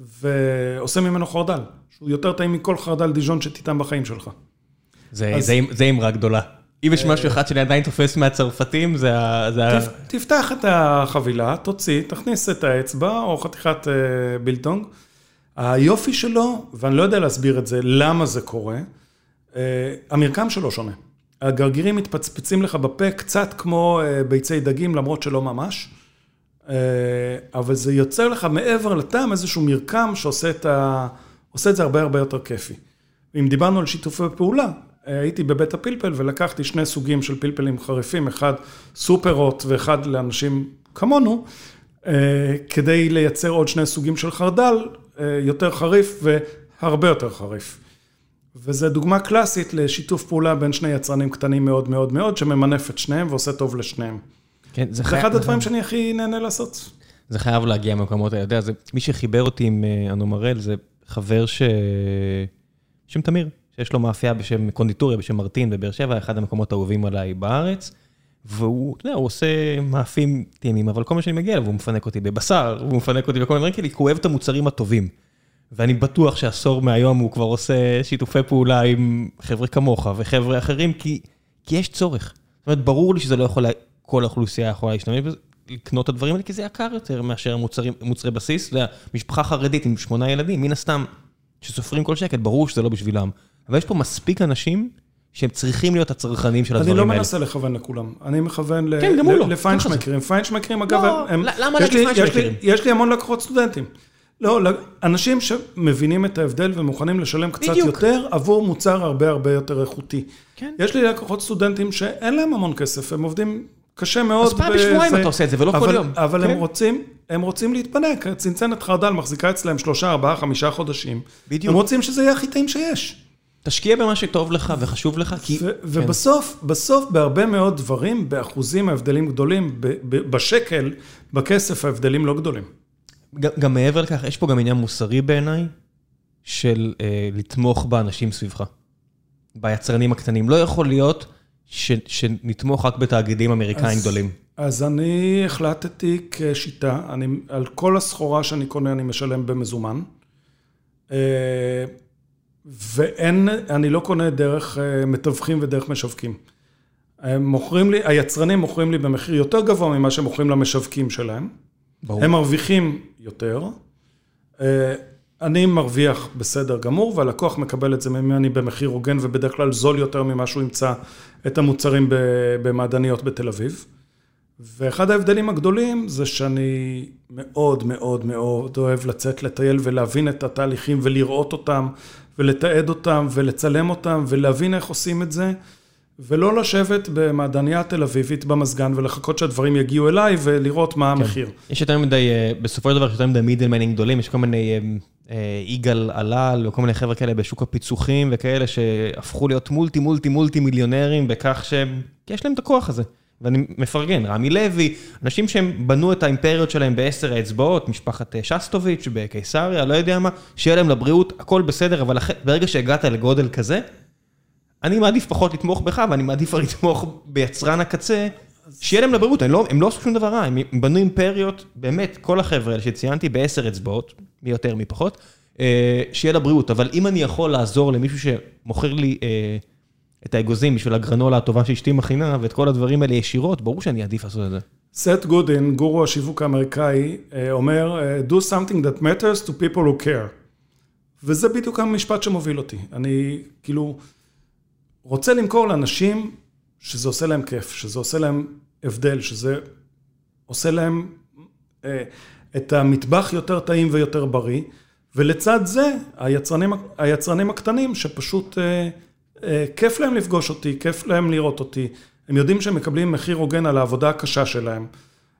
ועושה ממנו חרדל, שהוא יותר טעים מכל חרדל דיז'ון שתטעם בחיים שלך. זה, אז... זה, זה אמרה גדולה. אם יש משהו אחד שאני עדיין תופס מהצרפתים, זה ה... תפ, תפתח את החבילה, תוציא, תכניס את האצבע או חתיכת אה, בילטונג. היופי שלו, ואני לא יודע להסביר את זה, למה זה קורה, אה, המרקם שלו שונה. הגרגירים מתפצפצים לך בפה קצת כמו אה, ביצי דגים, למרות שלא ממש. אה, אבל זה יוצר לך מעבר לטעם איזשהו מרקם שעושה את, ה... את זה הרבה הרבה יותר כיפי. אם דיברנו על שיתופי פעולה, הייתי בבית הפלפל ולקחתי שני סוגים של פלפלים חריפים, אחד סופרות ואחד לאנשים כמונו, כדי לייצר עוד שני סוגים של חרדל, יותר חריף הרבה יותר חריף. וזו דוגמה קלאסית לשיתוף פעולה בין שני יצרנים קטנים מאוד מאוד מאוד, שממנף את שניהם ועושה טוב לשניהם. כן, זה אחד הדברים שאני הכי נהנה לעשות. זה חייב להגיע מהמקומות האלה. אתה יודע, זה, מי שחיבר אותי עם אה, אנומרל זה חבר ש... בשם תמיר, שיש לו מאפייה בשם קונדיטוריה, בשם מרטין בבאר שבע, אחד המקומות האהובים עליי בארץ. והוא, אתה יודע, הוא עושה מאפים טעימים, אבל כל מה שאני מגיע אליו, הוא מפנק אותי בבשר, הוא מפנק אותי בכל מיני דברים כי הוא אוהב את המוצרים הטובים. ואני בטוח שעשור מהיום הוא כבר עושה שיתופי פעולה עם חבר'ה כמוך וחבר'ה אחרים, כי, כי יש צורך. זאת אומרת, ברור לי שזה לא יכול, כל האוכלוסייה יכולה להשתמש בזה, לקנות את הדברים האלה, כי זה יקר יותר מאשר המוצרים, מוצרי בסיס. אתה יודע, משפחה חרדית עם שמונה ילדים, מן הסתם, שסופרים כל שקט, ברור שזה לא בשבילם. אבל יש פה מספיק אנשים שהם צריכים להיות הצרכנים של הדברים האלה. אני לא מנסה לכוון לכולם, אני מכוון כן, לא. לפיינשמקרים. פיינשמקרים, אגב, לא, הם... למה לפיינשמקרים? יש לי המון לקוחות סטודנטים. לא, אנשים שמבינים את ההבדל ומוכנים לשלם קצת בדיוק. יותר עבור מוצר הרבה הרבה יותר איכותי. כן. יש לי לקוחות סטודנטים שאין להם המון כסף, הם עובדים קשה מאוד. אז פעם בשבועיים אתה עושה את זה, ולא אבל, כל יום. אבל כן? הם רוצים, הם רוצים להתפנק. צנצנת חרדל מחזיקה אצלם שלושה, ארבעה, חמישה חודשים. בדיוק. הם רוצים שזה יהיה הכי טעים שיש. תשקיע במה שטוב לך וחשוב לך, כי... כן. ובסוף, בסוף, בהרבה מאוד דברים, באחוזים ההבדלים גדולים, בשקל, בכסף ההבדלים לא גדולים. גם, מעבר לכך, יש פה גם עניין מוסרי בעיניי, של אה, לתמוך באנשים סביבך, ביצרנים הקטנים. לא יכול להיות ש, שנתמוך רק בתאגידים אמריקאים אז, גדולים. אז אני החלטתי כשיטה, אני, על כל הסחורה שאני קונה אני משלם במזומן. ואין, אני לא קונה דרך אה, מתווכים ודרך משווקים. הם מוכרים לי, היצרנים מוכרים לי במחיר יותר גבוה ממה שהם מוכרים למשווקים שלהם. ברור. הם מרוויחים יותר. אה, אני מרוויח בסדר גמור, והלקוח מקבל את זה ממני במחיר הוגן ובדרך כלל זול יותר ממה שהוא ימצא את המוצרים במעדניות בתל אביב. ואחד ההבדלים הגדולים זה שאני מאוד מאוד מאוד אוהב לצאת לטייל ולהבין את התהליכים ולראות אותם ולתעד אותם ולצלם אותם ולהבין איך עושים את זה. ולא לשבת במעדניה תל אביבית במזגן ולחכות שהדברים יגיעו אליי ולראות מה כן. המחיר. יש יותר מדי, אה, בסופו של דבר יש יותר מדי מידלמנים גדולים, יש כל מיני אה, אה, יגאל עלל וכל מיני חבר'ה כאלה בשוק הפיצוחים וכאלה שהפכו להיות מולטי מולטי מולטי מיליונרים בכך שיש להם את הכוח הזה. ואני מפרגן, רמי לוי, אנשים שהם בנו את האימפריות שלהם בעשר האצבעות, משפחת שסטוביץ' בקיסריה, לא יודע מה, שיהיה להם לבריאות, הכל בסדר, אבל ברגע שהגעת לגודל כזה, אני מעדיף פחות לתמוך בך, ואני מעדיף לתמוך ביצרן הקצה, שיהיה להם לבריאות, לא, הם לא עשו שום דבר רע, הם בנו אימפריות, באמת, כל החבר'ה האלה שציינתי בעשר אצבעות, מי יותר מי פחות, אה, שיהיה לבריאות, אבל אם אני יכול לעזור למישהו שמוכר לי אה, את האגוזים בשביל הגרנולה הטובה שאשתי מכינה, ואת כל הדברים האלה ישירות, ברור שאני אעדיף לעשות את זה. סט גודין, גורו השיווק האמריקאי, אה, אומר, do something that matters to people who care. וזה בדיוק המשפט שמוביל אותי. אני, כאילו... רוצה למכור לאנשים שזה עושה להם כיף, שזה עושה להם הבדל, שזה עושה להם אה, את המטבח יותר טעים ויותר בריא, ולצד זה היצרנים, היצרנים הקטנים שפשוט אה, אה, כיף להם לפגוש אותי, כיף להם לראות אותי, הם יודעים שהם מקבלים מחיר הוגן על העבודה הקשה שלהם.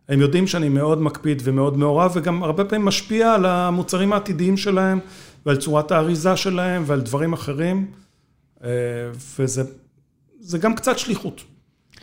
הם יודעים שאני מאוד מקפיד ומאוד מעורב, וגם הרבה פעמים משפיע על המוצרים העתידיים שלהם, ועל צורת האריזה שלהם, ועל דברים אחרים. אה, וזה גם קצת שליחות.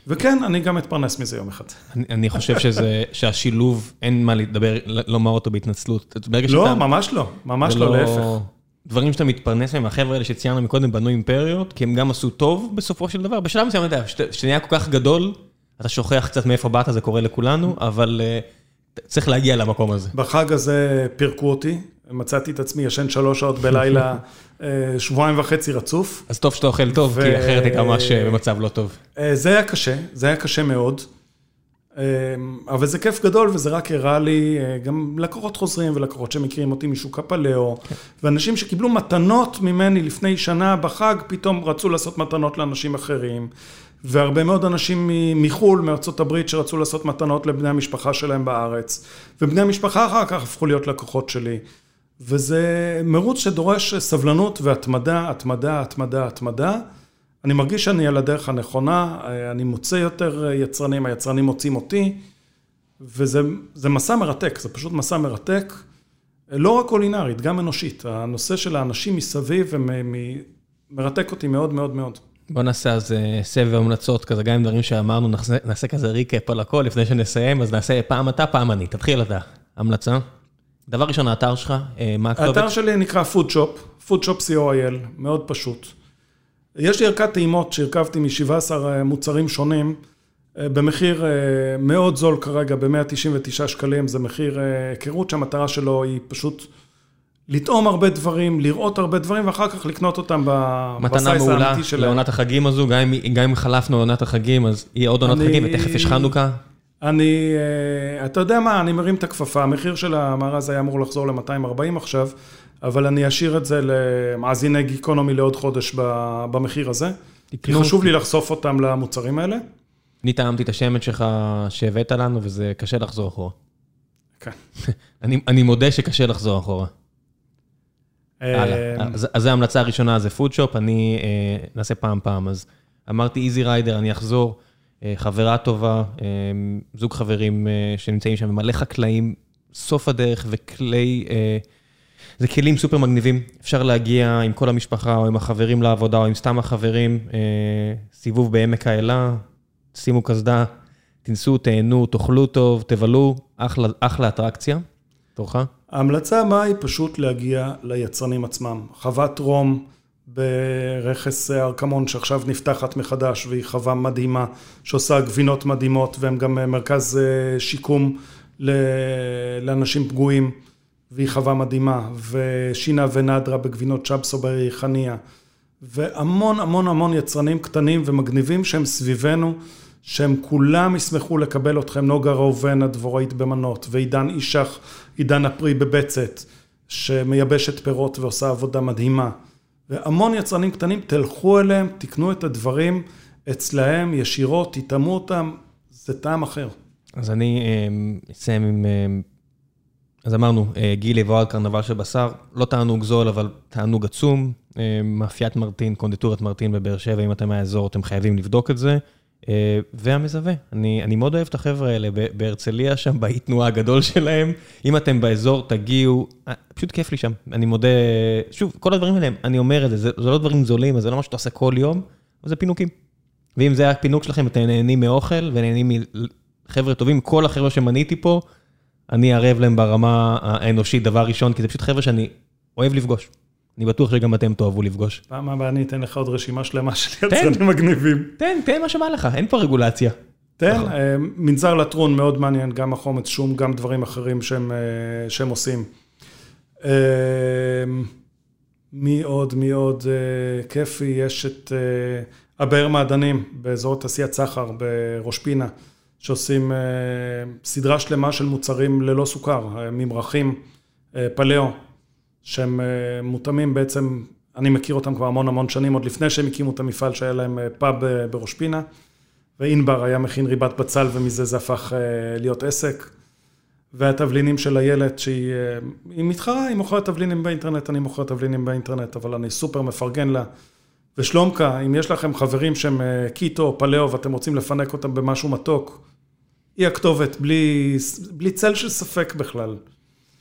וכן, אני גם אתפרנס מזה יום אחד. אני, אני חושב שזה, שהשילוב, אין מה לדבר, לומר אותו בהתנצלות. לא, שאתה, ממש לא, ממש לא, לא, להפך. דברים שאתה מתפרנס מהם, החבר'ה האלה שציינו מקודם בנו אימפריות, כי הם גם עשו טוב בסופו של דבר. בשלב מסוים, אתה יודע, כשנהיה כל כך גדול, אתה שוכח קצת מאיפה באת, זה קורה לכולנו, אבל uh, צריך להגיע למקום הזה. בחג הזה פירקו אותי, מצאתי את עצמי ישן שלוש שעות בלילה, אה, שבועיים וחצי רצוף. אז טוב שאתה אוכל טוב, כי אחרת היית ממש אה, במצב לא טוב. אה, זה היה קשה, זה היה קשה מאוד. אבל זה כיף גדול, וזה רק הראה לי גם לקוחות חוזרים ולקוחות שמכירים אותי משוק הפלאו, כן. ואנשים שקיבלו מתנות ממני לפני שנה בחג, פתאום רצו לעשות מתנות לאנשים אחרים. והרבה מאוד אנשים מחו"ל, מארצות הברית, שרצו לעשות מתנות לבני המשפחה שלהם בארץ. ובני המשפחה אחר כך הפכו להיות לקוחות שלי. וזה מרוץ שדורש סבלנות והתמדה, התמדה, התמדה, התמדה. אני מרגיש שאני על הדרך הנכונה, אני מוצא יותר יצרנים, היצרנים מוצאים אותי, וזה מסע מרתק, זה פשוט מסע מרתק. לא רק קולינרית, גם אנושית. הנושא של האנשים מסביב מרתק אותי מאוד מאוד מאוד. בוא נעשה אז אה, סבב המלצות כזה, גם עם דברים שאמרנו, נעשה, נעשה כזה recap על הכל לפני שנסיים, אז נעשה פעם אתה, פעם אני. תתחיל אתה. המלצה. דבר ראשון, האתר שלך, אה, מה הכתובת? האתר שלי נקרא Foodshop, Foodshop co.il, מאוד פשוט. יש לי ערכת טעימות שהרכבתי מ-17 אה, מוצרים שונים, במחיר מאוד זול כרגע, ב-199 שקלים, זה מחיר היכרות שהמטרה שלו היא פשוט... לטעום הרבה דברים, לראות הרבה דברים, ואחר כך לקנות אותם בסייס האמיתי שלהם. מתנה מעולה לעונת החגים הזו, גם אם גם אם חלפנו לעונת החגים, אז יהיה עוד עונת חגים, ותכף יש חנוכה. אני, אה, אתה יודע מה, אני מרים את הכפפה, המחיר של המארז היה אמור לחזור ל-240 עכשיו, אבל אני אשאיר את זה למאזיני גיקונומי לעוד חודש במחיר הזה. כי חשוב לי לחשוף אותם למוצרים האלה. אני טעמתי את השמן שלך שהבאת לנו, וזה קשה לחזור אחורה. כן. אני מודה שקשה לחזור אחורה. הלאה. אז זו ההמלצה הראשונה, זה פודשופ, אני אה, נעשה פעם פעם. אז אמרתי איזי ריידר, אני אחזור, אה, חברה טובה, אה, זוג חברים שנמצאים שם, מלא חקלאים, סוף הדרך וכלי... זה כלים סופר מגניבים, אפשר להגיע עם כל המשפחה או עם החברים לעבודה או עם סתם החברים, סיבוב בעמק האלה, שימו קסדה, תנסו, תהנו, תאכלו טוב, תבלו, אחלה, אחלה אטרקציה. תורך? ההמלצה הבאה היא פשוט להגיע ליצרנים עצמם. חוות רום ברכס ארקמון שעכשיו נפתחת מחדש והיא חווה מדהימה שעושה גבינות מדהימות והם גם מרכז אה, שיקום לאנשים פגועים והיא חווה מדהימה ושינה ונדרה בגבינות שבסו בריחניה והמון המון המון יצרנים קטנים ומגניבים שהם סביבנו שהם כולם ישמחו לקבל אתכם, נוגה ראובן הדבוראית במנות, ועידן אישך, עידן הפרי בבצת, שמייבשת פירות ועושה עבודה מדהימה. והמון יצרנים קטנים, תלכו אליהם, תקנו את הדברים אצלהם ישירות, תטעמו אותם, זה טעם אחר. אז אני אמ, אסיים עם... אז אמרנו, אה, גילי ואוהד קרנבל של בשר, לא תענוג זול, אבל תענוג עצום. אמ, מאפיית מרטין, קונדיטורת מרטין בבאר שבע, אם אתם מהאזור, אתם חייבים לבדוק את זה. אה, והמזווה, אני, אני מאוד אוהב את החבר'ה האלה בהרצליה שם, באי תנועה הגדול שלהם. אם אתם באזור, תגיעו, אה, פשוט כיף לי שם. אני מודה, שוב, כל הדברים האלה, אני אומר את זה, זה, זה לא דברים זולים, זה לא מה שאתה עושה כל יום, אבל זה פינוקים. ואם זה הפינוק שלכם, אתם נהנים מאוכל ונהנים מחבר'ה טובים, כל החבר'ה שמניתי פה, אני ערב להם ברמה האנושית, דבר ראשון, כי זה פשוט חבר'ה שאני אוהב לפגוש. אני בטוח שגם אתם תאהבו לפגוש. פעם הבאה אני אתן לך עוד רשימה שלמה של יצרנים מגניבים. תן, תן מה שבא לך, אין פה רגולציה. תן, נכון. אה, מנזר לטרון מאוד מעניין, גם החומץ שום, גם דברים אחרים שהם, אה, שהם עושים. אה, מי עוד, מי עוד כיפי, יש את הבאר מעדנים באזור תעשיית סחר בראש פינה, שעושים סדרה שלמה של מוצרים ללא סוכר, ממרחים, פלאו. שהם אה, מותאמים בעצם, אני מכיר אותם כבר המון המון שנים, עוד לפני שהם הקימו את המפעל שהיה להם אה, פאב אה, בראש פינה, ואינבר היה מכין ריבת בצל ומזה זה הפך להיות עסק. והתבלינים של איילת, שהיא מתחרה, היא מוכרת תבלינים באינטרנט, אני מוכר תבלינים באינטרנט, אבל אני סופר מפרגן לה. ושלומקה, אם יש לכם חברים שהם קיטו או פלאו ואתם רוצים לפנק אותם במשהו מתוק, היא הכתובת, בלי, בלי צל של ספק בכלל.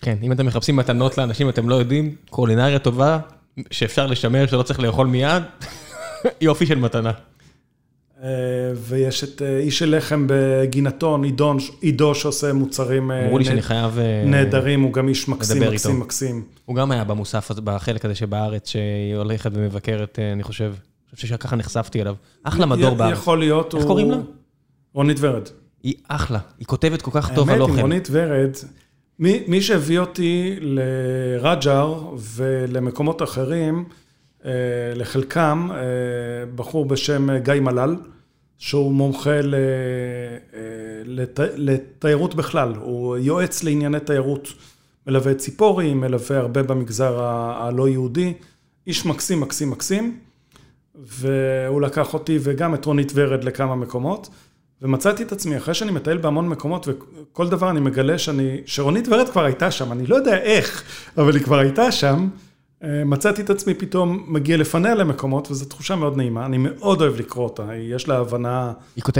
כן, אם אתם מחפשים מתנות לאנשים, אתם לא יודעים, קולינריה טובה, שאפשר לשמר, שלא צריך לאכול מיד, יופי של מתנה. אה, ויש את אה, איש של לחם בגינתון, עידון, עידו שעושה מוצרים אה, אמרו לי שאני חייב... נהדרים, הוא גם איש מקסים, מקסים, מקסים. הוא גם היה במוסף, בחלק הזה שבארץ, שהיא הולכת ומבקרת, אני חושב. אני חושב שככה נחשפתי אליו. אחלה מדור בארץ. יכול להיות, איך קוראים לה? רונית ורד. היא אחלה, היא כותבת כל כך טוב על אוכל. האמת, עם רונית ורד, מי, מי שהביא אותי לרג'ר ולמקומות אחרים, אה, לחלקם, אה, בחור בשם גיא מלל, שהוא מומחה ל, אה, לת, לתיירות בכלל, הוא יועץ לענייני תיירות, מלווה ציפורי, מלווה הרבה במגזר הלא יהודי, איש מקסים, מקסים, מקסים, והוא לקח אותי וגם את רונית ורד לכמה מקומות. ומצאתי את עצמי, אחרי שאני מטייל בהמון מקומות, וכל דבר אני מגלה שאני, שרונית ורד כבר הייתה שם, אני לא יודע איך, אבל היא כבר הייתה שם, אה, מצאתי את עצמי פתאום מגיע לפניה למקומות, וזו תחושה מאוד נעימה, אני מאוד אוהב לקרוא אותה, יש לה הבנה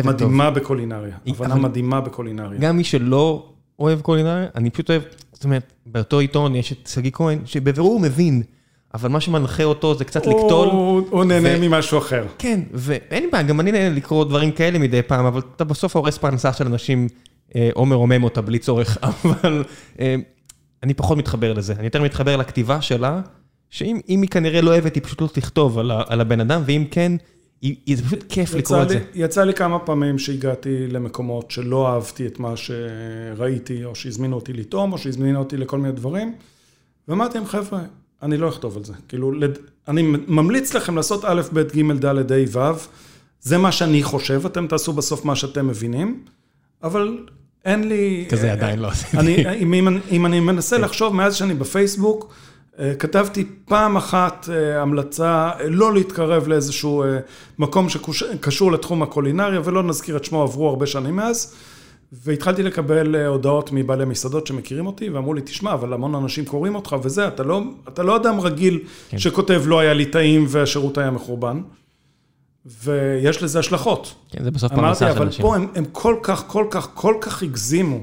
מדהימה טוב. בקולינריה, היא, הבנה מדהימה בקולינריה. גם מי שלא אוהב קולינריה, אני פשוט אוהב, זאת אומרת, באותו עיתון יש את שגיא כהן, שבבירור מבין, אבל מה שמנחה אותו זה קצת לקטול. הוא נהנה ממשהו אחר. כן, ואין לי בעיה, גם אני נהנה לקרוא דברים כאלה מדי פעם, אבל אתה בסוף הורס פרנסה של אנשים, או מרומם אותה בלי צורך, אבל אני פחות מתחבר לזה. אני יותר מתחבר לכתיבה שלה, שאם היא כנראה לא אוהבת, היא פשוט לא תכתוב על הבן אדם, ואם כן, זה פשוט כיף לקרוא את זה. יצא לי כמה פעמים שהגעתי למקומות שלא אהבתי את מה שראיתי, או שהזמינו אותי לטעום, או שהזמינו אותי לכל מיני דברים, ואמרתי להם, חבר'ה, אני לא אכתוב על זה. כאילו, אני ממליץ לכם לעשות א', ב', ג', ד', ה', ו', זה מה שאני חושב, אתם תעשו בסוף מה שאתם מבינים, אבל אין לי... כזה עדיין לא עשיתי. אם אני מנסה לחשוב מאז שאני בפייסבוק, כתבתי פעם אחת המלצה לא להתקרב לאיזשהו מקום שקשור לתחום הקולינריה, ולא נזכיר את שמו, עברו הרבה שנים מאז, והתחלתי לקבל הודעות מבעלי מסעדות שמכירים אותי, ואמרו לי, תשמע, אבל המון אנשים קוראים אותך וזה, אתה לא, אתה לא אדם רגיל שכותב לא היה לי טעים והשירות היה מחורבן, ויש לזה השלכות. כן, זה בסוף פרנסה של אנשים. אמרתי, אבל פה הם, הם כל כך, כל כך, כל כך הגזימו,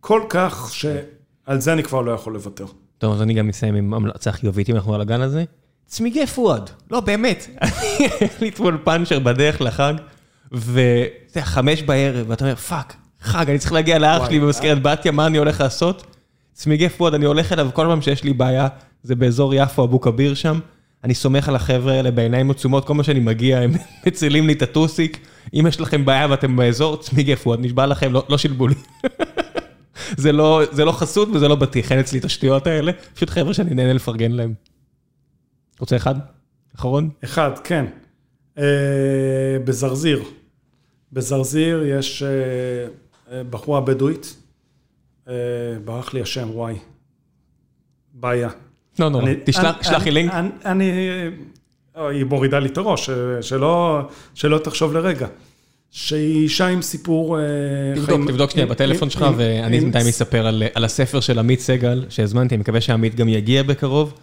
כל כך, שעל זה אני כבר לא יכול לוותר. טוב, אז אני גם אסיים עם המלצה חיובית, אם אנחנו על הגל הזה. צמיגי פואד. לא, באמת. היה לי אתמול פאנצ'ר בדרך לחג, וזה חמש בערב, ואתה אומר, fuck, חג, אני צריך להגיע לאח שלי במזכרת בתיה, מה אני הולך לעשות? צמיגי פואד, אני הולך אליו, כל פעם שיש לי בעיה, זה באזור יפו, אבו כביר שם. אני סומך על החבר'ה האלה בעיניים עצומות, כל מה שאני מגיע, הם מצילים לי את הטוסיק. אם יש לכם בעיה ואתם באזור, צמיגי פואד, נשבע לכם, לא שילבו לי. זה לא חסות וזה לא בטיח, אין אצלי את השטויות האלה, פשוט חבר'ה שאני נהנה לפרגן להם. רוצה אחד? אחרון? אחד, כן. בזרזיר. בזרזיר יש בחורה בדואית, ברח לי השם, וואי. בעיה. לא, לא, תשלח לי לינק. אני, היא מורידה לי את הראש, שלא תחשוב לרגע. שהיא אישה עם סיפור חיים... תבדוק שנייה בטלפון שלך, ואני בינתיים אספר על הספר של עמית סגל, שהזמנתי, אני מקווה שעמית גם יגיע בקרוב.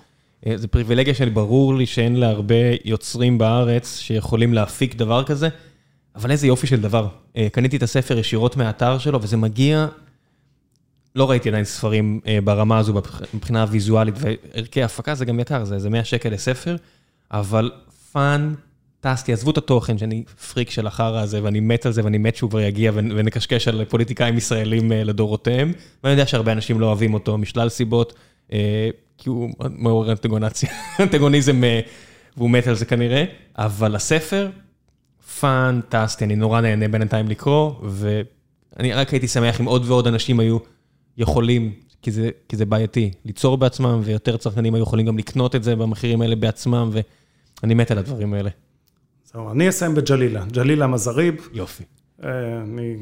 זו פריבילגיה שברור לי שאין לה הרבה יוצרים בארץ שיכולים להפיק דבר כזה, אבל איזה יופי של דבר. קניתי את הספר ישירות מהאתר שלו, וזה מגיע... לא ראיתי עדיין ספרים ברמה הזו מבחינה ויזואלית, וערכי הפקה זה גם יקר, זה 100 שקל לספר, אבל פאן... טסטי, עזבו את התוכן, שאני פריק של החרא הזה, ואני מת על זה, ואני מת שהוא כבר יגיע, ונקשקש על פוליטיקאים ישראלים לדורותיהם, ואני יודע שהרבה אנשים לא אוהבים אותו משלל סיבות, כי הוא מעורר אנטגוניזם, והוא מת על זה כנראה, אבל הספר, פאנטסטי, אני נורא נהנה בינתיים לקרוא, ואני רק הייתי שמח אם עוד ועוד אנשים היו יכולים, כי זה בעייתי, ליצור בעצמם, ויותר צרכנים היו יכולים גם לקנות את זה במחירים האלה בעצמם, ואני מת על הדברים האלה. זהו, אני אסיים בג'לילה, ג'לילה מזריב. יופי. אני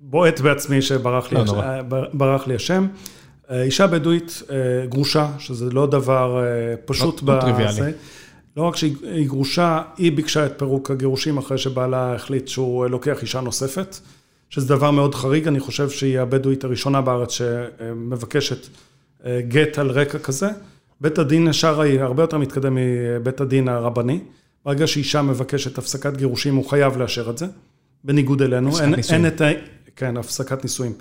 בועט בעצמי שברח לי השם. אישה בדואית גרושה, שזה לא דבר פשוט. לא טריוויאלי. לא רק שהיא גרושה, היא ביקשה את פירוק הגירושים אחרי שבעלה החליט שהוא לוקח אישה נוספת, שזה דבר מאוד חריג, אני חושב שהיא הבדואית הראשונה בארץ שמבקשת גט על רקע כזה. בית הדין השרעי הרבה יותר מתקדם מבית הדין הרבני. ברגע שאישה מבקשת הפסקת גירושים, הוא חייב לאשר את זה, בניגוד אלינו. הפסקת נישואים. כן, הפסקת נישואים.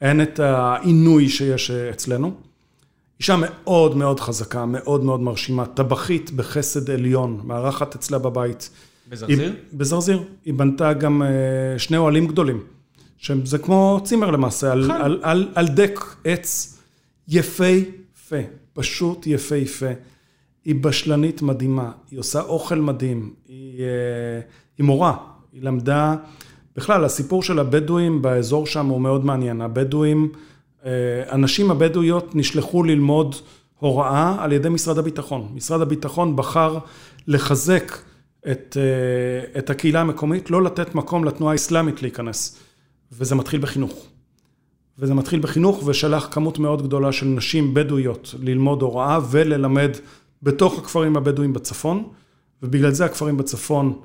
אין את העינוי שיש אצלנו. אישה מאוד מאוד חזקה, מאוד מאוד מרשימה, טבחית בחסד עליון, מארחת אצלה בבית. בזרזיר? בזרזיר. היא בנתה גם שני אוהלים גדולים, שזה כמו צימר למעשה, על, על, על, על דק עץ יפהפה, פשוט יפהפה. היא בשלנית מדהימה, היא עושה אוכל מדהים, היא, היא מורה, היא למדה, בכלל הסיפור של הבדואים באזור שם הוא מאוד מעניין, הבדואים, הנשים הבדואיות נשלחו ללמוד הוראה על ידי משרד הביטחון, משרד הביטחון בחר לחזק את, את הקהילה המקומית, לא לתת מקום לתנועה האסלאמית להיכנס, וזה מתחיל בחינוך. וזה מתחיל בחינוך ושלח כמות מאוד גדולה של נשים בדואיות ללמוד הוראה וללמד בתוך הכפרים הבדואים בצפון, ובגלל זה הכפרים בצפון,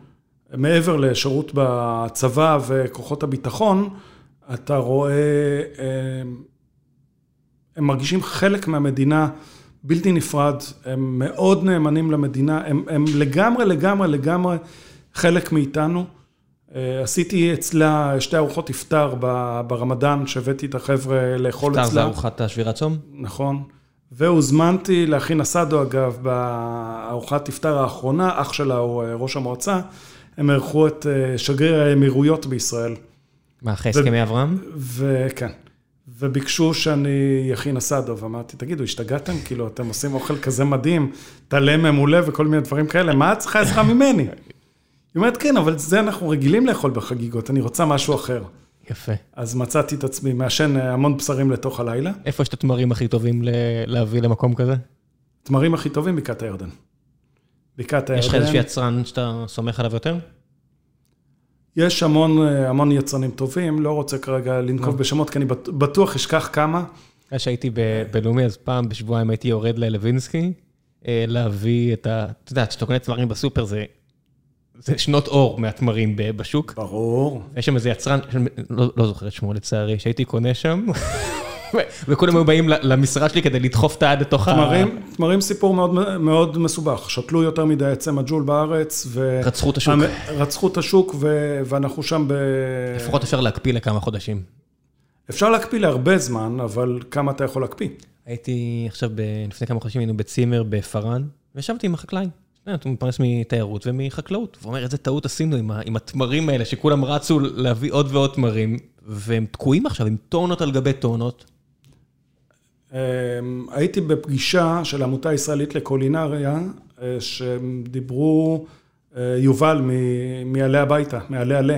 מעבר לשירות בצבא וכוחות הביטחון, אתה רואה, הם מרגישים חלק מהמדינה בלתי נפרד, הם מאוד נאמנים למדינה, הם, הם לגמרי, לגמרי, לגמרי חלק מאיתנו. אה, עשיתי אצלה שתי ארוחות ב- ברמדאן, שהבאתי את החבר'ה לאכול אפשר זה אצלה. ארוחת השבירת צום? נכון. והוזמנתי להכין אסדו, אגב, בארוחת iftar האחרונה, אח שלה הוא אה, ראש המועצה, הם אירחו את אה, שגריר האמירויות בישראל. מה, אחרי הסכמי אברהם? וכן. וביקשו שאני אכין אסדו, ואמרתי, תגידו, השתגעתם? כאילו, אתם עושים אוכל כזה מדהים, טלה מעולה וכל מיני דברים כאלה, מה את צריכה עזרה ממני? היא אומרת, כן, אבל זה אנחנו רגילים לאכול בחגיגות, אני רוצה משהו אחר. יפה. אז מצאתי את עצמי מעשן אה, המון בשרים לתוך הלילה. איפה יש את התמרים הכי טובים ל- להביא למקום כזה? תמרים הכי טובים, בקעת הירדן. בקעת הירדן. יש לך איזשהו יצרן שאתה סומך עליו יותר? יש המון, אה, המון יצרנים טובים, לא רוצה כרגע לנקוב לא. בשמות, כי אני בט- בטוח אשכח כמה. אחרי שהייתי ב- בלאומי, אז פעם בשבועיים הייתי יורד ללווינסקי, אה, להביא את ה... אתה יודע, כשאתה קונה תמרים בסופר זה... זה שנות אור מהתמרים ב- בשוק. ברור. יש שם איזה יצרן, לא, לא זוכר את שמו לצערי, שהייתי קונה שם, וכולם היו באים ל- למשרד שלי כדי לדחוף את היד לתוך ה... תמרים, תמרים סיפור מאוד, מאוד מסובך. שתלו יותר מדי עצי מג'ול בארץ, ו... רצחו את השוק. רצחו את השוק, ו... ואנחנו שם ב... לפחות אפשר להקפיא לכמה חודשים. אפשר להקפיא להרבה זמן, אבל כמה אתה יכול להקפיא? הייתי עכשיו, ב... לפני כמה חודשים היינו בצימר בפארן, וישבתי עם החקלאי. אתה הוא מתפרנס מתיירות ומחקלאות. והוא אומר, איזה טעות עשינו עם, ה... עם התמרים האלה, שכולם רצו להביא עוד ועוד תמרים, והם תקועים עכשיו עם טונות על גבי טונות. אמ, הייתי בפגישה של העמותה הישראלית לקולינריה, אה, שהם דיברו, אה, יובל מעלה הביתה, מעלה עלה,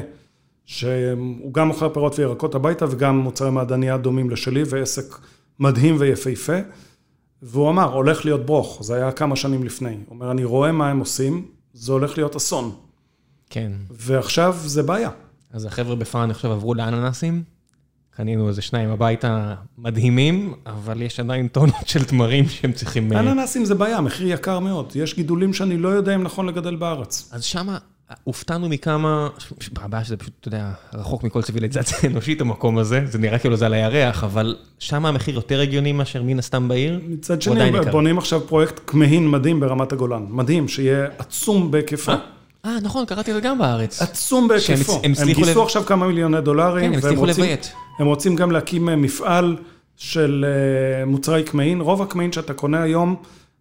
שהוא גם מוכר פירות וירקות הביתה וגם מוצרי מעדניה דומים לשלי, ועסק מדהים ויפהפה. והוא אמר, הולך להיות ברוך, זה היה כמה שנים לפני. הוא אומר, אני רואה מה הם עושים, זה הולך להיות אסון. כן. ועכשיו זה בעיה. אז החבר'ה בפארן עכשיו עברו לאננסים, קנינו איזה שניים הביתה מדהימים, אבל יש עדיין טונות של תמרים שהם צריכים... אה, אננסים זה בעיה, מחיר יקר מאוד. יש גידולים שאני לא יודע אם נכון לגדל בארץ. אז שמה הופתענו מכמה, הבעיה שזה פשוט, אתה יודע, רחוק מכל ציוויליזציה אנושית המקום הזה, זה נראה כאילו זה על הירח, אבל שם המחיר יותר הגיוני מאשר מן הסתם בעיר. מצד שני. בונים עכשיו פרויקט כמהין מדהים ברמת הגולן. מדהים, שיהיה עצום בהיקפו. אה, נכון, קראתי את זה גם בארץ. עצום בהיקפו. הם הם גייסו לב- עכשיו כמה מיליוני דולרים. כן, הם הצליחו רוצים- לביית. הם רוצים גם להקים אה, מפעל של אה, מוצרי כמהין. רוב הכמהין שאתה קונה היום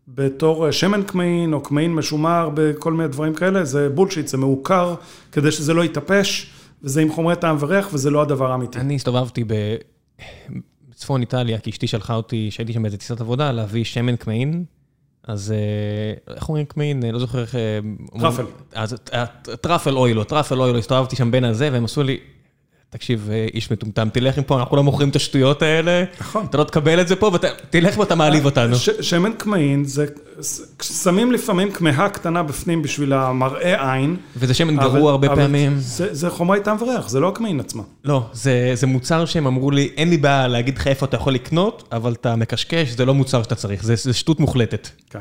בתור אה, שמן כמהין או כמהין משומר בכל מיני דברים כאלה, זה bullshit, זה מעוקר, כדי שזה לא יתאפש, וזה עם חומרי טעם וריח, וזה לא הדבר האמיתי. אני הסתובבתי ב- בצפון איטליה, כי אשתי שלחה אותי, שהייתי שם באיזה טיסת עבודה, להביא שמן כמהין. אז איך אומרים? אה, לא זוכר איך... Truffle. אז truffle oilו, truffle oilו, הסתובבתי שם בין הזה, והם עשו לי, תקשיב, אה, איש מטומטם, תלך מפה, אנחנו לא מוכרים את השטויות האלה. נכון. אתה לא תקבל את זה פה, ותלך ואתה מעליב אותנו. שמן כמהין זה, שמים לפעמים כמהה קטנה בפנים בשביל המראה עין. וזה שמן גרוע הרבה פעמים. זה, זה חומרי טעם וריח, זה לא הכמהין עצמה. לא, זה, זה מוצר שהם אמרו לי, אין לי בעיה להגיד לך איפה אתה יכול לקנות, אבל אתה מקשקש, זה לא מוצר שאתה צריך, זה, זה שטות מוחלטת. כן.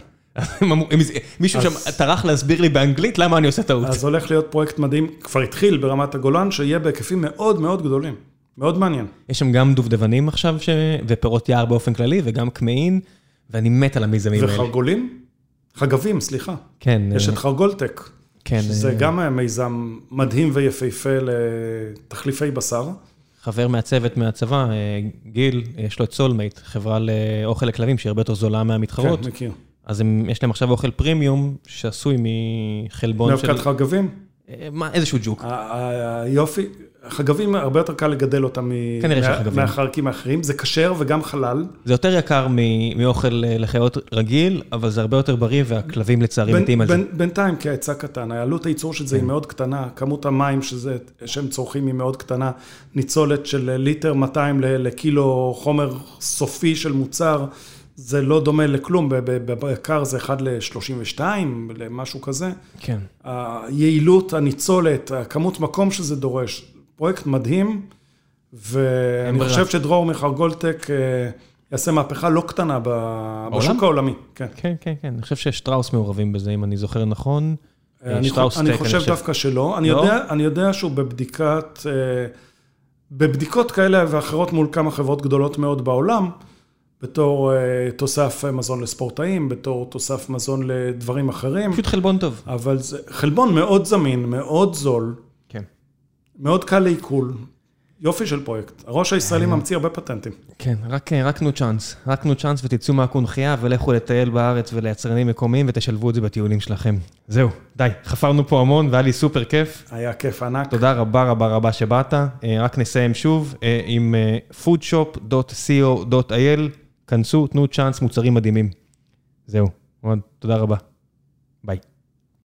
מישהו שם טרח להסביר לי באנגלית למה אני עושה טעות. אז הולך להיות פרויקט מדהים, כבר התחיל ברמת הגולן, שיהיה בהיקפים מאוד מאוד גדולים. מאוד מעניין. יש שם גם דובדבנים עכשיו, ש... ופירות יער באופן כללי, וגם כמהין, ואני מת על המיזמים האלה. וחרגולים? חגבים, סליחה. כן, יש אה, את חרגולטק, כן, שזה אה, גם מיזם מדהים ויפהפה לתחליפי בשר. חבר מהצוות מהצבא, אה, גיל, יש לו את סולמייט, חברה לאוכל לכלבים, שהיא הרבה יותר זולה מהמתחרות. כן, מכיר. אז הם, יש להם עכשיו אוכל פרימיום, שעשוי מחלבון של... מאבקת חגבים? אה, מה, איזשהו ג'וק. היופי, חגבים הרבה יותר קל לגדל אותם. מהחרקים האחרים, זה כשר וגם חלל. זה יותר יקר מאוכל אה, לחיות רגיל, אבל זה הרבה יותר בריא, והכלבים לצערי מתים על זה. בינתיים כהיצע קטן, העלות הייצור של זה כן. היא מאוד קטנה, כמות המים שזה, שהם צורכים היא מאוד קטנה, ניצולת של ליטר 200 ל- לקילו חומר סופי של מוצר, זה לא דומה לכלום, ב- ב- ביקר זה 1 ל-32, למשהו כזה. כן. היעילות, הניצולת, הכמות מקום שזה דורש, פרויקט מדהים, ואני ברירה. חושב שדרור מחרגולטק אה, יעשה מהפכה לא קטנה בשוק העולמי. כן. כן, כן, כן. אני חושב ששטראוס מעורבים בזה, אם אני זוכר נכון. אה, אני, שטראוס אני טק, חושב דווקא שלא. אני, לא? יודע, אני יודע שהוא בבדיקת, אה, בבדיקות כאלה ואחרות מול כמה חברות גדולות מאוד בעולם, בתור אה, תוסף מזון לספורטאים, בתור תוסף מזון לדברים אחרים, פשוט חלבון טוב. אבל זה חלבון מאוד זמין, מאוד זול, כן. מאוד קל לעיכול. יופי של פרויקט. הראש הישראלי ממציא הרבה פטנטים. כן, רק, רק תנו צ'אנס. רק תנו צ'אנס ותצאו מהקונכייה ולכו לטייל בארץ וליצרנים מקומיים ותשלבו את זה בטיולים שלכם. זהו, די, חפרנו פה המון והיה לי סופר כיף. היה כיף ענק. תודה רבה רבה רבה שבאת. אה, רק נסיים שוב אה, עם אה, foodshop.co.il, כנסו, תנו צ'אנס, מוצרים מדהימים. זהו, תודה רבה. ביי.